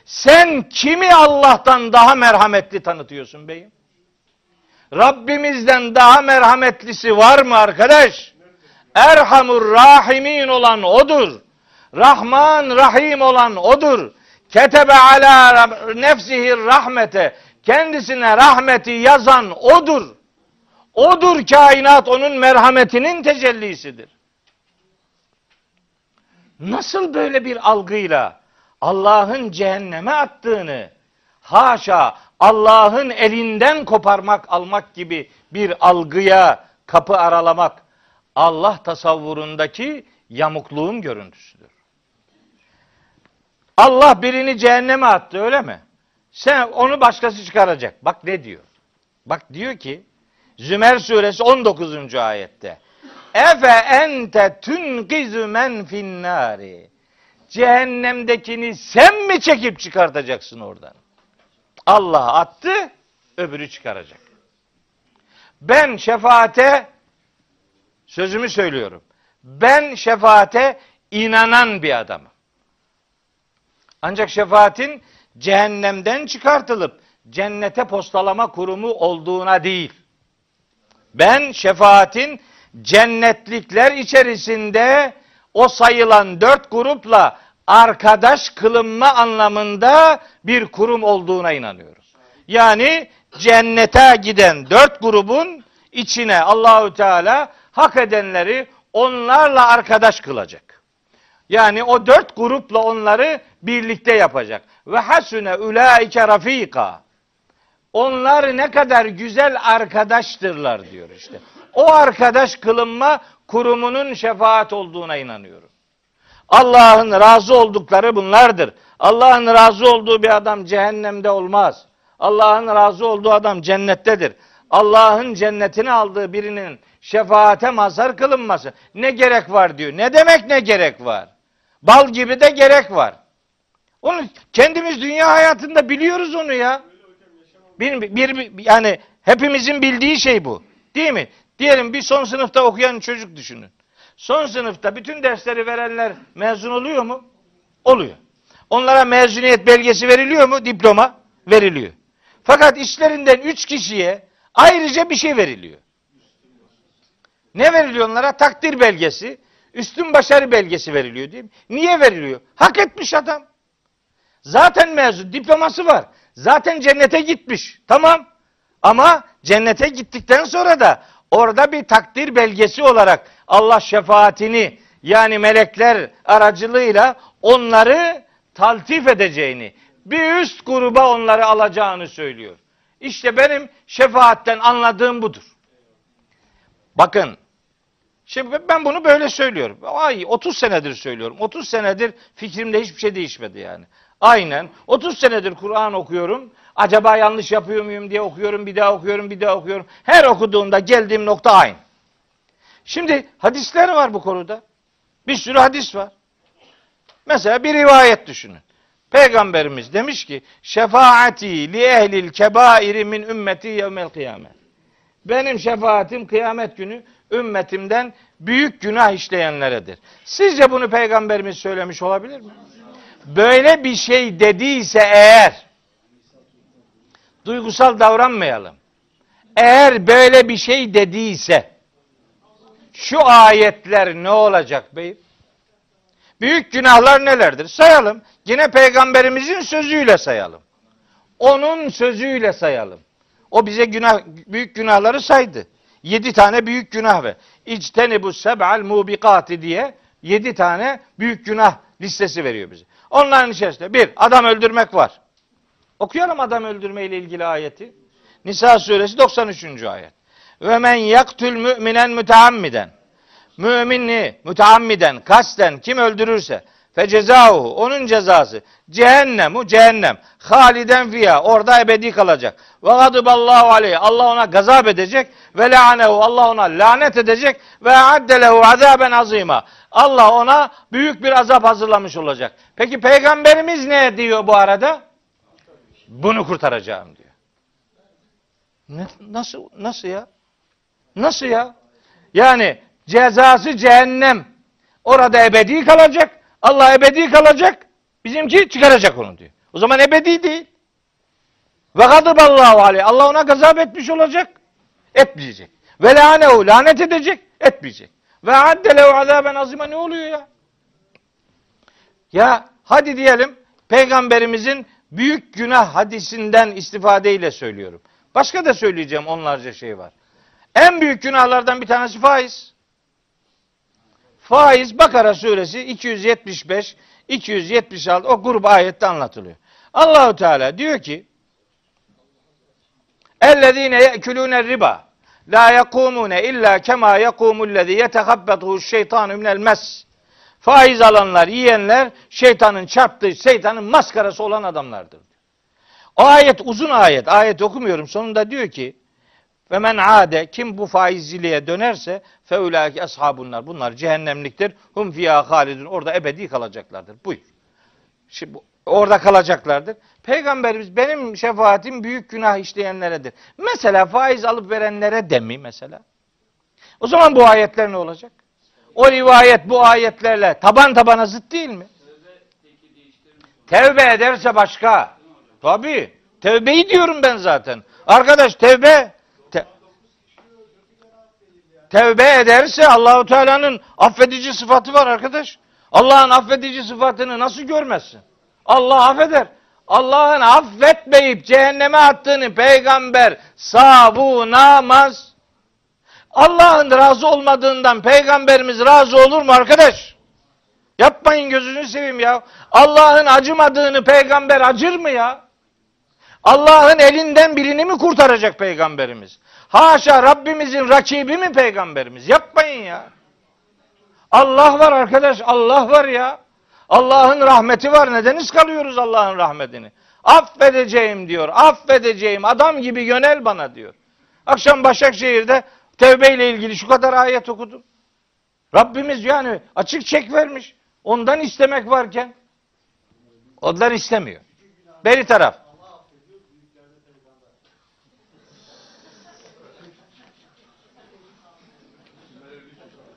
S1: Sen kimi Allah'tan daha merhametli tanıtıyorsun beyim? Rabbimizden daha merhametlisi var mı arkadaş? Erhamur Rahimin olan odur. Rahman Rahim olan odur. Ketebe ala nefsihi rahmete. Kendisine rahmeti yazan odur. Odur kainat onun merhametinin tecellisidir. nasıl böyle bir algıyla Allah'ın cehenneme attığını haşa Allah'ın elinden koparmak almak gibi bir algıya kapı aralamak Allah tasavvurundaki yamukluğun görüntüsüdür. Allah birini cehenneme attı öyle mi? Sen onu başkası çıkaracak. Bak ne diyor? Bak diyor ki Zümer suresi 19. ayette Efe ente tunkizu men finnari Cehennemdekini sen mi çekip çıkartacaksın oradan? Allah attı, öbürü çıkaracak. Ben şefaate sözümü söylüyorum. Ben şefaate inanan bir adamım. Ancak şefaatin cehennemden çıkartılıp cennete postalama kurumu olduğuna değil. Ben şefaatin cennetlikler içerisinde o sayılan dört grupla arkadaş kılınma anlamında bir kurum olduğuna inanıyoruz. Yani cennete giden dört grubun içine Allahü Teala hak edenleri onlarla arkadaş kılacak. Yani o dört grupla onları birlikte yapacak. Ve hasune ulaike rafika. Onlar ne kadar güzel arkadaştırlar diyor işte. O arkadaş kılınma kurumunun şefaat olduğuna inanıyorum. Allah'ın razı oldukları bunlardır. Allah'ın razı olduğu bir adam cehennemde olmaz. Allah'ın razı olduğu adam cennettedir. Allah'ın cennetini aldığı birinin şefaate mazhar kılınması ne gerek var diyor. Ne demek ne gerek var? Bal gibi de gerek var. Onu kendimiz dünya hayatında biliyoruz onu ya. Bir, bir, yani hepimizin bildiği şey bu. Değil mi? Diyelim bir son sınıfta okuyan çocuk düşünün. Son sınıfta bütün dersleri verenler mezun oluyor mu? Oluyor. Onlara mezuniyet belgesi veriliyor mu? Diploma veriliyor. Fakat işlerinden üç kişiye ayrıca bir şey veriliyor. Ne veriliyor onlara? Takdir belgesi, üstün başarı belgesi veriliyor değil mi? Niye veriliyor? Hak etmiş adam. Zaten mezun, diploması var. Zaten cennete gitmiş. Tamam. Ama cennete gittikten sonra da orada bir takdir belgesi olarak Allah şefaatini yani melekler aracılığıyla onları taltif edeceğini, bir üst gruba onları alacağını söylüyor. İşte benim şefaatten anladığım budur. Bakın, şimdi ben bunu böyle söylüyorum. Ay 30 senedir söylüyorum. 30 senedir fikrimde hiçbir şey değişmedi yani. Aynen 30 senedir Kur'an okuyorum. Acaba yanlış yapıyor muyum diye okuyorum, bir daha okuyorum, bir daha okuyorum. Her okuduğumda geldiğim nokta aynı. Şimdi hadisler var bu konuda. Bir sürü hadis var. Mesela bir rivayet düşünün. Peygamberimiz demiş ki şefaati li ehlil kebairi min ümmeti yevmel kıyamet. Benim şefaatim kıyamet günü ümmetimden büyük günah işleyenleredir. Sizce bunu peygamberimiz söylemiş olabilir mi? Böyle bir şey dediyse eğer duygusal davranmayalım. Eğer böyle bir şey dediyse şu ayetler ne olacak beyim? Büyük günahlar nelerdir? Sayalım. Yine peygamberimizin sözüyle sayalım. Onun sözüyle sayalım. O bize günah, büyük günahları saydı. Yedi tane büyük günah ve içteni bu seb'al mubikati diye yedi tane büyük günah listesi veriyor bize. Onların içerisinde bir, adam öldürmek var. Okuyalım adam öldürme ile ilgili ayeti. Nisa suresi 93. ayet. Ve men yaktül müminen müteammiden. Mümini müteammiden, kasten kim öldürürse fe cezahu onun cezası cehennemu cehennem haliden fiya orada ebedi kalacak. Ve gadiballahu aleyh Allah ona gazap edecek ve la'anehu Allah ona lanet edecek ve addelehu azaben azima. Allah ona büyük bir azap hazırlamış olacak. Peki peygamberimiz ne diyor bu arada? Bunu kurtaracağım diyor. Ne, nasıl nasıl ya? Nasıl ya? Yani cezası cehennem. Orada ebedi kalacak. Allah ebedi kalacak. Bizimki çıkaracak onu diyor. O zaman ebedi değil. Ve gadaballahu aleyh. Allah ona gazap etmiş olacak. Etmeyecek. Ve lanehu. Lanet edecek. Etmeyecek. Ve addelehu azaben azima ne oluyor ya? Ya hadi diyelim peygamberimizin büyük günah hadisinden istifadeyle söylüyorum. Başka da söyleyeceğim onlarca şey var. En büyük günahlardan bir tanesi faiz. Faiz Bakara suresi 275 276 o grup ayette anlatılıyor. Allahu Teala diyor ki Ellezine ye'kulune riba la yekumune illa kema yekumullezî yetehabbetuhu'ş şeytanu minel mes Faiz alanlar, yiyenler şeytanın çarptığı, şeytanın maskarası olan adamlardır. O ayet uzun ayet. Ayet okumuyorum. Sonunda diyor ki ve men ade kim bu faizciliğe dönerse feulâki ashabunlar. Bunlar cehennemliktir. Hum fiyâ halidun. Orada ebedi kalacaklardır. Buyur. Şimdi orada kalacaklardır. Peygamberimiz benim şefaatim büyük günah işleyenleredir. Mesela faiz alıp verenlere de mi mesela? O zaman bu ayetler ne olacak? O rivayet bu ayetlerle taban tabana zıt değil mi? Tevbe ederse başka. Tabi. Tevbeyi diyorum ben zaten. Arkadaş tevbe te- tevbe ederse Allahu Teala'nın affedici sıfatı var arkadaş. Allah'ın affedici sıfatını nasıl görmezsin? Allah affeder. Allah'ın affetmeyip cehenneme attığını peygamber savunamaz. Allah'ın razı olmadığından peygamberimiz razı olur mu arkadaş? Yapmayın gözünü seveyim ya. Allah'ın acımadığını peygamber acır mı ya? Allah'ın elinden birini mi kurtaracak peygamberimiz? Haşa Rabbimizin rakibi mi peygamberimiz? Yapmayın ya. Allah var arkadaş, Allah var ya. Allah'ın rahmeti var. Neden ıskalıyoruz Allah'ın rahmetini? Affedeceğim diyor. Affedeceğim. Adam gibi yönel bana diyor. Akşam Başakşehir'de tevbe ile ilgili şu kadar ayet okudum. Rabbimiz yani açık çek vermiş. Ondan istemek varken ondan istemiyor. Beri taraf.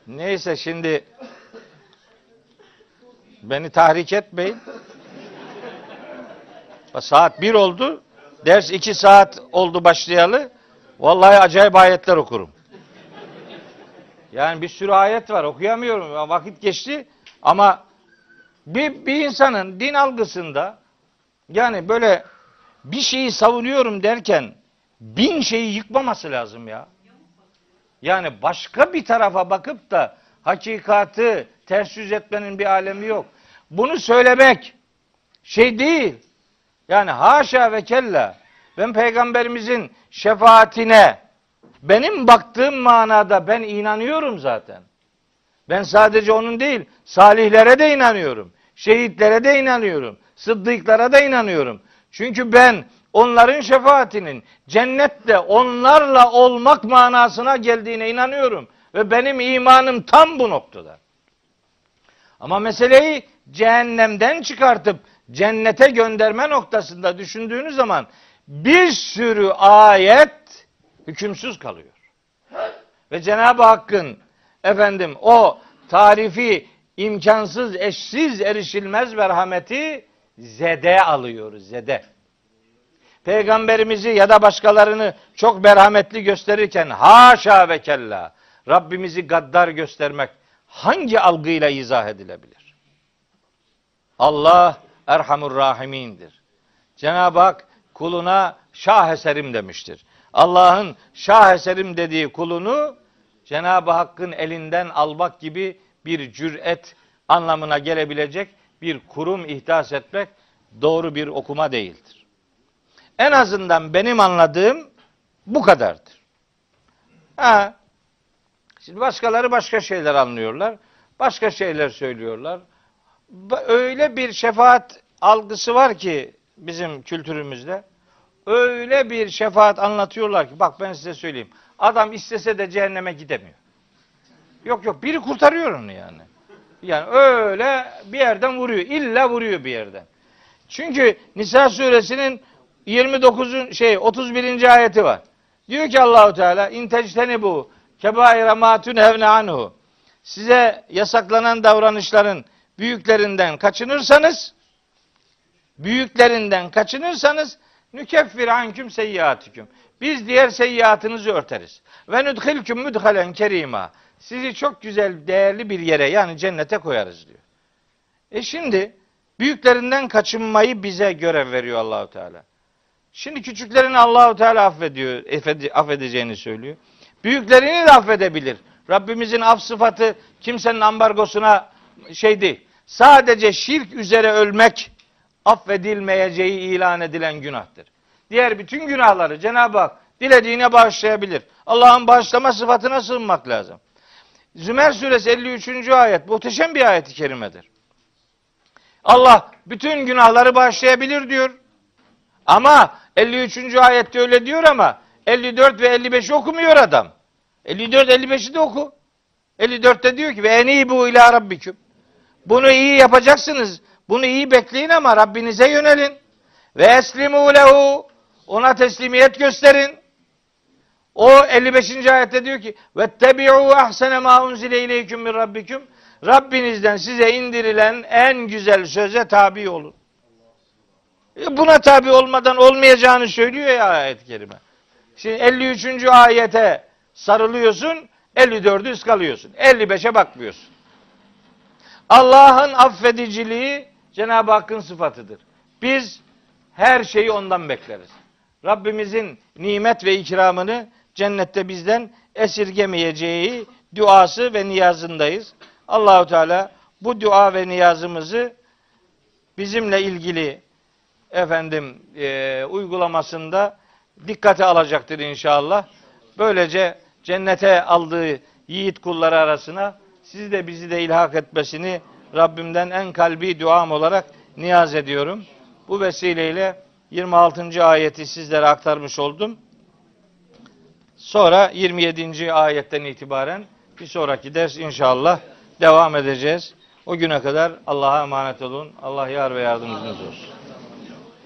S1: Neyse şimdi beni tahrik etmeyin. Saat bir oldu. Ders iki saat oldu başlayalı. Vallahi acayip ayetler okurum. Yani bir sürü ayet var okuyamıyorum. Vakit geçti ama bir, bir insanın din algısında yani böyle bir şeyi savunuyorum derken bin şeyi yıkmaması lazım ya. Yani başka bir tarafa bakıp da hakikatı ters yüz etmenin bir alemi yok. Bunu söylemek şey değil. Yani haşa ve kella ben peygamberimizin şefaatine benim baktığım manada ben inanıyorum zaten. Ben sadece onun değil, salihlere de inanıyorum. Şehitlere de inanıyorum. Sıddıklara da inanıyorum. Çünkü ben onların şefaatinin cennette onlarla olmak manasına geldiğine inanıyorum. Ve benim imanım tam bu noktada. Ama meseleyi cehennemden çıkartıp cennete gönderme noktasında düşündüğünüz zaman bir sürü ayet hükümsüz kalıyor. Ve Cenab-ı Hakk'ın efendim o tarifi imkansız, eşsiz, erişilmez merhameti zede alıyoruz, zede. Peygamberimizi ya da başkalarını çok merhametli gösterirken haşa ve kella Rabbimizi gaddar göstermek hangi algıyla izah edilebilir? Allah Erhamur Rahimindir. Cenab-ı Hak kuluna şah eserim demiştir. Allah'ın şah eserim dediği kulunu Cenab-ı Hakk'ın elinden almak gibi bir cüret anlamına gelebilecek bir kurum ihdas etmek doğru bir okuma değildir. En azından benim anladığım bu kadardır. Ha, şimdi başkaları başka şeyler anlıyorlar. Başka şeyler söylüyorlar. Öyle bir şefaat algısı var ki bizim kültürümüzde. Öyle bir şefaat anlatıyorlar ki bak ben size söyleyeyim. Adam istese de cehenneme gidemiyor. Yok yok biri kurtarıyor onu yani. Yani öyle bir yerden vuruyor. İlla vuruyor bir yerden. Çünkü Nisa suresinin 29. şey 31. ayeti var. Diyor ki Allahu Teala intecteni bu kebaire matun hevne anhu. Size yasaklanan davranışların büyüklerinden kaçınırsanız büyüklerinden kaçınırsanız nükeffir anküm seyyiatüküm. Biz diğer seyyiatınızı örteriz. Ve nudhilküm mudhalen kerima. Sizi çok güzel, değerli bir yere yani cennete koyarız diyor. E şimdi büyüklerinden kaçınmayı bize görev veriyor Allahu Teala. Şimdi küçüklerini Allahu Teala affediyor, affedeceğini söylüyor. Büyüklerini de affedebilir. Rabbimizin af sıfatı kimsenin ambargosuna şey değil. Sadece şirk üzere ölmek affedilmeyeceği ilan edilen günahtır. Diğer bütün günahları Cenab-ı Hak dilediğine bağışlayabilir. Allah'ın bağışlama sıfatına sığınmak lazım. Zümer suresi 53. ayet muhteşem bir ayet-i kerimedir. Allah bütün günahları bağışlayabilir diyor. Ama 53. ayette öyle diyor ama 54 ve 55'i okumuyor adam. 54 55'i de oku. 54'te diyor ki ve enibu ila rabbiküm. Bunu iyi yapacaksınız. Bunu iyi bekleyin ama Rabbinize yönelin. Ve eslimu lehu. Ona teslimiyet gösterin. O 55. ayette diyor ki ve tebi'u ahsene ma unzile ileyküm min rabbiküm. Rabbinizden size indirilen en güzel söze tabi olun. E Buna tabi olmadan olmayacağını söylüyor ya ayet-i kerime. Şimdi 53. ayete sarılıyorsun, 54'ü ıskalıyorsun. 55'e bakmıyorsun. Allah'ın affediciliği Cenab-ı Hakk'ın sıfatıdır. Biz her şeyi ondan bekleriz. Rabbimizin nimet ve ikramını cennette bizden esirgemeyeceği duası ve niyazındayız. Allahu Teala bu dua ve niyazımızı bizimle ilgili efendim e, uygulamasında dikkate alacaktır inşallah. Böylece cennete aldığı yiğit kulları arasına sizi de bizi de ilhak etmesini Rabbimden en kalbi duam olarak niyaz ediyorum. Bu vesileyle 26. ayeti sizlere aktarmış oldum. Sonra 27. ayetten itibaren bir sonraki ders inşallah devam edeceğiz. O güne kadar Allah'a emanet olun. Allah yar ve yardımcınız olsun.